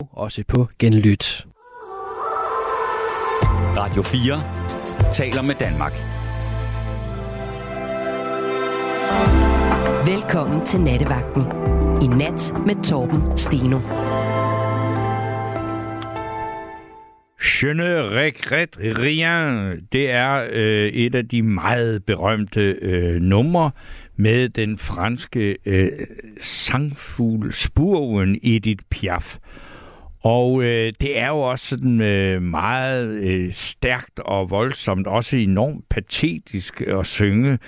også på Genlyt. Radio 4 taler med Danmark. Velkommen til Nattevagten. I nat med Torben Steno. Je ne regrette rien. Det er øh, et af de meget berømte øh, numre med den franske øh, sangfugl Spurven Edith Piaf. Og øh, det er jo også sådan øh, meget øh, stærkt og voldsomt, også enormt patetisk at synge,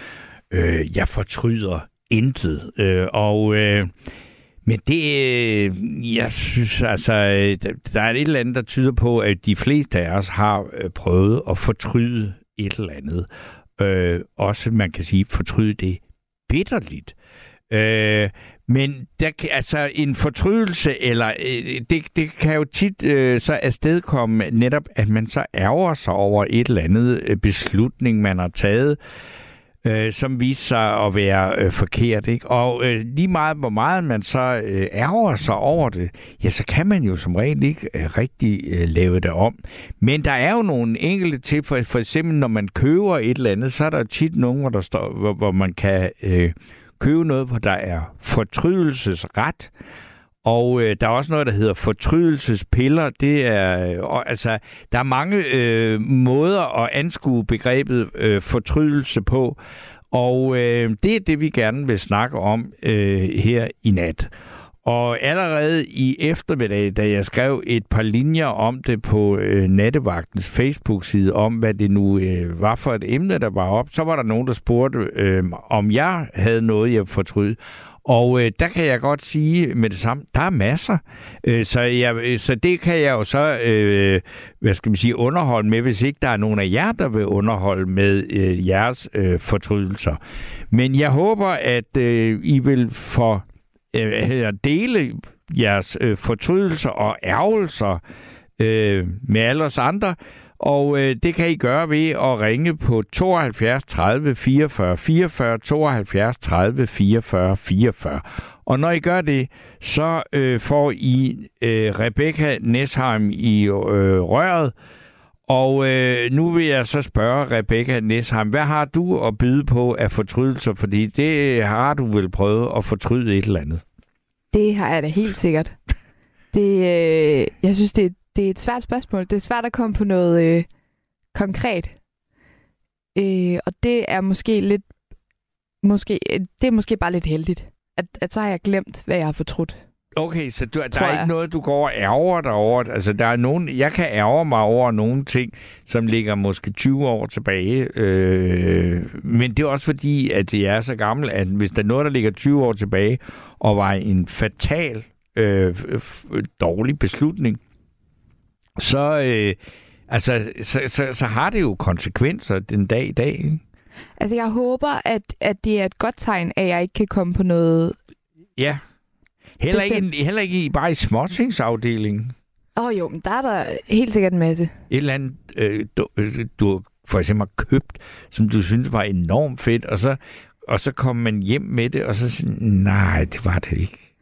øh, jeg fortryder intet. Øh, og øh, men det, øh, jeg synes altså, øh, der er et eller andet, der tyder på, at de fleste af os har øh, prøvet at fortryde et eller andet. Øh, også, man kan sige, fortryde det bitterligt. Øh, men der, altså en fortrydelse, eller øh, det, det kan jo tit øh, så afstedkomme netop, at man så ærger sig over et eller andet øh, beslutning, man har taget, øh, som viser sig at være øh, forkert. Ikke? Og øh, lige meget, hvor meget man så øh, ærger sig over det, ja, så kan man jo som regel ikke øh, rigtig øh, lave det om. Men der er jo nogle enkelte til, for, for eksempel når man køber et eller andet, så er der tit nogen, hvor, der står, hvor, hvor man kan... Øh, købe noget, hvor der er fortrydelsesret. Og øh, der er også noget, der hedder fortrydelsespiller. Det er, øh, altså, der er mange øh, måder at anskue begrebet øh, fortrydelse på. Og øh, det er det, vi gerne vil snakke om øh, her i nat. Og allerede i eftermiddag, da jeg skrev et par linjer om det på øh, Nattevagtens Facebook-side, om hvad det nu øh, var for et emne, der var op, så var der nogen, der spurgte, øh, om jeg havde noget, jeg fortryd. Og øh, der kan jeg godt sige med det samme, der er masser. Øh, så, jeg, øh, så det kan jeg jo så, øh, hvad skal man sige, underholde med, hvis ikke der er nogen af jer, der vil underholde med øh, jeres øh, fortrydelser. Men jeg håber, at øh, I vil for øh, dele jeres øh, fortrydelser og ærgelser øh, med alle os andre. Og øh, det kan I gøre ved at ringe på 72 30 44 44, 72 30 44 44. Og når I gør det, så øh, får I øh, Rebecca Nesheim i øh, røret. Og øh, nu vil jeg så spørge Rebecca Nesheim, hvad har du at byde på af fortrydelser? Fordi det har du vel prøvet at fortryde et eller andet. Det har jeg da helt sikkert. Det, øh, jeg synes, det, det er et svært spørgsmål. Det er svært at komme på noget øh, konkret. Øh, og det er måske lidt... Måske, det er måske bare lidt heldigt. At, at så har jeg glemt, hvad jeg har fortrudt. Okay, så du, der er ikke noget, du går og ærger dig over. Altså, der er nogen, jeg kan ærge mig over nogle ting, som ligger måske 20 år tilbage. Øh, men det er også fordi, at det er så gammel, at hvis der er noget, der ligger 20 år tilbage, og var en fatal øh, dårlig beslutning, så, øh, altså, så, så, så har det jo konsekvenser den dag i dag. Ikke? Altså, jeg håber, at, at det er et godt tegn, at jeg ikke kan komme på noget... Ja. Heller ikke, heller ikke bare i småtingsafdelingen. Åh oh, jo, men der er der helt sikkert en masse. Et eller andet, øh, du, øh, du for eksempel har købt, som du synes var enormt fedt, og så, og så kom man hjem med det, og så siger nej, det var det ikke.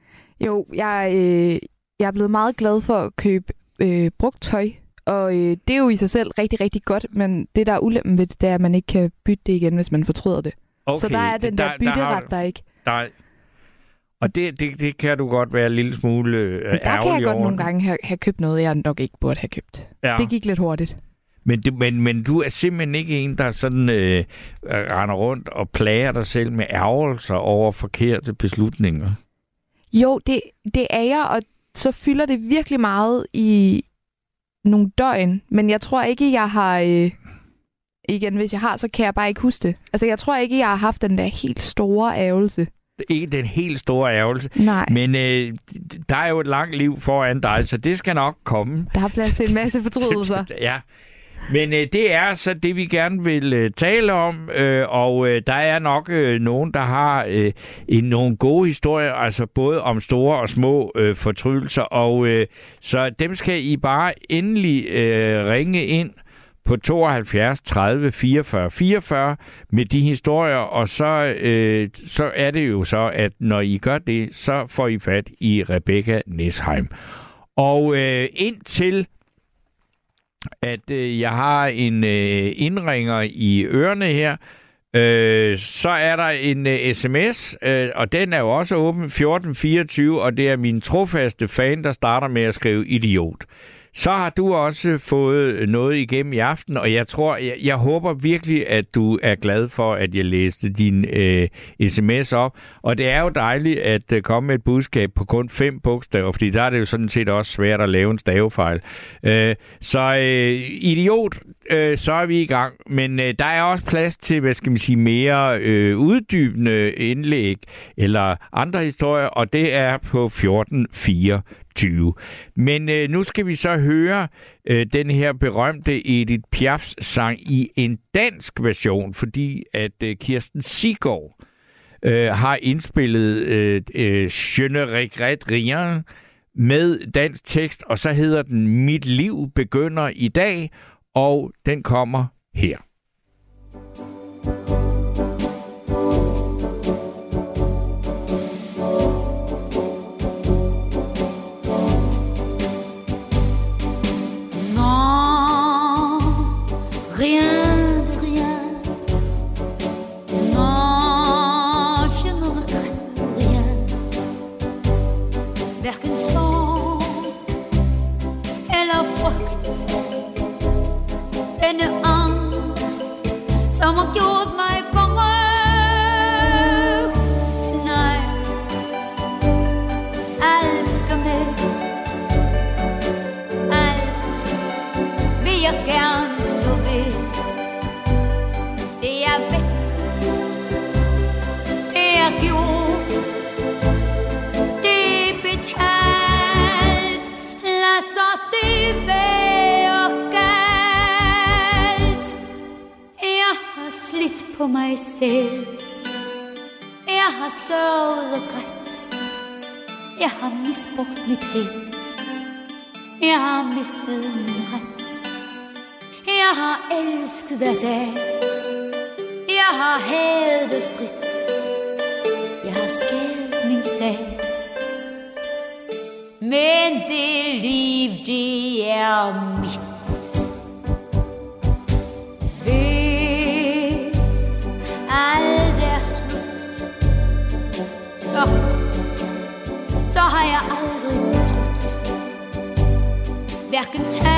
Jo, jeg, øh, jeg er blevet meget glad for at købe øh, brugt tøj, og øh, det er jo i sig selv rigtig, rigtig godt, men det, der er ulempen ved det, det er, at man ikke kan bytte det igen, hvis man fortryder det. Okay, så der er den der, der bytteret, der, der ikke. Der, og det, det, det kan du godt være en lille smule øh, ærgerlig Der kan jeg godt over. nogle gange have, have købt noget, jeg nok ikke burde have købt. Ja. Det gik lidt hurtigt. Men, du, men, men du er simpelthen ikke en, der sådan øh, render rundt og plager dig selv med ærgelser over forkerte beslutninger. Jo, det, det er jeg, og så fylder det virkelig meget i nogle døgn. Men jeg tror ikke, jeg har... Øh, igen, hvis jeg har, så kan jeg bare ikke huske det. Altså, jeg tror ikke, jeg har haft den der helt store ærgelse ikke den helt store ærgelse. Nej. Men øh, der er jo et langt liv foran dig, så det skal nok komme. Der er plads til en masse fortrydelser. ja. Men øh, det er så det, vi gerne vil øh, tale om, øh, og øh, der er nok øh, nogen, der har øh, en, nogle gode historier, altså både om store og små øh, fortrydelser, og øh, så dem skal I bare endelig øh, ringe ind på 72 30 44 44 med de historier, og så, øh, så er det jo så, at når I gør det, så får I fat i Rebecca Nesheim. Og øh, indtil at øh, jeg har en øh, indringer i ørerne her, øh, så er der en øh, sms, øh, og den er jo også åben 1424, og det er min trofaste fan, der starter med at skrive idiot. Så har du også fået noget igennem i aften, og jeg tror, jeg, jeg håber virkelig, at du er glad for, at jeg læste din øh, sms op. Og det er jo dejligt at øh, komme med et budskab på kun fem bogstaver, fordi der er det jo sådan set også svært at lave en stavefejl. Øh, så øh, idiot, øh, så er vi i gang. Men øh, der er også plads til, hvad skal man sige, mere øh, uddybende indlæg eller andre historier, og det er på 14.4. 2020. Men øh, nu skal vi så høre øh, den her berømte Edith Piafs sang i en dansk version, fordi at øh, Kirsten Sigård øh, har indspillet øh, øh, Je ne regrette rien med dansk tekst, og så hedder den Mit liv begynder i dag, og den kommer her. denne angst, som har gjort mig forrygt. Nej, alt skal med. Alt vil jeg gerne. På mig selv. Jeg har sørget og grædt. Jeg har misbrugt mit held. Jeg har mistet min ret. Jeg har elsket hver dag. Jeg har hadet stridt. Jeg har skældt min sag. Men det liv, det er mit. Hverken tab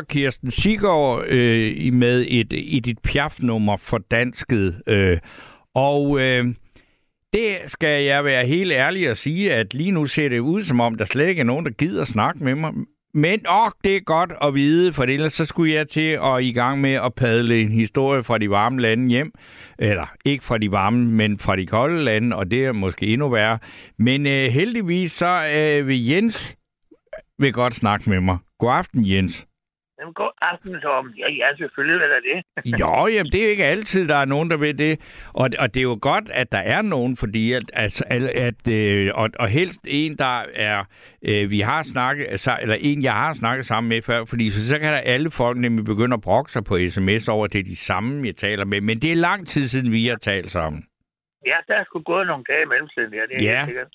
var Kirsten Sigård øh, i- med et et, et pjafnummer for dansket. Øh, og øh, det skal jeg være helt ærlig at sige, at lige nu ser det ud som om, der slet ikke er nogen, der gider snakke med mig. Men åh, det er godt at vide, for ellers så skulle jeg til at i gang med at padle en historie fra de varme lande hjem. Eller ikke fra de varme, men fra de kolde lande, og det er måske endnu værre. Men øh, heldigvis så øh, vil Jens øh, vil godt snakke med mig. God aften, Jens. Jamen, god aften, Tom. Ja, ja, selvfølgelig er der det. Jo, jamen, det er jo ikke altid, der er nogen, der vil det. Og, og det er jo godt, at der er nogen, fordi at, altså, at, at øh, og, og helst en, der er, øh, vi har snakket, eller en, jeg har snakket sammen med før, fordi så, så kan der alle folk nemlig begynde at brokke sig på sms over, at det er de samme, jeg taler med. Men det er lang tid siden, vi har talt sammen. Ja, der er sgu gået nogle dage i mellemtiden. Ja, det er Ja. sikkert.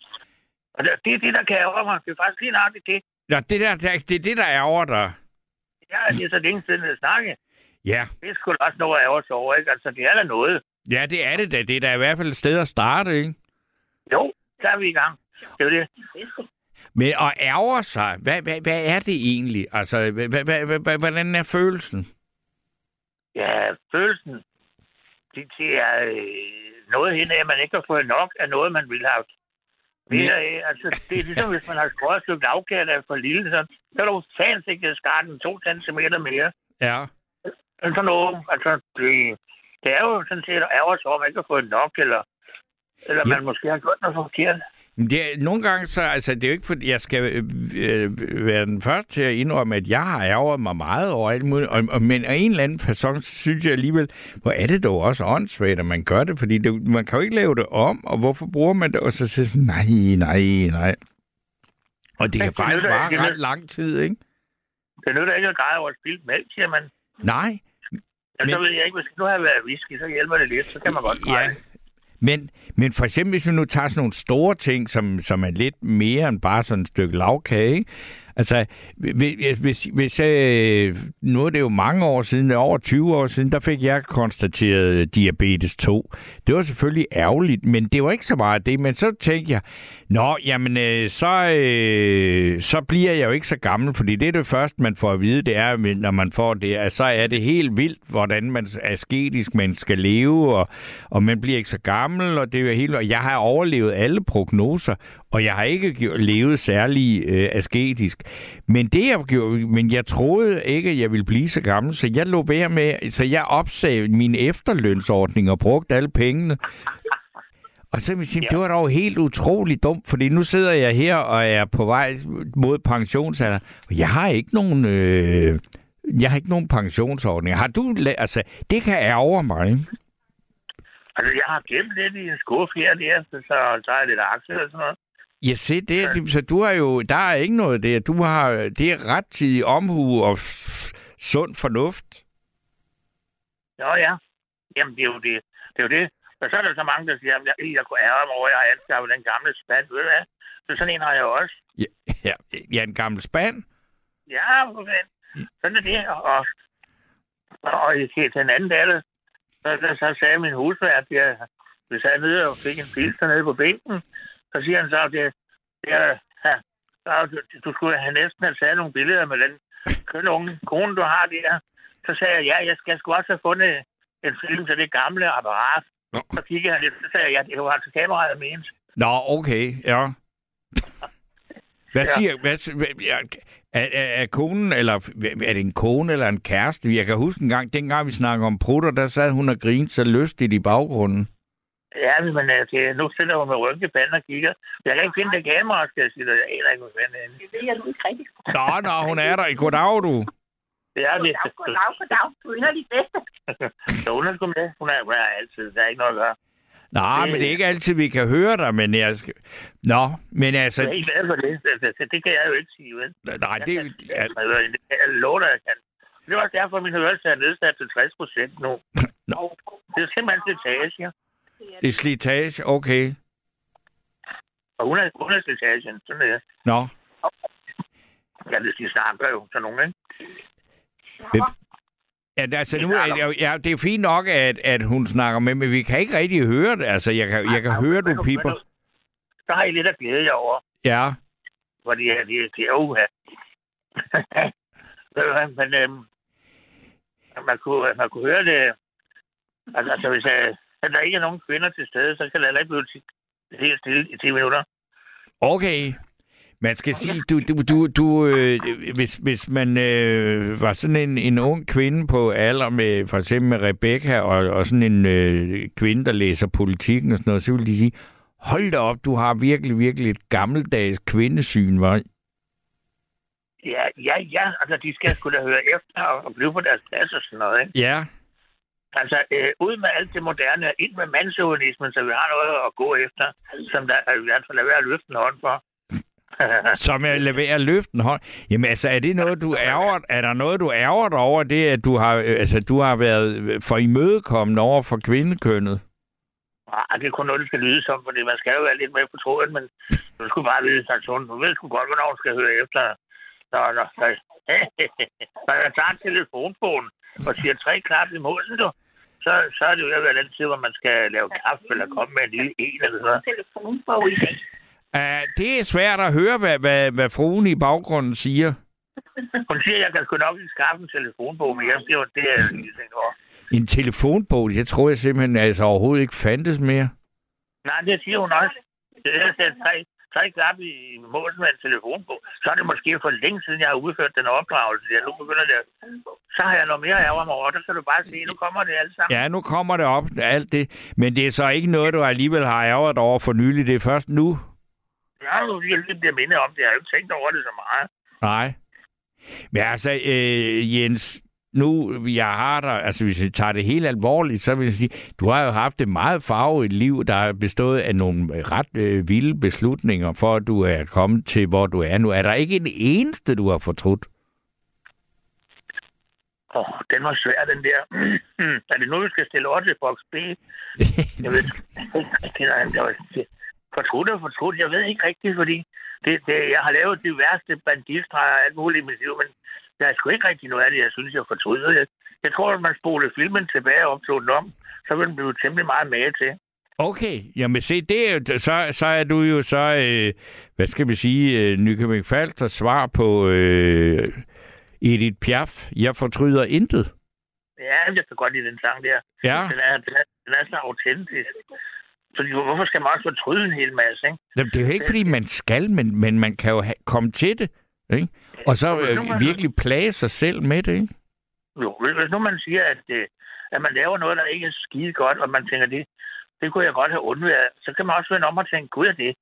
Og det, er det, der kan ærge mig. Det er faktisk lige nøjagtigt det. Nå, det, der, der, det er det, der er over dig. Ja, det er så længe siden at snakke. Ja. Det er sgu da også noget ærge sig over, ikke? Altså, det er da noget. ja, det er det da. Det er da i hvert fald et sted at starte, ikke? Jo, så er vi i gang. Det er det. Men at ærger sig, hvad, hvad, hvad er det egentlig? Altså, hvad, hvad, hvad, hvordan er følelsen? Ja, følelsen, det, det er øh, noget hen af, at man ikke har fået nok af noget, man ville have Det er, altså, det er ligesom, hvis man har skåret et stykke lavkage, der er for lille, så, så er du fans ikke skart den to centimeter mere. Ja. Altså noget, altså, det, det er jo sådan set ærger sig over, at man ikke har fået nok, eller, eller Ja. man måske har gjort noget forkert. Det nogle gange så, altså det er jo ikke fordi, jeg skal øh, øh, være den første til at indrømme, at jeg har ærget mig meget over alt muligt, og, og, men af en eller anden façon, så synes jeg alligevel, hvor er det dog også åndssvagt, at man gør det, fordi det, man kan jo ikke lave det om, og hvorfor bruger man det, og så siger sådan, nej, nej, nej. Og det Men kan det faktisk vare ret lang tid, ikke? Det nytter ikke at græde over spildt mælk, siger man. Nej, Ja, så Men- ved jeg ikke, hvis nu har været whisky, så hjælper det lidt, så kan man godt Ja, græde men, men for eksempel, hvis vi nu tager sådan nogle store ting, som, som er lidt mere end bare sådan et stykke lavkage, ikke? Altså, hvis, hvis, hvis øh, nu er det jo mange år siden, over 20 år siden, der fik jeg konstateret øh, diabetes 2. Det var selvfølgelig ærgerligt, men det var ikke så meget det. Men så tænkte jeg, nå, jamen, øh, så, øh, så bliver jeg jo ikke så gammel, fordi det er det første, man får at vide, det er, når man får det, at så er det helt vildt, hvordan man asketisk man skal leve, og, og man bliver ikke så gammel, og det er jo helt, og jeg har overlevet alle prognoser, og jeg har ikke levet særlig øh, asketisk. Men det jeg gjorde, men jeg troede ikke, at jeg ville blive så gammel, så jeg lå være med, så jeg opsagde min efterlønsordning og brugte alle pengene. Og så vil jeg sige, Ja. det var dog helt utroligt dumt, fordi nu sidder jeg her og er på vej mod pensionsalder, og jeg har ikke nogen... Øh, jeg har ikke nogen pensionsordning. Har du... Altså, det kan ærge mig. Altså, jeg har gemt lidt i en skuffe her der, så, så er lidt aktier og sådan noget. Ja, se, det, er- så du har jo... Der er ikke noget der. Du har... Det er rettidig omhu og sund fornuft. Nå ja, jamen det er jo det. Det er jo det. Og så er der så mange, der siger, at jeg, jeg kunne ære mig over, at jeg har anskaffet den gamle spand. Ved du hvad? Så sådan en har jeg også. Ja, ja, ja en gammel spand. Ja, for fanden. Sådan er det. Og, og, og jeg til den anden dag, så, så, så sagde min husvært, at vi sad nede og fik en pils nede på bænken. Så siger han så, at det, det er, ja, så, du, du skulle have næsten have taget nogle billeder med den kønne unge kone, du har der. Så sagde jeg, ja, jeg skal sgu også have fundet en film til det gamle apparat. Nå. Så kiggede han lidt, så sagde jeg, ja, det var altså kameraet, jeg mente. Nå, okay, ja. Hvad Ja. siger... Hvad, s- hvad, ja, er, er, er konen, eller er det en kone eller en kæreste? Jeg kan huske en gang, dengang vi snakkede om prutter, der sad hun og grinede så lystigt i baggrunden. Ja, men det, nu sidder hun med ryggen i panden og kigger. Jeg kan ikke finde det kamera, skal jeg sige. Jeg aner ikke, hvor fanden det er. Det ved jeg nu ikke rigtigt. Nå, nå, hun er der. Goddag, du. Det er det. Goddag, goddag, goddag. Du er af de bedste. Så hun er sgu med. Hun er, hun er altid. Der er ikke noget at gøre. Nej, men det er ikke altid, vi kan høre dig, men jeg skal... Nå, men altså... Jeg er helt glad for det. Det, det, det, det kan jeg jo ikke sige, vel? Nej, det... Jeg, Ja, kan, jeg, det kan jeg love dig, jeg kan. Det er også derfor, at min hørelse er nedsat til 60 procent nu. Nå. Det er simpelthen slitage, ja. det er slitage, okay. Og hun er, hun er slitagen. Sådan er det. Nå, Ja, det de snakker jo sådan nogen, ikke? Ja, altså nu, er- ja, det er fint nok, at, at hun snakker med, men vi kan ikke rigtig høre det. Altså, jeg kan, jeg kan høre, du piper. Så har I lidt at glæde jer over. Ja, Fordi ja, det, det er. Ja. Hvad, men øhm, man, kunne, man kunne høre det... Altså, altså hvis jeg, at der ikke er nogen kvinder til stede, så kan der ikke blive helt stille i 10 minutter. okay. Man skal sige, du, du, du, du øh, hvis, hvis man øh, var sådan en, en ung kvinde på alder med, for eksempel med Rebecca, og, og sådan en øh, kvinde, der læser politikken og sådan noget, så ville de sige, hold da op, du har virkelig, virkelig et gammeldags kvindesyn, var. Ja, ja, ja. Altså, de skal sgu da høre efter og, og blive på deres plads og sådan noget, ikke? Ja, Altså, øh, ud med alt det moderne, ind med mandshumanismen, så vi har noget at gå efter, som der er i hvert fald er værd at løfte en hånd for. som jeg leverer løften hånd. Jamen altså, er det noget, du ærger, er der noget, du ærger dig over det, at du har, øh, altså, du har været for imødekommende over for kvindekønnet? Ah, det er kun noget, det skal lyde som, fordi man skal jo være lidt med på tråden, men du skulle bare vide, at hun, du ved sgu godt, hvornår hun skal høre efter. Nå, nå, så, når jeg tager en telefonbog og siger tre klart i målen, du, så, så er det jo ved den tid, hvor man skal lave kaffe eller komme med en lille en eller sådan noget. Telefonbog i dag. Uh, det er svært at høre, hvad, hvad, hvad fruen i baggrunden siger. Hun siger, at jeg kan sgu nok ikke skaffe en telefonbog, men jeg siger, at det er jeg tænkt over. En telefonbog, det tror jeg simpelthen altså overhovedet ikke fandtes mere. Nej, det siger hun også. Det er det tre, så er ikke op i mål med en telefon på. Så er det måske for længe siden, jeg har udført den opdragelse. Jeg nu begynder det. Så har jeg noget mere ærger mig over. Der kan du bare se, nu kommer det alt sammen. Ja, nu kommer det op, alt det. Men det er så ikke noget, du alligevel har ærget over for nylig. Det er først nu. Jeg har jo lige bliver mindet om det. Jeg har jo ikke tænkt over det så meget. Nej. Men altså, øh, Jens, nu jeg har dig, altså hvis vi tager det helt alvorligt, så vil jeg sige, du har jo haft et meget farvet liv, der er bestået af nogle ret øh, vilde beslutninger, for at du er kommet til, hvor du er nu. Er der ikke en eneste, du har fortrudt? Åh, oh, den var svær, den der. er det nu, vi skal stille over til box B? Jeg ved ikke. Det var fortrudt og fortrudt. Jeg ved ikke rigtigt, fordi det, det, jeg har lavet de værste banditstreger og alt muligt i mit liv, men der er sgu ikke rigtig noget af det, jeg synes, jeg fortryder. Jeg, jeg tror, at man spoler filmen tilbage og optog den om, så vil den blive temmelig meget mere til. Okay, jamen se, det er så, så er du jo så, øh, hvad skal vi sige, øh, Nykøbing Falster svar på øh, Edith Piaf. Jeg fortryder intet. Ja, jeg kan godt lide den sang der. Ja. Den er, den er, den er så autentisk. Fordi hvorfor skal man også fortryde en hel masse, ikke? Jamen, det er jo ikke, fordi man skal, men, men man kan jo ha- komme til det. Ikke? Og så hvis nu øh, man- virkelig plage sig selv med det. Ikke? Jo, hvis nu man siger, at, øh, at man laver noget, der ikke er skide godt, og man tænker, det, det kunne jeg godt have undværet, så kan man også vende om og tænke, gud er det.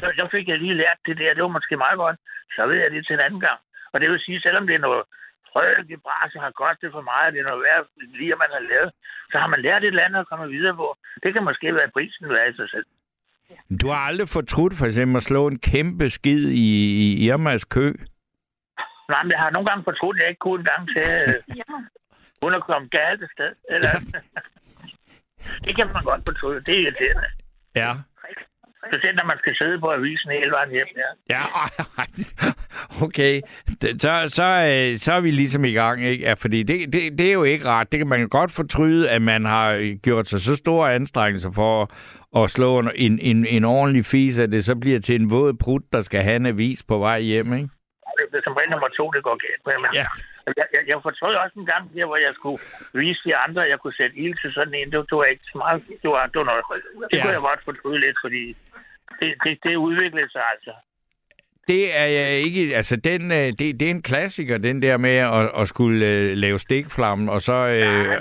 Så, så fik jeg lige lært det der, det var måske meget godt, så ved jeg det til en anden gang. Og det vil sige, selvom det er noget frøligt bras, har kostet for meget, det er noget værd, lige man har lavet, så har man lært et eller andet at komme videre på. Det kan måske være prisen værd i sig selv. Du har aldrig fortrudt for eksempel at slå en kæmpe skid i, i Irmas kø. Nej, men jeg har nogle gange fortrudt, at jeg ikke kunne en gang til, øh, uden at komme galt et sted. Eller, det kan man godt fortryde. Det er irriterende. Ja. Specielt når man skal sidde på avisen hele vejen hjem. Ja. Ja, okay. Det- Så, så, øh, så er vi ligesom i gang, ikke? Ja, fordi det, det, det er jo ikke rart. Det kan man godt fortryde, at man har gjort sig så store anstrengelser for at slå en, en, en, en ordentlig fis, at det så bliver til en våd prut, der skal have en avis på vej hjem, ikke? Det som regel nummer to, det går galt med. Men Ja. jeg, jeg, jeg fortrød også en gang der, hvor jeg skulle vise de andre, at jeg kunne sætte ild til sådan en. Det, det var ikke så meget. Det var, det var noget. Det Ja. kunne jeg godt fortryde lidt, fordi det, det, det udviklede sig altså. Det er jeg ikke... Altså, den, øh, det, det er en klassiker, den der med at, at skulle øh, lave stikflammen, og så... Øh, Ja,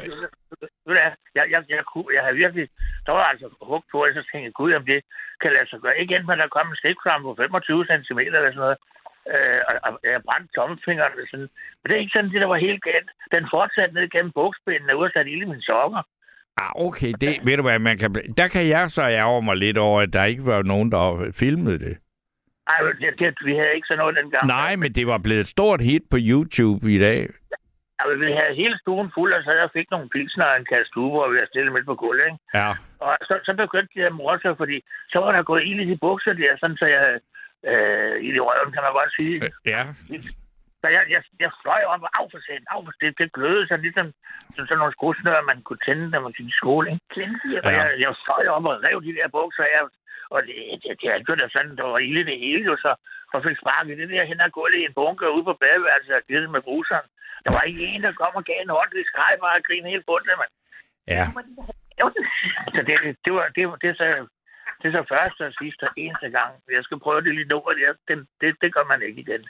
hvad, jeg, jeg, jeg, kunne, jeg havde virkelig, der var altså hugt på, og så tænkte jeg, gud, om det kan lade sig gøre. Igen, men der kom en stikflamme på 25 cm eller sådan noget, øh, og, og jeg brændte tommelfingeren. og Sådan. Men det er ikke sådan, det der var helt galt. Den fortsatte ned gennem bogspænden, og sat ild i mine sokker. ah, okay, det, ved du hvad, man kan, der kan jeg så ærge mig lidt over, at der ikke var nogen, der filmede det. Ej, det, det, vi havde ikke sådan noget dengang. Nej, men det var blevet et stort hit på YouTube i dag. Ja, vi havde hele stuen fuld, og så jeg fik nogle pilsner og en kasse stuber, og vi havde stillet midt på gulvet, ikke? Ja. Og så, så begyndte de at morse fordi så var der gået ild i de bukser der, sådan så jeg øh, i de røven, kan man godt sige. Ja. Så jeg, jeg, jeg fløj op og af for sent, af for sent. Det glødede så ligesom som sådan nogle skruesnører, man kunne tænde, når man gik i skole. Ikke? Og Ja. jeg, jeg fløj op og rev de der bukser af, og det, det, det, det, det sådan, der var ild i det hele, jo, så og fik sparket det der hen og gulvet i en bunker ude på badeværelset og givet det med bruseren. Der var ikke en, der kom og gav en hånd. Det skreg bare og grinede helt bundet, mand. Ja. Så det, det, var, det, det, så, det er så første og sidste og eneste gang. Jeg skal prøve det lidt over. Det, det, det, det gør man ikke igen.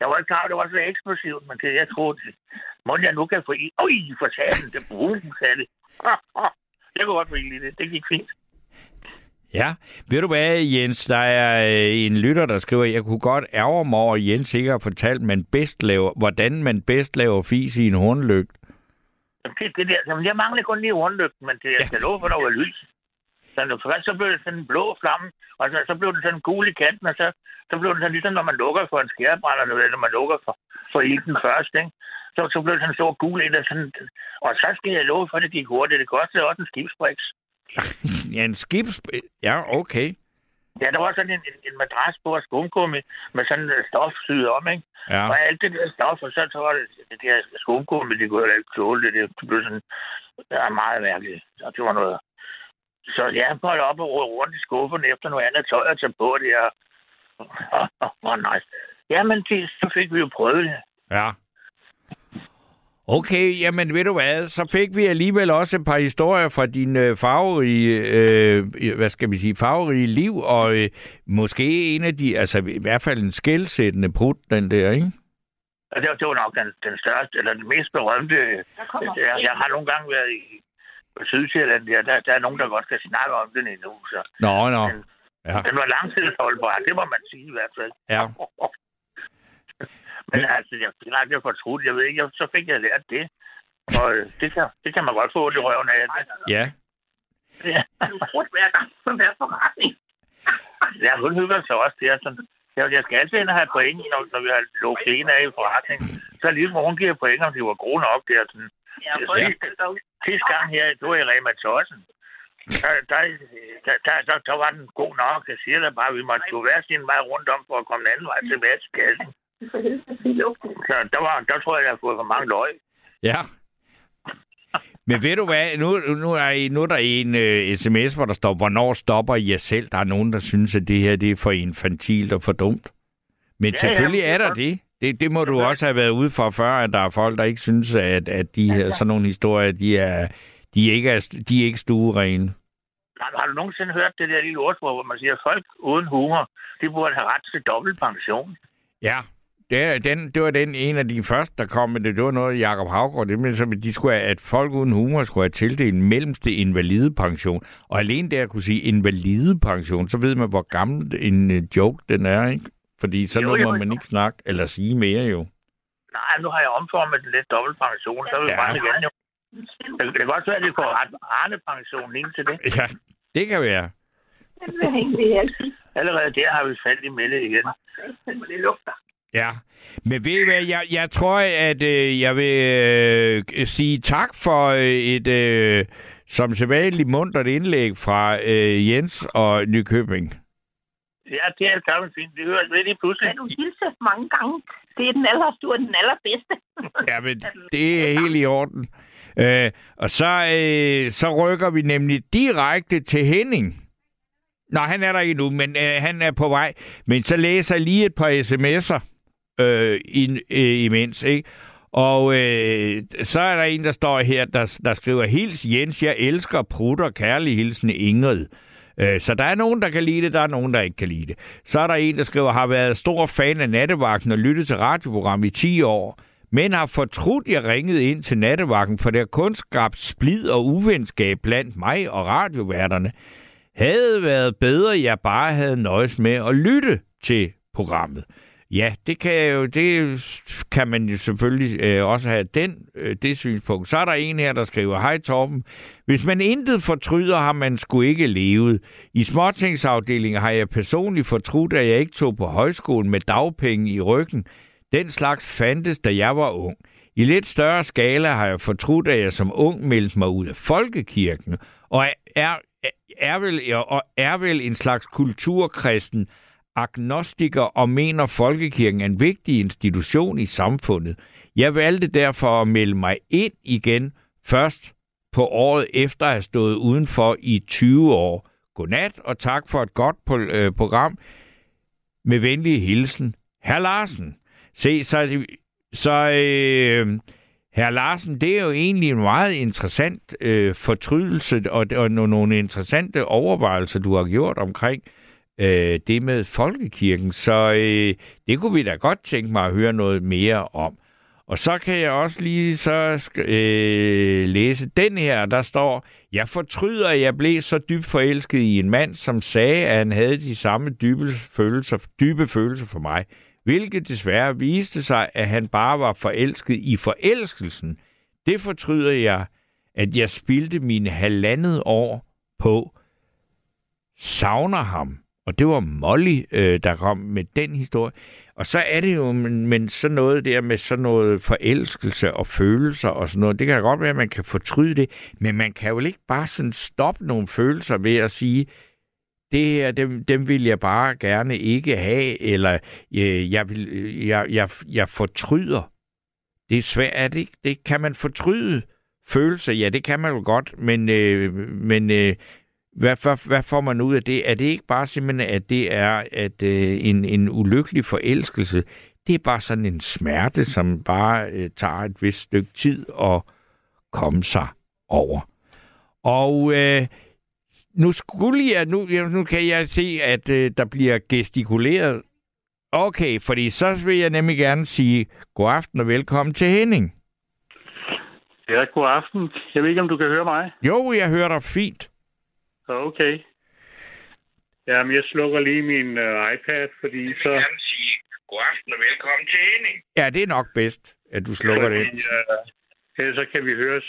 Jeg var ikke klar, det var så eksplosivt, men det, jeg troede, må jeg nu kan få i. Øj, for satan, det brune, sagde det. Jeg kunne godt få i det. Det gik fint. Ja, ved du hvad, Jens, der er øh, en lytter, der skriver, jeg kunne godt ærge mig over, at Jens ikke har fortalt, man bedst laver, hvordan man bedst laver fis i en hornlygt. Jamen, Det, det der, jamen, jeg mangler kun lige rundlygten, men det, jeg skal love for, der var lys. Så når- først så blev det sådan en blå flamme, og så, så blev den sådan gul i kanten, og så, så blev den sådan ligesom, når man lukker for en skærebrænder, eller når man lukker for, for ilden først, ikke? Så, så blev det sådan en stor gul en, og, sådan, og så skal jeg love for, at det gik hurtigt. Det kostede også en skibsbriks. Ja, en skibs... Ja, okay. Ja, der var sådan en, en, en madras på og skumgummi med sådan et stof syet om, ikke? Ja. Og alt det der stof, og så, så var det, det der skumgummi, det kunne jeg ikke tåle det. Det, det blev sådan, det var meget mærkeligt. Så det var noget. Så ja, jeg måtte op og rode rundt i skuffen efter noget andet tøj at tage på det, og åh, åh, åh, nice. Jamen, det, så fik vi jo prøvet det. Ja. Okay, jamen ved du hvad, så fik vi alligevel også et par historier fra din øh, farverige, øh, hvad skal vi sige, farverige liv, og øh, måske en af de, altså i hvert fald en skældsættende brud, den der, ikke? Og det, var- det var nok den, den største, eller den mest berømte. Jeg, jeg har nogle gange været i på Sydsjælland, der, der, der er nogen, der godt kan snakke om den endnu. Så Nå, nå. Ja, den var langtidsholdbar, det må man sige i hvert fald. ja. Men altså, jeg fik aldrig fortrudt. Jeg ved ikke, jeg, så fik jeg lært det. Og øh, det kan, det kan man godt få det i røven af. ja. Ja. Du bruger hver gang på hver forretning. ja, hun hygger sig også. Det er sådan, jeg, jeg skal altid ind og have point, når, når vi har lukket en af i forretning. Så lige hvor hun giver point, om de var gode nok. Det er sådan, Ja, sidste, sidste gang her, du i Rema 1000. Der, der, der, der, der, der, var den god nok. Jeg siger da bare, at vi måtte gå hver sin vej rundt om for at komme den anden vej tilbage til kassen. Så der, var, der tror jeg, jeg har fået for mange løg. Ja. Men ved du hvad, nu, nu, er, I- nu er der en øh, sms, hvor der står, hvornår stopper I jer selv? Der er nogen, der synes, at det her det er for infantilt og for dumt. Men Ja, selvfølgelig ja, er der det. Det. Det må du også have været ude for før, at der er folk, der ikke synes, at, at de her, sådan nogle historier, de er, de ikke er, de er ikke stuerene. Har, har du nogensinde hørt det der lille ordsprog, hvor man siger, at folk uden humor, de burde have ret til dobbelt pension? Ja, det, den, det var den en af de første, der kom med det. Det var noget, Jakob Havgaard, det med, som de skulle have, at folk uden humor skulle have tildelt en mellemste invalidepension. Og alene der at kunne sige invalidepension, så ved man, hvor gammel en øh, joke den er, ikke? Fordi så Jo, nu jo, må jo. man ikke snakke eller sige mere jo. Nej, nu har jeg omformet den lidt dobbelt pension, så er vi Ja. bare igen jo. Det, det kan godt være, at vi får Arne-pension ind til det. Ja, det kan være. Allerede der har vi faldt i melde igen. Det lugter. Ja, men ved I hvad, jeg, jeg tror, at øh, jeg vil øh, sige tak for øh, et øh, som sædvanligt muntert indlæg fra øh, Jens og Nykøbing. Ja, det er gammelt fint. Det høres lidt i pludselig. Kan du hilse mange gange? Det er den aller, du er den allerbedste. Ja, men det er helt i orden. Øh, og så, øh, så rykker vi nemlig direkte til Henning. Nå, han er der ikke nu, men øh, han er på vej. Men så læser jeg lige et par sms'er øh, in, øh, imens, ikke? Og øh, så er der en, der står her, der, der skriver, Hils Jens, jeg elsker prutter, kærlig hilsen Ingrid. Øh, så der er nogen, der kan lide det, der er nogen, der ikke kan lide det. Så er der en, der skriver, har været stor fan af nattevagten og lyttet til radioprogram i 10 år, men har fortrudt, jeg ringede ind til nattevagten, for det har kun skabt splid og uvenskab blandt mig og radioværterne. Havde været bedre, jeg bare havde nøjes med at lytte til programmet. Ja, det kan jo, det kan man jo selvfølgelig øh, også have den, øh, det synspunkt. Så er der en her, der skriver, Hej Torben, hvis man intet fortryder, har man sgu ikke levet. I småtingsafdelingen har jeg personligt fortrudt, at jeg ikke tog på højskolen med dagpenge i ryggen. Den slags fandtes, da jeg var ung. I lidt større skala har jeg fortrudt, at jeg som ung meldte mig ud af folkekirken, og er, er, er, vel, og er vel en slags kulturkristen agnostiker og mener, folkekirken er en vigtig institution i samfundet. Jeg valgte derfor at melde mig ind igen først på året efter at have stået udenfor i 20 år. Godnat og tak for et godt øh, program. Med venlig hilsen, herr Larsen. Se, så, så øh, herr Larsen, det er jo egentlig en meget interessant øh, fortrydelse og, og nogle interessante overvejelser, du har gjort omkring øh, Øh, det med folkekirken. Så øh, det kunne vi da godt tænke mig at høre noget mere om. Og så kan jeg også lige så øh, læse den her, der står, jeg fortryder, at jeg blev så dybt forelsket i en mand, som sagde, at han havde de samme dybe følelser, dybe følelser for mig, hvilket desværre viste sig, at han bare var forelsket i forelskelsen. Det fortryder jeg, at jeg spildte mine halvandet år på savner ham. Og det var Molly, øh, der kom med den historie. Og så er det jo men, men sådan noget der med sådan noget forelskelse og følelser og sådan noget. Det kan da godt være, at man kan fortryde det, men man kan jo ikke bare sådan stoppe nogle følelser ved at sige, det her, dem, dem vil jeg bare gerne ikke have, eller øh, jeg, vil, øh, jeg, jeg, jeg fortryder. Det er svært, er det ikke? Det, kan man fortryde følelser? Ja, det kan man jo godt, men, øh, men øh, hvad, hvad, hvad får man ud af det? Er det ikke bare simpelthen, at det er at, øh, en, en ulykkelig forelskelse? Det er bare sådan en smerte, som bare øh, tager et vist stykke tid at komme sig over. Og øh, nu skulle jeg, nu, nu kan jeg se, at øh, der bliver gestikuleret. Okay, fordi så vil jeg nemlig gerne sige god aften og velkommen til Henning. Ja, god aften. Jeg ved ikke, om du kan høre mig. Jo, jeg hører dig fint. Okay. Jamen, jeg slukker lige min uh, iPad, fordi så... Jeg vil sige god aften og velkommen til Henning. Ja, det er nok bedst, at du slukker fordi, det. Uh, ellers så kan vi høre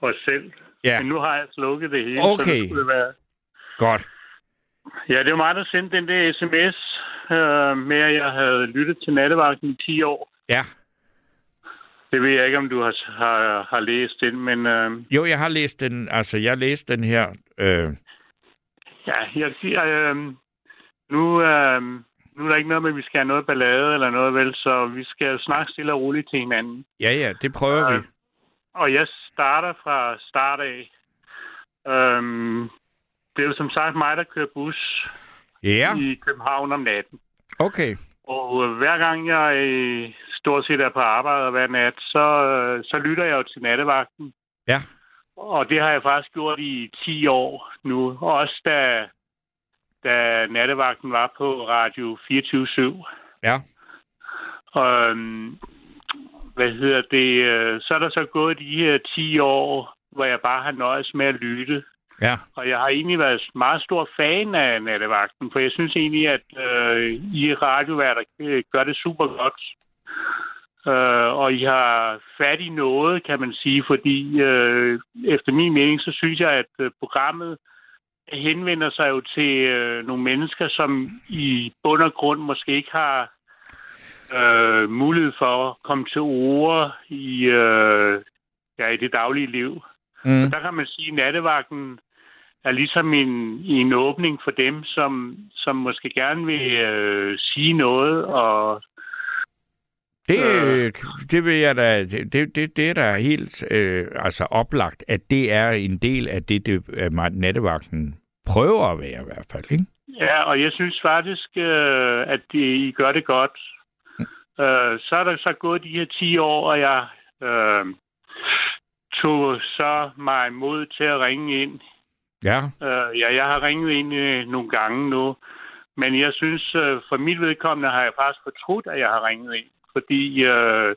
os selv. Ja. Men nu har jeg slukket det hele, okay. så det skulle være... Godt. Ja, det var mig, der sendte den der sms uh, med, at jeg havde lyttet til nattevagten i 10 år. Ja. Det ved jeg ikke, om du har, har, har læst den, men... Øh... Jo, jeg har læst den. Altså, jeg har læst den her. Øh... Ja, jeg siger... Øh, nu, øh, nu er der ikke noget med, at vi skal have noget ballade eller noget, vel? Så vi skal snakke stille og roligt til hinanden. Ja, ja, det prøver øh, vi. Og jeg starter fra start af. Øh, det er jo som sagt mig, der kører bus ja. i København om natten. Okay. Og hver gang jeg stort set er på arbejde hver nat, så, øh, så lytter jeg jo til nattevagten. Ja. Og det har jeg faktisk gjort i 10 år nu. Også da, da nattevagten var på Radio 24 Ja. Og, øhm, hvad hedder det? Øh, så er der så gået de her 10 år, hvor jeg bare har nøjes med at lytte. Ja. Og jeg har egentlig været meget stor fan af nattevagten, for jeg synes egentlig, at øh, I radioværter øh, gør det super godt. Øh, og I har fat i noget, kan man sige, fordi øh, efter min mening, så synes jeg, at øh, programmet henvender sig jo til øh, nogle mennesker, som i bund og grund måske ikke har øh, mulighed for at komme til ord i, øh, ja, i det daglige liv. Mm. Og der kan man sige, at nattevagten er ligesom en, en åbning for dem, som, som måske gerne vil øh, sige noget og det, øh, det vil jeg da, det, det, det er da helt øh, altså oplagt, at det er en del af det, det at nattevagten prøver at være i hvert fald, ikke? Ja, og jeg synes faktisk, øh, at de, I gør det godt. Mm. Øh, så er der så gået de her 10 år, og jeg øh, tog så mig mod til at ringe ind. Ja. Øh, ja, jeg har ringet ind øh, nogle gange nu, men jeg synes, øh, for mit vedkommende har jeg faktisk fortrudt, at jeg har ringet ind fordi øh,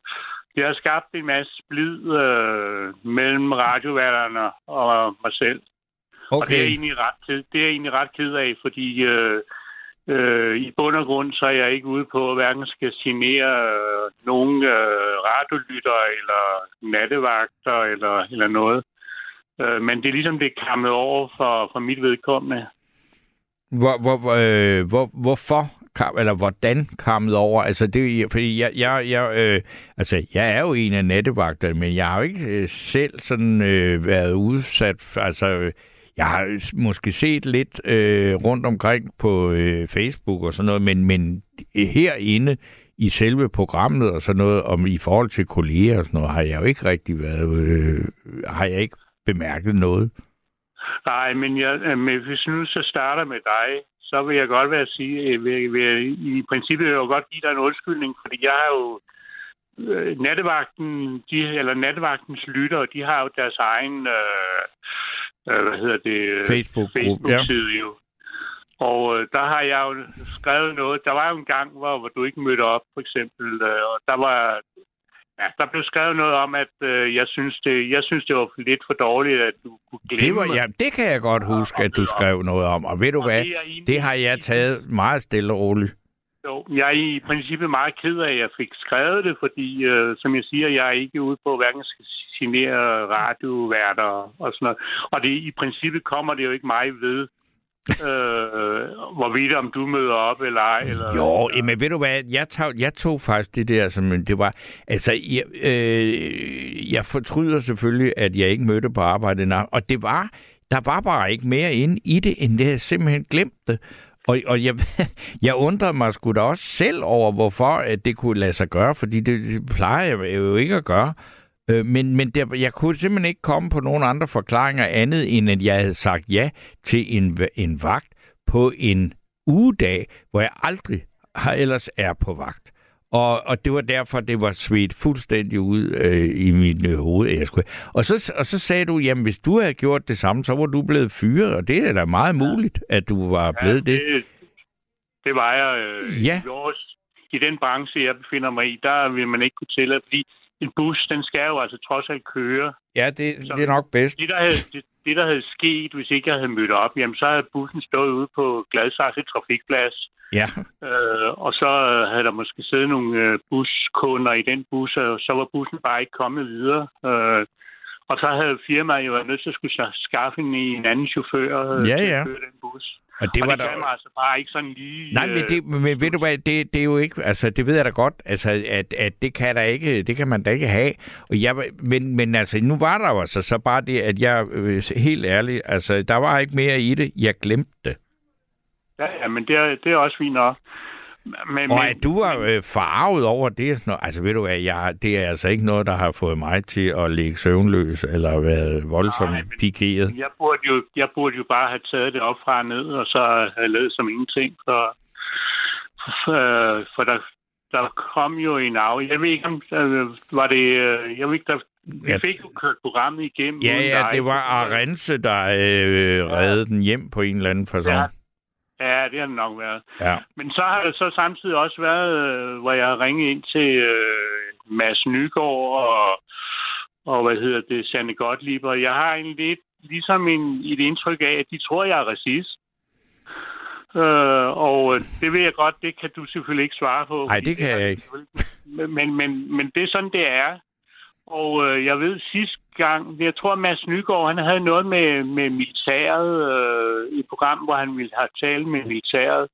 det har skabt en masse splid øh, mellem radioværterne og mig selv. Okay. Og det er, egentlig ret, det er jeg egentlig ret ked af, fordi øh, øh, i bund og grund så er jeg ikke ude på, at hverken skal genere øh, nogen øh, radiolytter eller nattevagter eller, eller noget. Øh, men det er ligesom det er kammet over for, for mit vedkommende. Hvor, hvor, øh, hvor, hvorfor kam, eller hvordan kammet over? Altså, det, fordi jeg, jeg, jeg, øh, altså, jeg er jo en af nattevagterne, men jeg har jo ikke øh, selv sådan øh, været udsat. Altså, øh, jeg har måske set lidt øh, rundt omkring på øh, Facebook og sådan noget, men, men herinde i selve programmet og sådan noget, om i forhold til kolleger og sådan noget, har jeg jo ikke rigtig været, øh, har jeg ikke bemærket noget. Nej, men, jeg, øh, men hvis nu så starter med dig, så vil jeg godt være sige, øh, vil, vil, i princippet vil jeg jo godt give dig en undskyldning, fordi jeg har jo øh, nattevagten, de, eller nattevagtens lyttere, de har jo deres egen, øh, øh, hvad hedder det? Facebook-side Facebook jo. Og øh, der har jeg jo skrevet noget. Der var jo en gang, hvor, hvor du ikke mødte op, for eksempel. Øh, og der var Ja, der blev skrevet noget om, at øh, jeg, synes, det, jeg synes, det var lidt for dårligt, at du kunne glemme... Det, var, ja, det kan jeg godt huske, at du skrev noget om. Og ved du og hvad, det, det har jeg taget meget stille og roligt. Jo, jeg er i princippet meget ked af, at jeg fik skrevet det, fordi, øh, som jeg siger, jeg er ikke ude på, hverken skal signere radioværter og sådan noget. Og det, i princippet kommer det jo ikke mig ved, øh, hvorvidt om du møder op eller ej. Eller, jo, eller... men ved du hvad, jeg tog, jeg tog faktisk det der, som det var, altså, jeg, øh, jeg fortryder selvfølgelig, at jeg ikke mødte på arbejde, og det var, der var bare ikke mere inde i det, end det, jeg simpelthen glemte. Og, og jeg, jeg undrede mig sgu da også selv over, hvorfor at det kunne lade sig gøre, fordi det, det plejer jeg jo ikke at gøre. Øh, men men der, jeg kunne simpelthen ikke komme på nogen andre forklaringer andet, end at jeg havde sagt ja til en, en vagt på en ugedag, hvor jeg aldrig har ellers er på vagt. Og, og det var derfor, det var svedt fuldstændig ud øh, i mit øh, hoved. Jeg skulle... og, så, og så sagde du, jamen hvis du havde gjort det samme, så var du blevet fyret, og det er da meget muligt, at du var blevet det. det. Det var jeg. Øh, Ja. i, vores, I den branche, jeg befinder mig i, der vil man ikke kunne tillade, fordi en bus, den skal jo altså trods alt køre. Ja, det, Så- det er nok bedst. Det der, havde, det, det, der havde sket, hvis ikke jeg havde mødt op, jamen så havde bussen stået ude på Gladsaxe trafikplads. Ja, Øh, og så havde der måske siddet nogle øh, buskunder i den bus, og så var bussen bare ikke kommet videre. Øh, og så havde firmaet jo været nødt til at skulle skaffe en, en anden chauffør øh, Ja, til ja. at køre den bus. Og det og var det kan man der... altså bare ikke sådan lige... Nej, men, øh, det, men ved du hvad, det, det er jo ikke, altså det ved jeg da godt, altså at, at det kan der ikke, det kan man da ikke have. Og jeg, men, men altså, nu var der jo altså så bare det, at jeg, øh, helt ærligt, altså der var ikke mere i det, jeg glemte det. Ja, ja, men det er, det er også fint nok. Men, Og at du var øh, farvet over det, er sådan noget, altså ved du hvad, jeg, det er altså ikke noget, der har fået mig til at ligge søvnløs, eller været voldsomt Nej, men- pikeret. Jeg burde, jo, jeg burde jo bare have taget det op fra og ned, og så have lavet som ingenting. For, for, for der, der kom jo en af. Jeg ved ikke, om øh, var det... øh, Jeg ved ikke, der, vi Ja. fik jo kørt programmet igennem. Ja, ja, dig. det var Arense, der øh, reddede den hjem på en eller anden fasong. Ja. Ja, det har det nok været. Ja. Men så har der så samtidig også været, øh, hvor jeg har ringet ind til øh, Mads Nygaard og, og hvad hedder det, Sanne Gottlieb, og jeg har egentlig lidt ligesom en, et indtryk af, at de tror, jeg er racist. Øh, og øh, det ved jeg godt, det kan du selvfølgelig ikke svare på. Nej, det kan jeg ikke. Men, men, men, men det er sådan, det er. Og øh, jeg ved sidste gang, jeg tror, Mads Nygaard, han havde noget med, med militæret, øh, et program, hvor han ville have talt med militæret.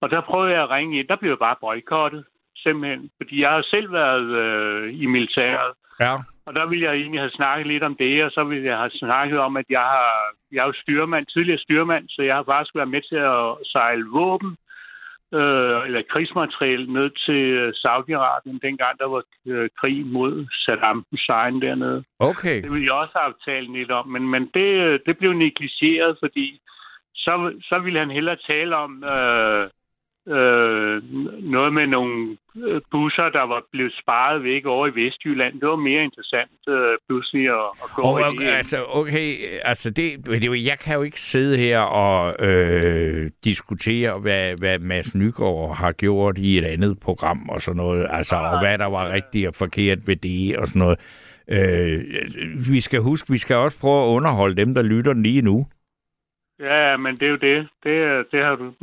Og der prøvede jeg at ringe ind. Der blev jeg bare boykottet, simpelthen. Fordi jeg har selv været øh, i militæret. Ja. Og der ville jeg egentlig have snakket lidt om det, og så ville jeg have snakket om, at jeg har, jeg er jo styrmand, tidligere styrmand, så jeg har faktisk været med til at sejle våben, øh, eller krigsmateriel ned til øh, Saudi-Arabien, dengang der var øh, krig mod Saddam Hussein dernede. Okay. Det ville jeg også have talt lidt om, men, men det, øh, det blev negligeret, fordi så, så ville han hellere tale om øh, øh, noget med nogle øh, busser, der var blevet sparet væk over i Vestjylland. Det var mere interessant øh, pludselig at, at gå Og, over og, i altså, okay, altså det, det, jeg kan jo ikke sidde her og øh, diskutere, hvad, hvad Mads Nygaard har gjort i et andet program og sådan noget, altså, og hvad der var rigtigt og forkert ved det og sådan noget. Øh, vi skal huske, vi skal også prøve at underholde dem, der lytter lige nu. Ja, men det er jo det. Det, det har du.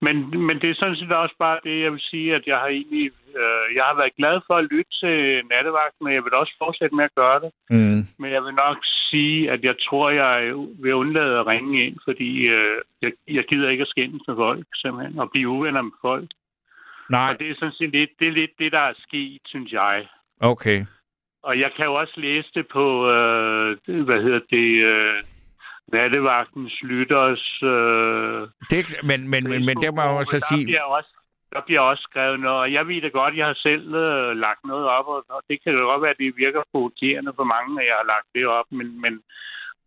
Men, men det er sådan set også bare det, jeg vil sige, at jeg har egentlig, øh, jeg har været glad for at lytte til nattevagten, men jeg vil også fortsætte med at gøre det. Mm. Men jeg vil nok sige, at jeg tror, jeg vil undlade at ringe ind, fordi øh, jeg, jeg gider ikke at skændes med folk, simpelthen, og blive uvenner med folk. Nej, Og det er sådan set lidt det, er lidt det der er sket, synes jeg. okay. Og jeg kan jo også læse det på, øh, hvad hedder det, øh, nattevagtens lytters øh, Det, men, men, men, men det må jeg jo så der sige... Bliver også, der bliver også skrevet noget, og jeg ved det godt, jeg har selv øh, lagt noget op, og, og det kan jo godt være, at det virker provokerende for mange, at jeg har lagt det op, men, men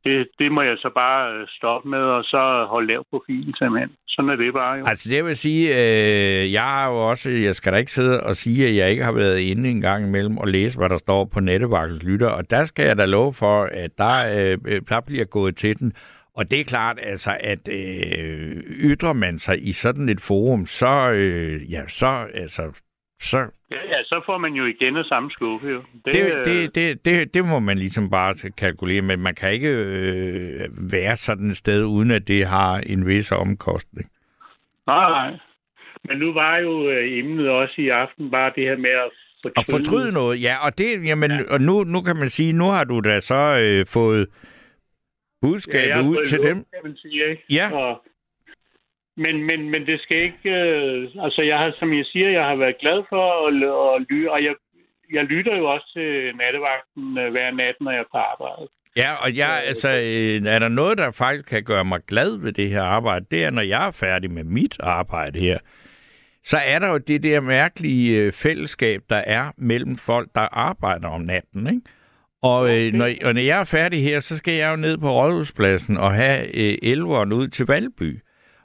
det, det må jeg så bare øh, stoppe med, og så holde lav profil simpelthen. Sådan er det bare jo. Altså det vil sige, øh, jeg har jo også, jeg skal da ikke sidde og sige, at jeg ikke har været inde en gang imellem og læse, hvad der står på Nettevagtens lytter, og der skal jeg da love for, at der, øh, øh, der bliver gået til den. Og det er klart, altså, at øh, ytrer man sig i sådan et forum, så, øh, ja, så, altså, så Ja, ja, så får man jo igen af samme skuffe jo. Det, det, øh, det, det, det, det må man ligesom bare kalkulere, men man kan ikke øh, være sådan et sted, uden at det har en vis omkostning. Nej, nej. Men nu var jo øh, emnet også i aften bare det her med at fortryde. Og fortryde noget, ja. Og, det, jamen, ja. og nu, nu kan man sige, nu har du da så øh, fået budskabet har ud til luft, dem. Kan man sige, ikke? Ja. Og, men, men, men det skal ikke... Øh, altså, jeg har, som jeg siger, jeg har været glad for at, at lytte, og jeg, jeg lytter jo også til nattevagten øh, hver nat, når jeg er på arbejde. Ja, og jeg, altså, øh, er der noget, der faktisk kan gøre mig glad ved det her arbejde, det er, når jeg er færdig med mit arbejde her, så er der jo det der mærkelige øh, fællesskab, der er mellem folk, der arbejder om natten, ikke? Og, øh, når, og når jeg er færdig her, så skal jeg jo ned på Rådhuspladsen og have øh, elveren ud til Valby.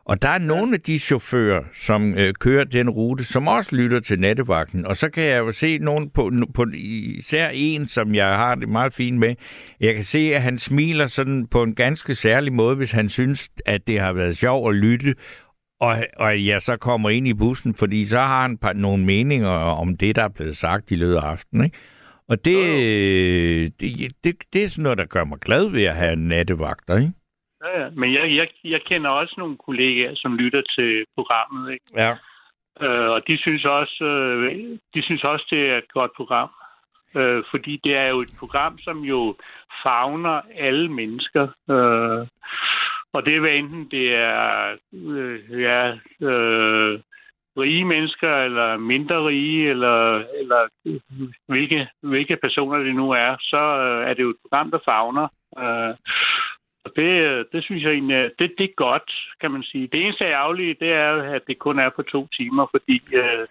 Og der er nogle af de chauffører, som øh, kører den rute, som også lytter til nattevagten. Og så kan jeg jo se nogen på, på især en, som jeg har det meget fint med. Jeg kan se, at han smiler sådan på en ganske særlig måde, hvis han synes, at det har været sjovt at lytte. Og, og jeg så kommer ind i bussen, fordi så har han par, nogle meninger om det, der er blevet sagt i løbet af aftenen. Ikke? Og det, det, det, det er sådan noget, der gør mig glad ved at have nattevagter, ikke? Ja, ja. Men jeg, jeg, jeg kender også nogle kollegaer, som lytter til programmet, ikke? Ja. Øh, og de synes også, øh, de synes også, det er et godt program. Øh, fordi det er jo et program, som jo fagner alle mennesker. Øh, og det er hvad enten det er øh, ja, øh, rige mennesker, eller mindre rige, eller, eller hvilke, hvilke personer det nu er, så øh, er det jo et program, der fagner. Øh, og det, det synes jeg egentlig, det, det er godt, kan man sige. Det eneste ærgerlige, det er, at det kun er på to timer, fordi øh,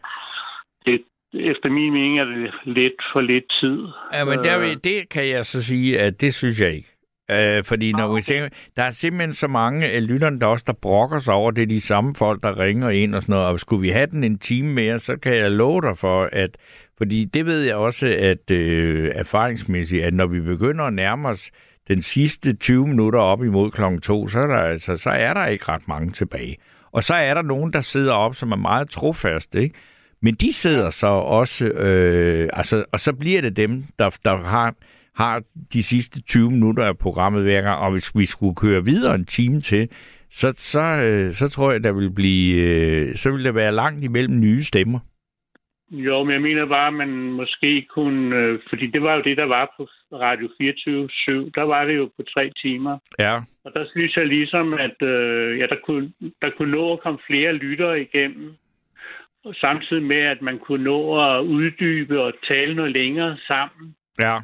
det, efter min mening er det lidt for lidt tid. Ja, men der, det kan jeg så sige, at det synes jeg ikke. Øh, fordi når okay. vi tænker, der er simpelthen så mange af lytterne, der også der brokker sig over, det er de samme folk, der ringer ind og sådan noget. Og skulle vi have den en time mere, så kan jeg love dig for, at... Fordi det ved jeg også, at øh, erfaringsmæssigt, at når vi begynder at nærme os den sidste 20 minutter op imod klokken 2, så er, der, altså, så er der ikke ret mange tilbage. Og så er der nogen, der sidder op, som er meget trofaste, ikke? Men de sidder så også, øh, altså, og så bliver det dem, der, der har, har de sidste 20 minutter af programmet hver gang, og hvis vi skulle køre videre en time til, så, så, øh, så tror jeg, der vil blive, øh, så vil der være langt imellem nye stemmer. Jo, men jeg mener bare, at man måske kunne... Øh, fordi det var jo det, der var på Radio 24-7. Der var det jo på tre timer. Ja. Og der synes jeg ligesom, at øh, ja, der, kunne, der kunne nå at komme flere lyttere igennem. Og samtidig med, at man kunne nå at uddybe og tale noget længere sammen. Ja.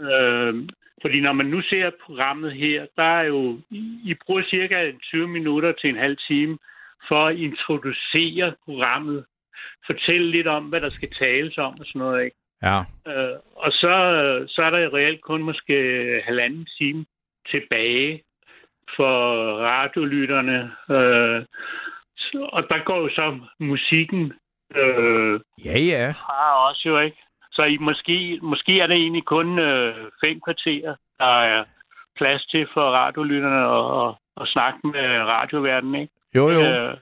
Øh, fordi når man nu ser programmet her, der er jo... I bruger cirka 20 minutter til en halv time for at introducere programmet fortælle lidt om, hvad der skal tales om og sådan noget. Ikke? Ja. Øh, og så, så er der reelt kun måske halvanden time tilbage for radiolytterne. Øh, og der går jo så musikken øh, ja, ja. fra også jo, ikke? Så I, måske, måske er det egentlig kun øh, fem kvarterer, der er plads til for radiolytterne at, at, at snakke med radioverdenen, ikke? Jo, jo. Øh,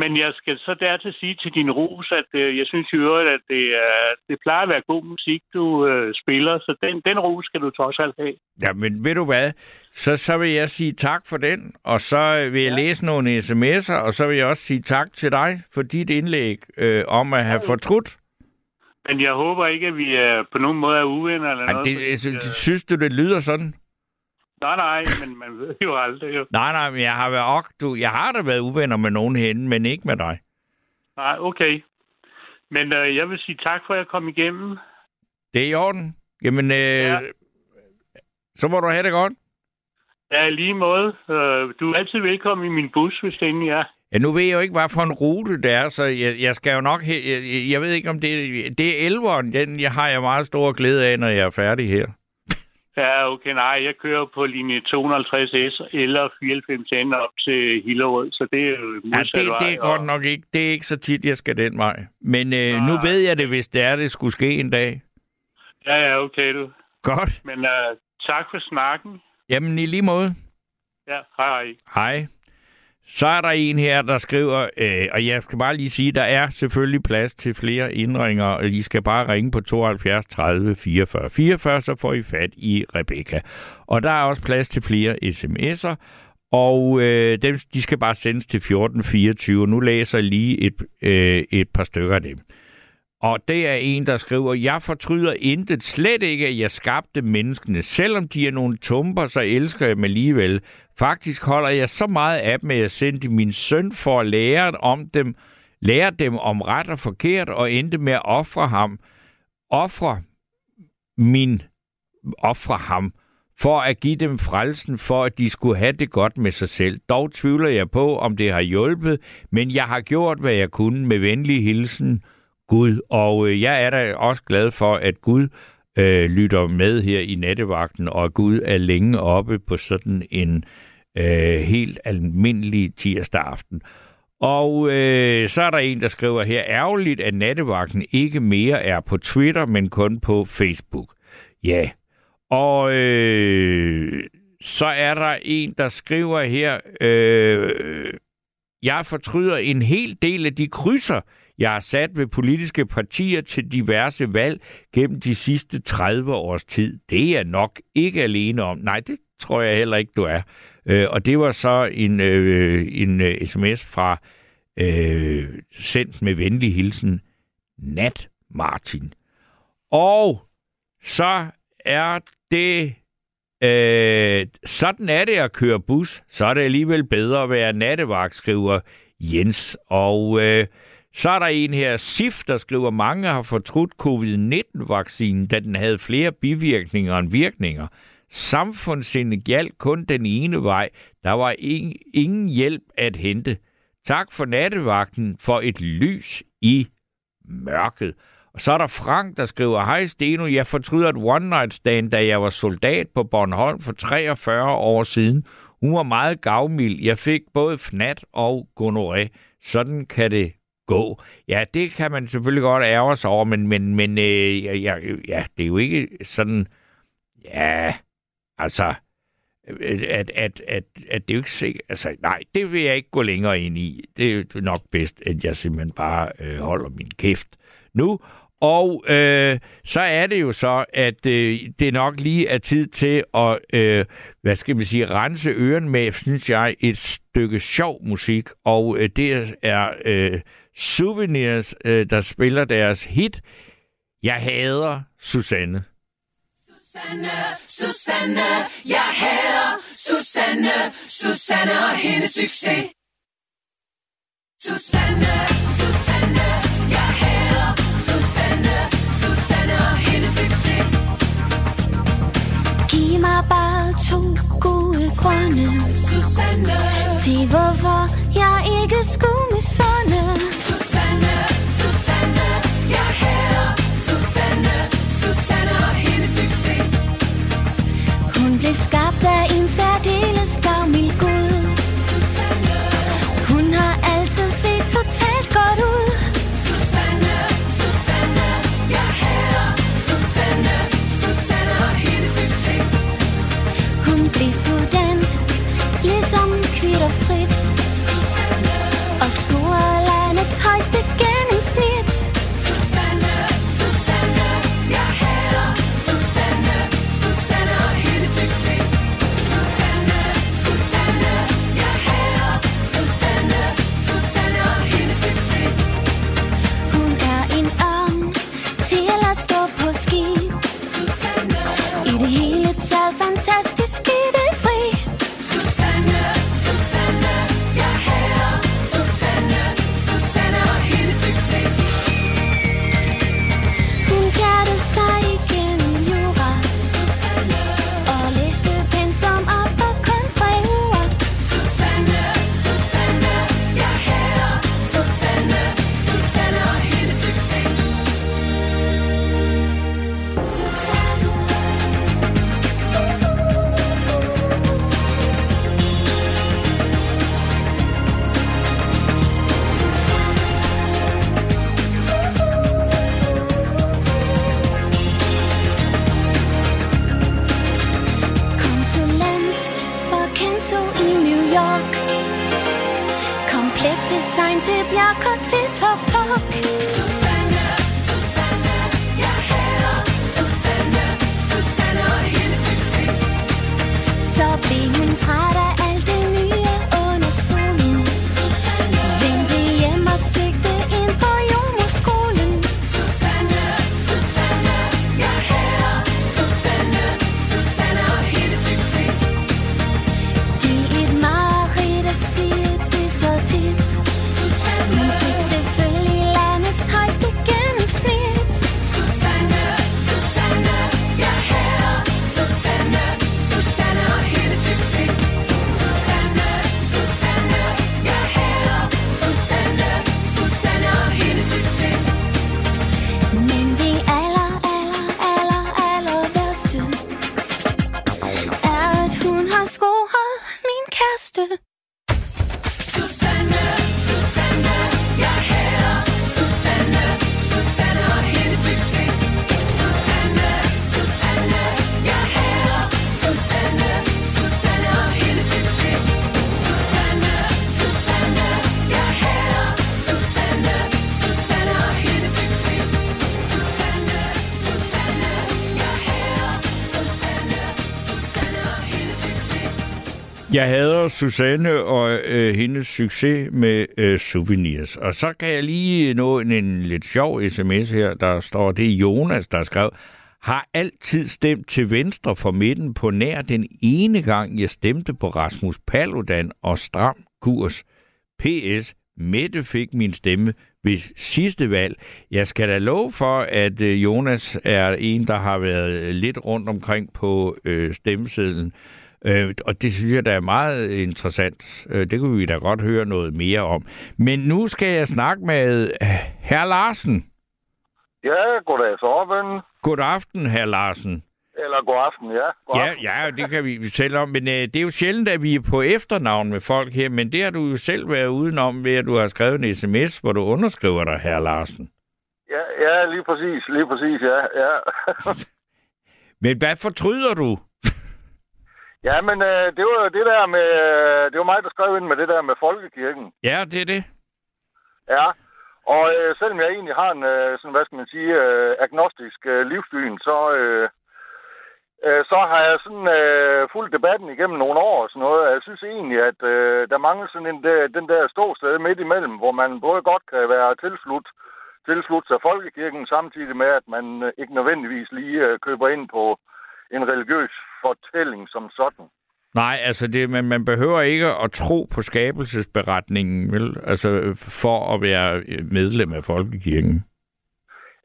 men jeg skal så der til sige til din ros, at øh, jeg synes i øvrigt, at det, er, det plejer at være god musik, du øh, spiller, så den, den ros skal du trods alt have. Ja, men ved du hvad? Så, så vil jeg sige tak for den, og så vil jeg ja. læse nogle sms'er, og så vil jeg også sige tak til dig for dit indlæg øh, om at have ja. fortrudt. Men jeg håber ikke, at vi er på nogen måde er uvenner eller Ej, noget. Det, jeg, synes, synes du, det lyder sådan? Nej, nej, men man ved jo aldrig. Jo. Nej, nej, men jeg har, været, du, jeg har da været uvenner med nogen henne, men ikke med dig. Nej, okay. Men øh, jeg vil sige tak for, at jeg kom igennem. Det er i orden. Jamen, øh, ja. så må du have det godt. Ja, lige måde. Øh, du er altid velkommen i min bus, hvis det endelig er. Ja, nu ved jeg jo ikke, hvad for en rute det er, så jeg, jeg skal jo nok... Jeg, jeg ved ikke, om det, det er elveren. Den jeg har jeg meget stor glæde af, når jeg er færdig her. Ja, okay, nej, jeg kører på linje 250S eller 94N op til Hillerød, så det er jo ja, det, det er godt nok ikke. Det er ikke så tit, jeg skal den vej. Men øh, nu ved jeg det, hvis det er, det skulle ske en dag. Ja, ja, okay du. Godt. Men uh, tak for snakken. Jamen, i lige måde. Ja, hej hej. Hej. Så er der en her, der skriver, øh, og jeg skal bare lige sige, der er selvfølgelig plads til flere indringer, og I skal bare ringe på 72 30 44 44, så får I fat i Rebecca. Og der er også plads til flere sms'er, og øh, dem, de skal bare sendes til 1424. Nu læser jeg lige et, øh, et par stykker af dem. Og det er en, der skriver, jeg fortryder intet, slet ikke, at jeg skabte menneskene. Selvom de er nogle tumper, så elsker jeg dem alligevel. Faktisk holder jeg så meget af dem, at jeg sendte min søn for at lære om dem, lære dem om ret og forkert, og endte med at ofre ham. Ofre min ofre ham for at give dem frelsen, for at de skulle have det godt med sig selv. Dog tvivler jeg på, om det har hjulpet, men jeg har gjort, hvad jeg kunne med venlig hilsen, Gud. Og øh, jeg er da også glad for, at Gud øh, lytter med her i nattevagten, og Gud er længe oppe på sådan en øh, helt almindelig tirsdag aften. Og øh, så er der en, der skriver her, ærgerligt, at nattevagten ikke mere er på Twitter, men kun på Facebook. Ja, og øh, så er der en, der skriver her, øh, jeg fortryder en hel del af de krydser, jeg har sat ved politiske partier til diverse valg gennem de sidste 30 års tid. Det er nok ikke alene om. Nej, det tror jeg heller ikke, du er. Øh, og det var så en, øh, en øh, sms fra øh, sendt med venlig hilsen, Nat Martin. Og så er det Øh, sådan er det at køre bus. Så er det alligevel bedre at være nattevagt, skriver Jens. Og øh, så er der en her, SIF, der skriver, mange har fortrudt covid-19-vaccinen, da den havde flere bivirkninger end virkninger. Samfundssindet galt kun den ene vej. Der var ingen, ingen hjælp at hente. Tak for nattevagten for et lys i mørket. Og så er der Frank, der skriver, Hej Steno, jeg fortryder et one night stand, da jeg var soldat på Bornholm for 43 år siden. Hun var meget gavmild. Jeg fik både fnat og gonoré. Sådan kan det gå. Ja, det kan man selvfølgelig godt ærge sig over, men, men, men øh, ja, ja, det er jo ikke sådan... Ja, altså... Øh, at, at, at, at det er jo ikke sikkert... Altså, nej, det vil jeg ikke gå længere ind i. Det er nok bedst, at jeg simpelthen bare øh, holder min kæft nu. Og øh, så er det jo så, at øh, det nok lige er tid til at, øh, hvad skal vi sige, rense øren med, synes jeg, et stykke sjov musik. Og øh, det er øh, Souvenirs, øh, der spiller deres hit, Jeg hader Susanne. Susanne, Susanne, jeg hader Susanne, Susanne og hendes succes. Susanne, Susanne, jeg hader Susanne, Susanne og hendes succes. Giv mig bare to gode grunde Susanne, Til hvorfor jeg ikke skulle misunde særdeles gavmild til Bjark Jeg hader Susanne og øh, hendes succes med øh, souvenirs. Og så kan jeg lige nå en, en lidt sjov sms her, der står, det er Jonas, der skrev, har altid stemt til venstre for midten på nær den ene gang, jeg stemte på Rasmus Paludan og Stram Kurs. PS. Mette fik min stemme ved sidste valg. Jeg skal da love for, at øh, Jonas er en, der har været øh, lidt rundt omkring på øh, stemmesedlen. Øh, og det synes jeg, der er meget interessant. Øh, det kunne vi da godt høre noget mere om. Men nu skal jeg snakke med øh, herr Larsen. Ja, goddag Sorben. God aften, herr Larsen. Eller god aften, ja. God Ja, aften. ja, det kan vi tale om, men øh, det er jo sjældent, at vi er på efternavn med folk her, men det har du jo selv været udenom ved, at du har skrevet en sms, hvor du underskriver dig, herr Larsen. ja, ja, lige præcis, lige præcis, ja. ja. Men hvad fortryder du? Ja, men øh, det var jo det der med, øh, det var mig, der skrev ind med det der med folkekirken. Ja, det er det. Ja, og øh, selvom jeg egentlig har en, øh, sådan, hvad skal man sige, øh, agnostisk øh, livssyn, så, øh, øh, så har jeg sådan øh, fulgt debatten igennem nogle år og sådan noget. og Jeg synes egentlig, at øh, der mangler sådan en, der, den der ståsted midt imellem, hvor man både godt kan være tilslut, tilslut sig folkekirken, samtidig med, at man øh, ikke nødvendigvis lige øh, køber ind på en religiøs fortælling som sådan. Nej, altså det, man, man behøver ikke at tro på skabelsesberetningen, vel? Altså for at være medlem af Folkekirken.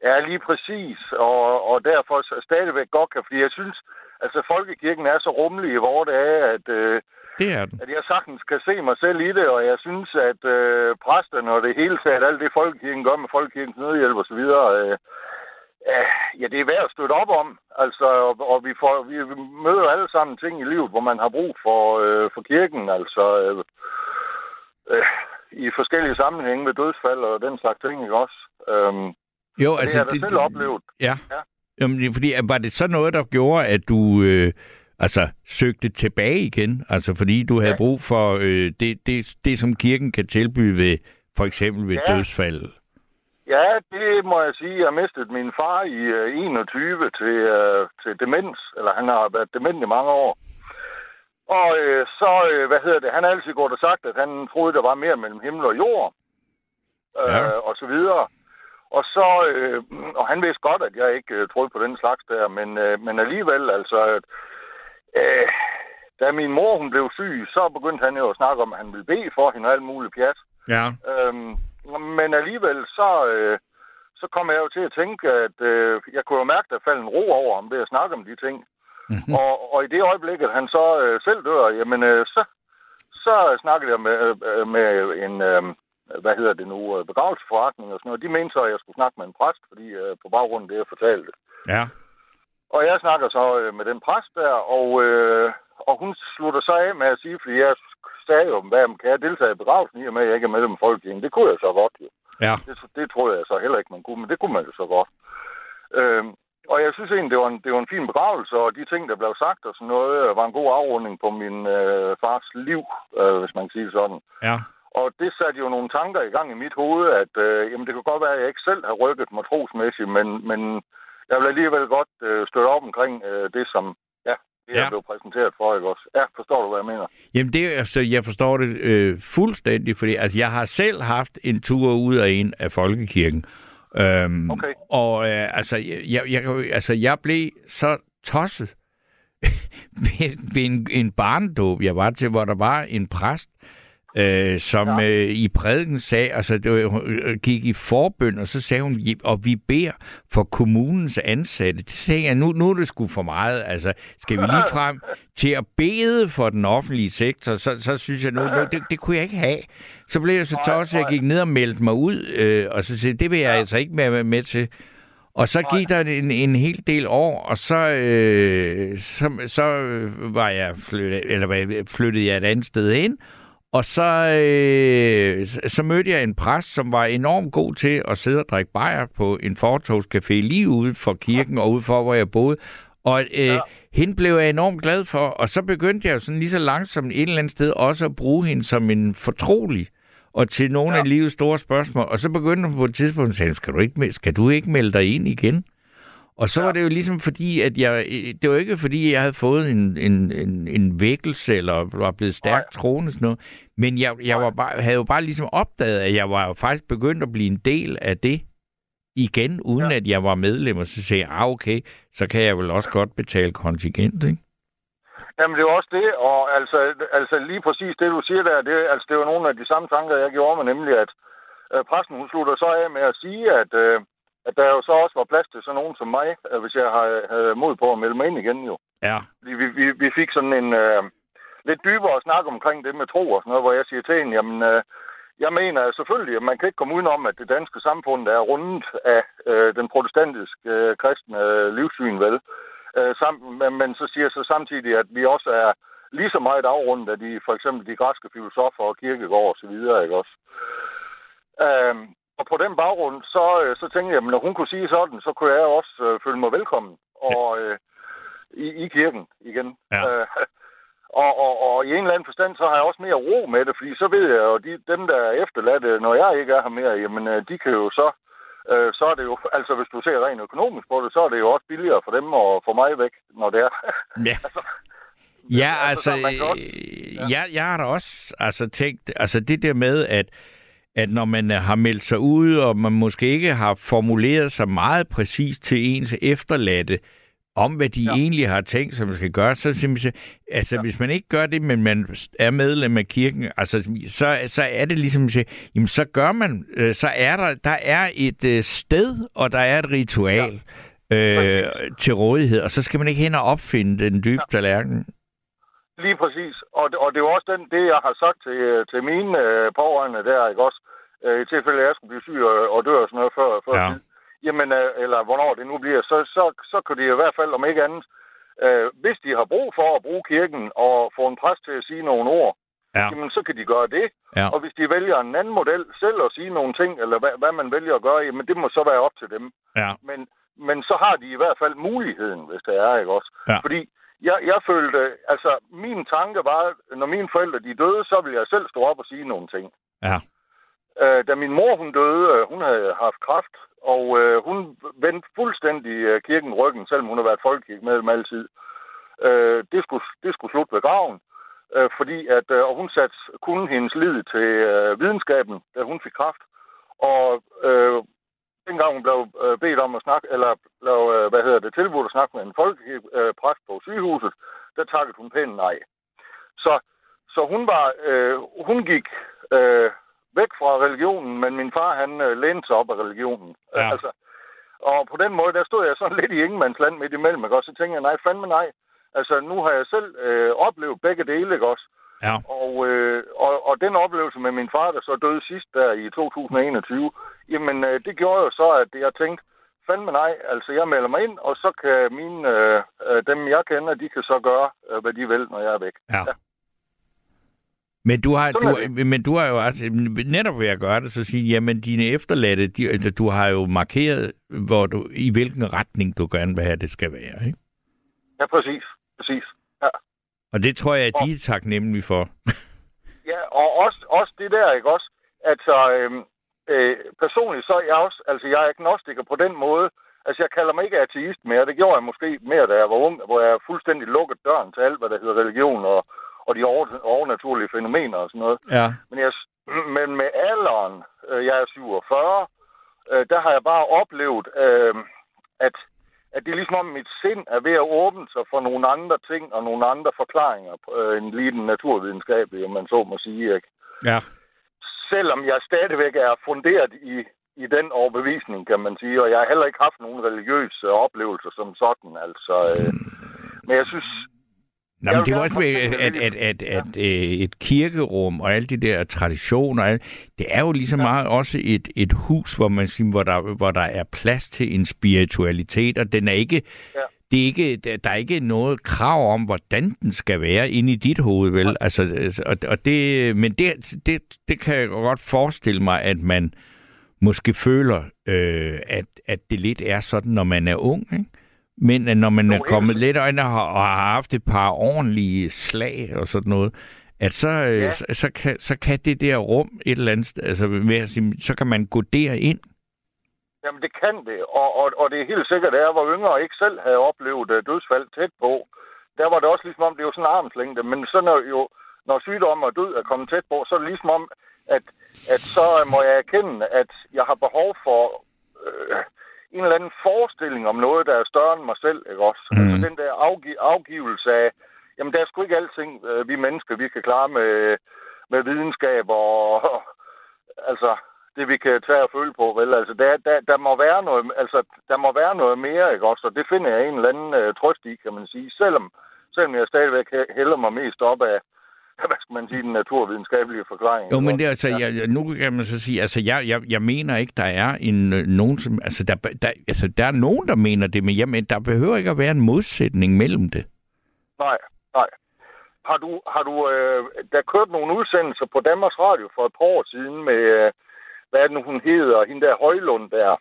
Ja, lige præcis. Og, og derfor stadigvæk godt kan, fordi jeg synes, altså folkekirken er så rummelig i vores dage, at, øh, Det er den. at jeg sagtens kan se mig selv i det, og jeg synes, at øh, præsterne og det hele taget, alt det folkekirken gør med folkekirkens nødhjælp øh, øh, ja, det er værd at støtte op om. Altså, og, vi, får, vi møder alle sammen ting i livet, hvor man har brug for, øh, for kirken, altså øh, øh, i forskellige sammenhænge med dødsfald og den slags ting, ikke også? Øhm, Jo, altså, det har jeg da selv oplevet. Ja. Ja. Jamen, det fordi, var det så noget, der gjorde, at du øh, altså, søgte tilbage igen? Altså, fordi du havde Ja. brug for øh, det, det, det, som kirken kan tilbyde ved, for eksempel ved Ja. dødsfald. Ja, det må jeg sige. Jeg mistede min far i øh, 21 til, øh, til demens, eller han har været dement i mange år. Og øh, så, øh, hvad hedder det, han har altid gået og sagt, at han troede, der var mere mellem himmel og jord, øh, Ja. og så videre. Og så, øh, og han vidste godt, at jeg ikke øh, troede på den slags der, men, øh, men alligevel, altså, øh, da min mor hun blev syg, så begyndte han jo at snakke om, at han ville bede for hende og alt muligt pjat. Ja. Øhm, men alligevel, så, øh, så kom jeg jo til at tænke, at øh, jeg kunne jo mærke, at der faldt en ro over ham ved at snakke om de ting. Mhm. Og, og i det øjeblik, at han så øh, selv dør, jamen, øh, så, så snakkede jeg med, øh, med en, øh, hvad hedder det nu, øh, begravelsesforretning og sådan noget. De mente så, at jeg skulle snakke med en præst, fordi øh, på baggrund af det, jeg fortalte. Ja. Og jeg snakker så øh, med den præst der, og, øh, og hun slutter så af med at sige, fordi jeg sagde jo, hvad kan jeg deltage i begravelsen i og med, at jeg ikke er medlem af Folkekirken. Det kunne jeg så godt jo. Ja. Det, det troede jeg så heller ikke, man kunne, men det kunne man jo så godt. Øhm, og jeg synes egentlig, det var, en, det var en fin begravelse, og de ting, der blev sagt og sådan noget, øh, var en god afrunding på min øh, fars liv, øh, hvis man kan sige sådan. Ja. Og det satte jo nogle tanker i gang i mit hoved, at øh, jamen, det kunne godt være, at jeg ikke selv har rykket mig trosmæssigt, men, men jeg vil alligevel godt øh, støtte op omkring øh, det, som ja, det, Ja. jeg blev præsenteret for, ikke også? Ja, forstår du, hvad jeg mener? Jamen, det, altså, jeg forstår det øh, fuldstændig, fordi altså, jeg har selv haft en tur ud af en af Folkekirken. Øhm, Okay. Og øh, altså, jeg, jeg, altså, jeg blev så tosset ved, ved en, en barndåb, jeg var til, hvor der var en præst, øh, som ja. Øh, i prædiken sagde, altså det hun, øh, gik i forbøn, og så sagde hun, "Ja, og vi beder for kommunens ansatte. Det sagde jeg, nu, nu er det sgu for meget. Altså, skal vi lige frem til at bede for den offentlige sektor, så, så synes jeg, nu, nu det, det kunne jeg ikke have. Så blev jeg så tosset, at jeg gik ned og meldte mig ud, øh, og så sagde det vil jeg ja. altså ikke være med til. Og så gik der en, en hel del år, og så, øh, så, så øh, var jeg flyttet, eller flyttede jeg et andet sted ind, og så, øh, så- mødte jeg en præst, som var enormt god til at sidde og drikke bajer på en fortogscafé lige ude for kirken og ude for, hvor jeg boede. Og øh, ja. hende blev jeg enormt glad for, og så begyndte jeg sådan lige så langsomt et eller andet sted også at bruge hende som en fortrolig og til nogle ja. af livets store spørgsmål. Og så begyndte hun på et tidspunkt at sige, skal du ikke, skal du ikke melde dig ind igen? Og så ja. var det jo ligesom fordi, at jeg, det var ikke fordi, jeg havde fået en, en, en, en vækkelse, eller var blevet stærkt troende sådan noget, men jeg, jeg var bare, havde jo bare ligesom opdaget, at jeg var faktisk begyndt at blive en del af det igen, uden ja. at jeg var medlem, og så sagde jeg, ah, okay, så kan jeg vel også godt betale kontingent, ikke? Jamen, det er også det, og altså, altså lige præcis det, du siger der, det, altså, det var nogle af de samme tanker, jeg gjorde mig, nemlig at øh, præsten, hun slutter så af med at sige, at, øh, at der jo så også var plads til sådan nogen som mig, hvis jeg havde, mod på at melde mig ind igen jo. Ja. Fordi vi, vi, vi fik sådan en øh, lidt dybere snak omkring det med tro og sådan noget, hvor jeg siger til hende, jamen, øh, jeg mener selvfølgelig, at man kan ikke komme udenom, at det danske samfund er rundet af øh, den protestantiske øh, kristne øh, livssyn, vel? Øh, sam, men, men så siger jeg så samtidig, at vi også er lige så meget afrundet af de, for eksempel de græske filosofer og kirkegård og så videre, ikke også? Øh, og på den baggrund, så, øh, så tænkte jeg, at når hun kunne sige sådan, så kunne jeg også øh, føle mig velkommen og, øh, i, i kirken igen. Ja. Øh, og, og, og i en eller anden forstand, så har jeg også mere ro med det, fordi så ved jeg jo, de, dem, der er efterladte, når jeg ikke er her mere, jamen, øh, de kan jo så, øh, så er det jo, altså hvis du ser rent økonomisk på det, så er det jo også billigere for dem at få mig væk, når det er. Ja. altså, Ja, altså, altså, også- ja. jeg, jeg har da også altså, tænkt, altså det der med, at, at når man øh, har meldt sig ud, og man måske ikke har formuleret sig meget præcist til ens efterladte, om hvad de ja. egentlig har tænkt sig, man skal gøre, så simpelthen, altså ja. hvis man ikke gør det, men man er medlem af kirken, altså så, så er det ligesom, at sige, jamen så gør man, øh, så er der, der er et øh, sted, og der er et ritual ja. øh, til rådighed, og så skal man ikke hen og opfinde den dybe ja. tallerken. Lige præcis. Og, det- og det er jo også den, det, jeg har sagt til, øh, til mine øh, pårørende der, ikke også? Øh, I tilfælde, af, at jeg skulle blive syg og, og dø og sådan noget før, før Ja. tid. Jamen, øh, eller hvornår det nu bliver, så, så, så kan de i hvert fald, om ikke andet, øh, hvis de har brug for at bruge kirken og få en præst til at sige nogle ord, Ja. jamen så kan de gøre det. Ja. Og hvis de vælger en anden model selv at sige nogle ting, eller hvad, hvad man vælger at gøre, jamen det må så være op til dem. Ja. Men, men så har de i hvert fald muligheden, hvis det er, ikke også? Ja. Fordi jeg, jeg følte, altså min tanke var, når mine forældre de døde, så ville jeg selv stå op og sige nogle ting. Ja. Øh, da min mor hun døde, øh, hun havde haft kræft, og øh, hun vendte fuldstændig øh, kirken ryggen, selvom hun har været folkekirkemedlem altid. Øh, det, skulle, det skulle slutte ved graven, øh, fordi at, øh, og hun satte kun hendes lid til øh, videnskaben, da hun fik kræft. Og øh, dengang hun blev øh, bedt om at snakke, eller blev, øh, hvad hedder det, tilbudt at snakke med en folkepræst på sygehuset, der takkede hun pænt nej. Så, så hun var, øh, hun gik øh, væk fra religionen, men min far, han øh, lænede sig op af religionen. Ja. Altså, og på den måde, der stod jeg sådan lidt i ingenmandsland midt imellem, ikke også? Så tænkte jeg, nej, fandme nej. Altså, nu har jeg selv øh, oplevet begge dele, ikke også? Ja. Og, øh, og, og den oplevelse med min far, der så døde sidst der i 2021, jamen øh, det gjorde jo så, at jeg tænkte, fandme nej, altså jeg melder mig ind, og så kan mine, øh, øh, dem jeg kender, de kan så gøre, øh, hvad de vil, når jeg er væk. Ja. Men du har, du, men du har jo også, netop ved at gøre det, så sige, jamen dine efterladte, de, altså, du har jo markeret, hvor du, i hvilken retning du gerne vil have, det skal være. Ikke? Ja, præcis. Præcis. Og det tror jeg, at de er taknemmelige for. Ja, og også, også det der, ikke også? Altså, øh, øh, personligt så er jeg også, altså jeg er agnostiker på den måde, altså jeg kalder mig ikke ateist mere, det gjorde jeg måske mere, da jeg var ung, hvor jeg fuldstændig lukkede døren til alt, hvad der hedder religion og, og de over, overnaturlige fænomener og sådan noget. Ja. Men, jeg, men med alderen, øh, jeg er 47, øh, der har jeg bare oplevet, øh, at, at det er ligesom om mit sind er ved at åbne sig for nogle andre ting og nogle andre forklaringer øh, end lige den naturvidenskabelige, om man så må sige. Ikke? Ja. Selvom jeg stadigvæk er funderet i, i den overbevisning, kan man sige, og jeg har heller ikke haft nogen religiøse oplevelser som sådan. Altså, øh, men jeg synes, Nå, men det var også med, at, at, at, at, øh, et kirkerum og alle de der traditioner, alt- det er jo lige så meget også et, et hus, hvor man hvor der, hvor der er plads til en spiritualitet, og den er ikke, Ja. det er ikke, der er ikke noget krav om, hvordan den skal være inde i dit hoved, vel? Altså, altså, og, og det, men det, det, det kan jeg godt forestille mig, at man måske føler, øh, at, at det lidt er sådan, når man er ung, ikke? Men at når man er kommet lidt ind og har, og har haft et par ordentlige slag og sådan noget, at så, ja. Ja. så, så, kan, så kan det der rum et eller andet sted, altså sige, så kan man gå derind. Jamen, det kan det. Og, og, og det er helt sikkert, at jeg var yngre og ikke selv havde oplevet uh, dødsfald tæt på. Der var det også ligesom om, det var sådan en armslængde. Men så når, jo, når sygdom og død er kommet tæt på, så er det ligesom om, at, at så må jeg erkende, at jeg har behov for øh, en eller anden forestilling om noget, der er større end mig selv. Ikke også? Mm. Altså den der afgi- afgivelse af, jamen der er sgu ikke alting, øh, vi mennesker, vi kan klare med, med videnskab og, og altså det vi kan tage og føle på, vel? Altså, der, der, der, må være noget, altså, der må være noget mere, ikke også? Og det finder jeg en eller anden uh, trøst i, kan man sige. Selvom, selvom jeg stadigvæk hælder mig mest op af, hvad skal man sige, den naturvidenskabelige forklaring. Jo, men det altså, jeg, nu kan man så sige, altså, jeg, jeg, jeg mener ikke, der er en, øh, nogen, som, altså, der, der, altså, der er nogen, der mener det, men jamen, der behøver ikke at være en modsætning mellem det. Nej, nej. Har du, har du øh, der kørt nogle udsendelser på Danmarks Radio for et par år siden med, øh, hvad er det nu, hun hedder, hende der Højlund der,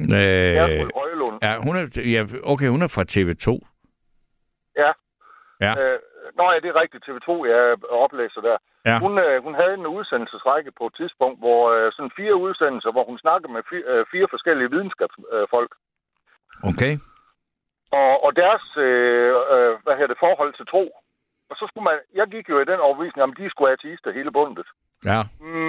Øh, Højlund. ja, hun er, ja, okay, hun er fra TV2. Ja. Ja. Øh, nå ja, det er rigtigt, TV2, jeg oplæser der. Ja. Hun, øh, hun havde en udsendelsesrække på et tidspunkt, hvor øh, sådan fire udsendelser, hvor hun snakkede med fire, øh, fire forskellige videnskabsfolk. Okay. Og, og deres, øh, øh, hvad hedder det, forhold til tro. Og så skulle man, jeg gik jo i den overbevisning, om de skulle ateister hele bundet. Ja.